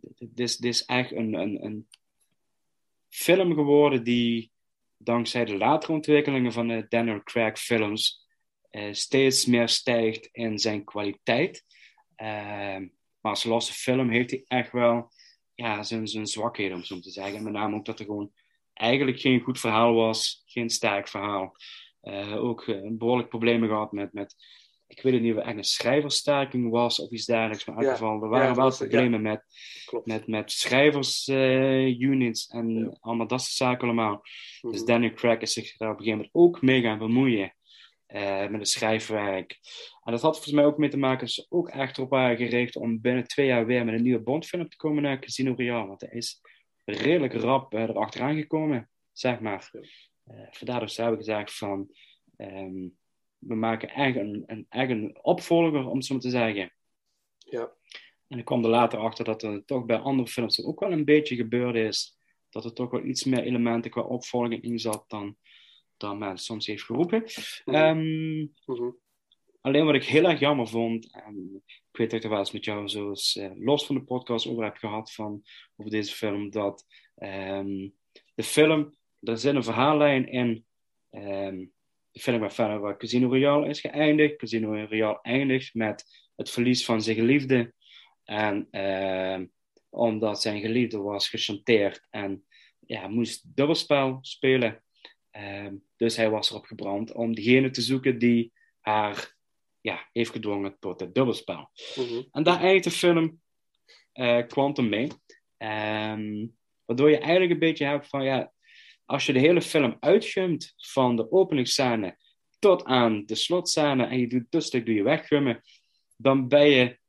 dit, is, dit is echt een, een, een film geworden die dankzij de latere ontwikkelingen van de Daniel Craig films uh, steeds meer stijgt in zijn kwaliteit. Uh, maar als losse film heeft hij echt wel ja, zijn, zijn zwakheden, om zo te zeggen. Met name ook dat er gewoon eigenlijk geen goed verhaal was, geen sterk verhaal. Uh, ook behoorlijk problemen gehad met, met ik weet niet of het echt een schrijversstaking was of iets dergelijks. Maar in elk geval, er waren ja, wel problemen met, met, met schrijversunits uh, en allemaal dat soort zaken allemaal. Mm -hmm. Dus Daniel Craig is zich daar op een gegeven moment ook mee gaan bemoeien met het schrijfwerk. En dat had volgens mij ook mee te maken dat ze ook echt erop waren gericht om binnen twee jaar weer met een nieuwe Bondfilm te komen naar Casino Royale. Want hij is redelijk rap uh, erachteraan gekomen, zeg maar. vandaar dus hebben we gezegd van... Um, we maken echt een, een, een opvolger, om het zo te zeggen. Ja. En ik kwam er later achter dat er toch bij andere films ook wel een beetje gebeurd is. Dat er toch wel iets meer elementen qua opvolging in zat dan, dan men soms heeft geroepen. Um, Alleen wat ik heel erg jammer vond, en ik weet dat ik er wel eens met jou zo uh, los van de podcast over heb gehad van, over deze film, dat um, de film, er zit een verhaallijn in um, de film waar waar Casino Royale is geëindigd. Casino Royale eindigt met het verlies van zijn geliefde. En uh, omdat zijn geliefde was gechanteerd en ja, moest dubbelspel spelen. Dus hij was erop gebrand om degene te zoeken die haar ja, heeft gedwongen tot het dubbelspel. Mhm. En daar eindigt de film uh, Quantum mee. Um, waardoor je eigenlijk een beetje hebt van ja, als je de hele film uitgumt van de openingsscène tot aan de slotscène en je doet dat stuk doe je weggummen, dan ben je,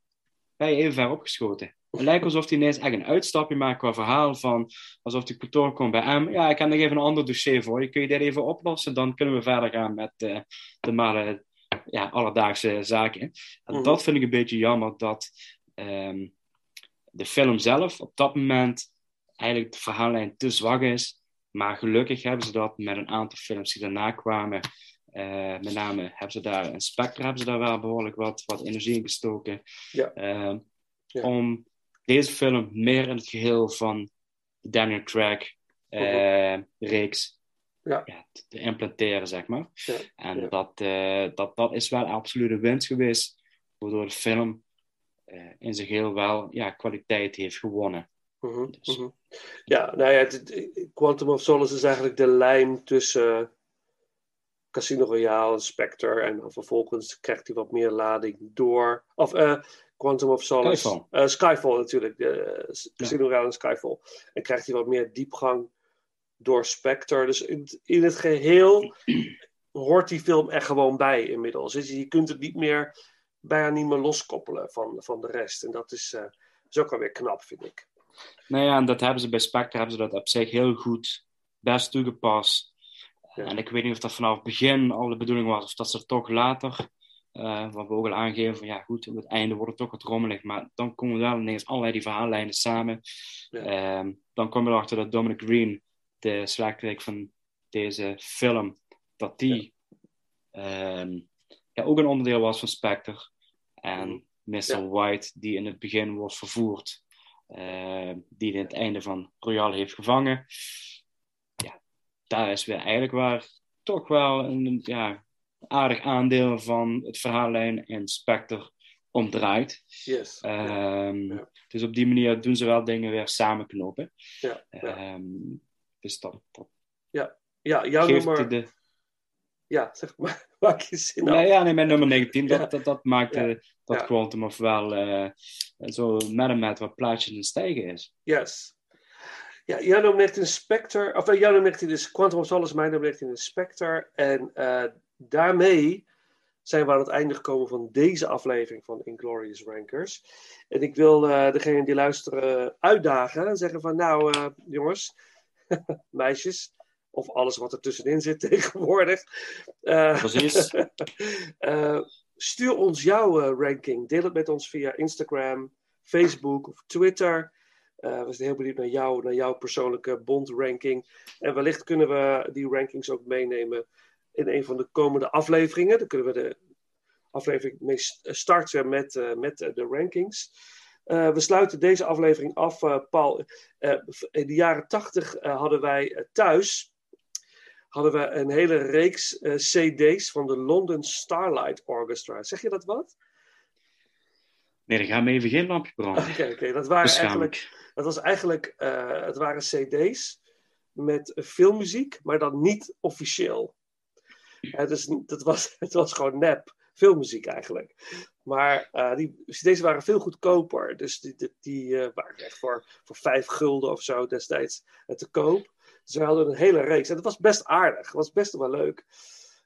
ben je even ver opgeschoten. Het lijkt alsof hij ineens echt een uitstapje maakt qua verhaal van alsof de kantoor komt bij hem. Ja, ik heb nog even een ander dossier voor je. Kun je dit even oplossen? Dan kunnen we verder gaan met uh, de ja, alledaagse zaken. En Mhm. dat vind ik een beetje jammer dat ehm, de film zelf op dat moment eigenlijk de verhaallijn te zwak is. Maar gelukkig hebben ze dat met een aantal films die daarna kwamen. Eh, met name hebben ze daar, in Spectre hebben ze daar wel behoorlijk wat, wat energie in gestoken. Ja. Eh, Om deze film meer in het geheel van Daniel Craig eh, reeks Ja. te, te implanteren, zeg maar. Ja. En dat, eh, dat, dat is wel absoluut een winst geweest, waardoor de film eh, in zijn geheel wel ja, kwaliteit heeft gewonnen. Mhm, Dus- mhm. Ja, nou ja, het- Quantum of Solace is eigenlijk de lijn tussen Casino Royale en Spectre. En dan vervolgens krijgt hij wat meer lading door. Of eh, Quantum of Solace. Skyfall. Skyfall natuurlijk. Casino Royale en Skyfall. En krijgt hij wat meer diepgang door Spectre. Dus in, in het geheel hoort die film er gewoon bij inmiddels. Dus je kunt het niet meer, bijna niet meer loskoppelen van, van de rest. En dat is, eh, is ook wel weer knap, vind ik. Nou ja, en dat hebben ze bij Spectre hebben ze dat op zich heel goed best toegepast. En ik weet niet of dat vanaf het begin al de bedoeling was, of dat ze toch later, eh, wat we ook al aangeven, van ja goed, op het einde wordt het toch wat rommelig, maar dan komen wel ineens allerlei die verhaallijnen samen. Ehm, dan kom je erachter dat Dominic Green, de slagwerk van deze film, dat die ehm, ja, ook een onderdeel was van Spectre. En Mr. White, die in het begin wordt vervoerd, eh, die in het einde van Royale heeft gevangen. Ja, daar is weer eigenlijk waar toch wel een ja, aardig aandeel van het verhaallijn in Spectre omdraait. Yes. Ehm, Dus op die manier doen ze wel dingen weer samenknopen. Ja, Ehm, Ja, ja jouw geeft nummer. de... Ja, zeg maar. Maak je zin af. Ja, nee, mijn nummer 19, dat, Ja. dat, dat maakt Ja. eh, dat Ja. Quantum of wel eh, zo met met wat plaatjes in stijgen is. Yes. Ja, jouw nummer 19 is Spectre. Of eh, jouw nummer 19 is Quantum of Solace, mijn nummer 19 is Spectre. En daarmee zijn we aan het einde gekomen van deze aflevering van Inglorious Rankers. En ik wil eh degene die luisteren uitdagen en zeggen van nou jongens, meisjes, of alles wat er tussenin zit tegenwoordig. Eh, Precies. eh, stuur ons jouw eh, ranking. Deel het met ons via Instagram, Facebook of Twitter. Eh, we zijn heel benieuwd naar jou, naar jouw persoonlijke bond-ranking. En wellicht kunnen we die rankings ook meenemen in een van de komende afleveringen. Dan kunnen we de aflevering mee starten met, eh, met eh, de rankings. Eh, we sluiten deze aflevering af, eh, Paul. Eh, in de jaren tachtig hadden wij thuis hadden we een hele reeks CD's van de London Starlight Orchestra. Zeg je dat wat? Nee, dan gaan we even geen lampje branden. Oké, oké. Dat, waren eigenlijk, dat was eigenlijk, het waren CD's met filmmuziek, maar dan niet officieel. Dus dat was, het was gewoon nep, filmmuziek eigenlijk. Maar eh, die CD's waren veel goedkoper. Dus die, die, die, eh, waren echt voor, voor vijf gulden of zo destijds eh, te koop. Dus we hadden een hele reeks. En dat was best aardig. Dat was best wel leuk.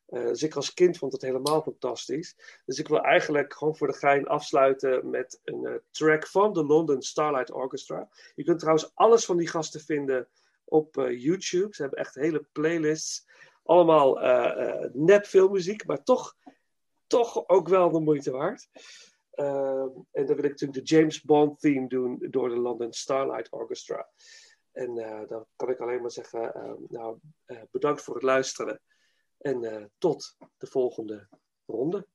Eh, dus ik als kind vond het helemaal fantastisch. Dus ik wil eigenlijk gewoon voor de gein afsluiten met een track van de London Starlight Orchestra. Je kunt trouwens alles van die gasten vinden op YouTube. Ze hebben echt hele playlists. Allemaal eh, eh, nep filmmuziek, maar toch, toch ook wel de moeite waard. Ehm, en dan wil ik natuurlijk de James Bond theme doen door de London Starlight Orchestra. En eh, dan kan ik alleen maar zeggen, ehm, nou, eh, bedankt voor het luisteren. En eh, tot de volgende ronde.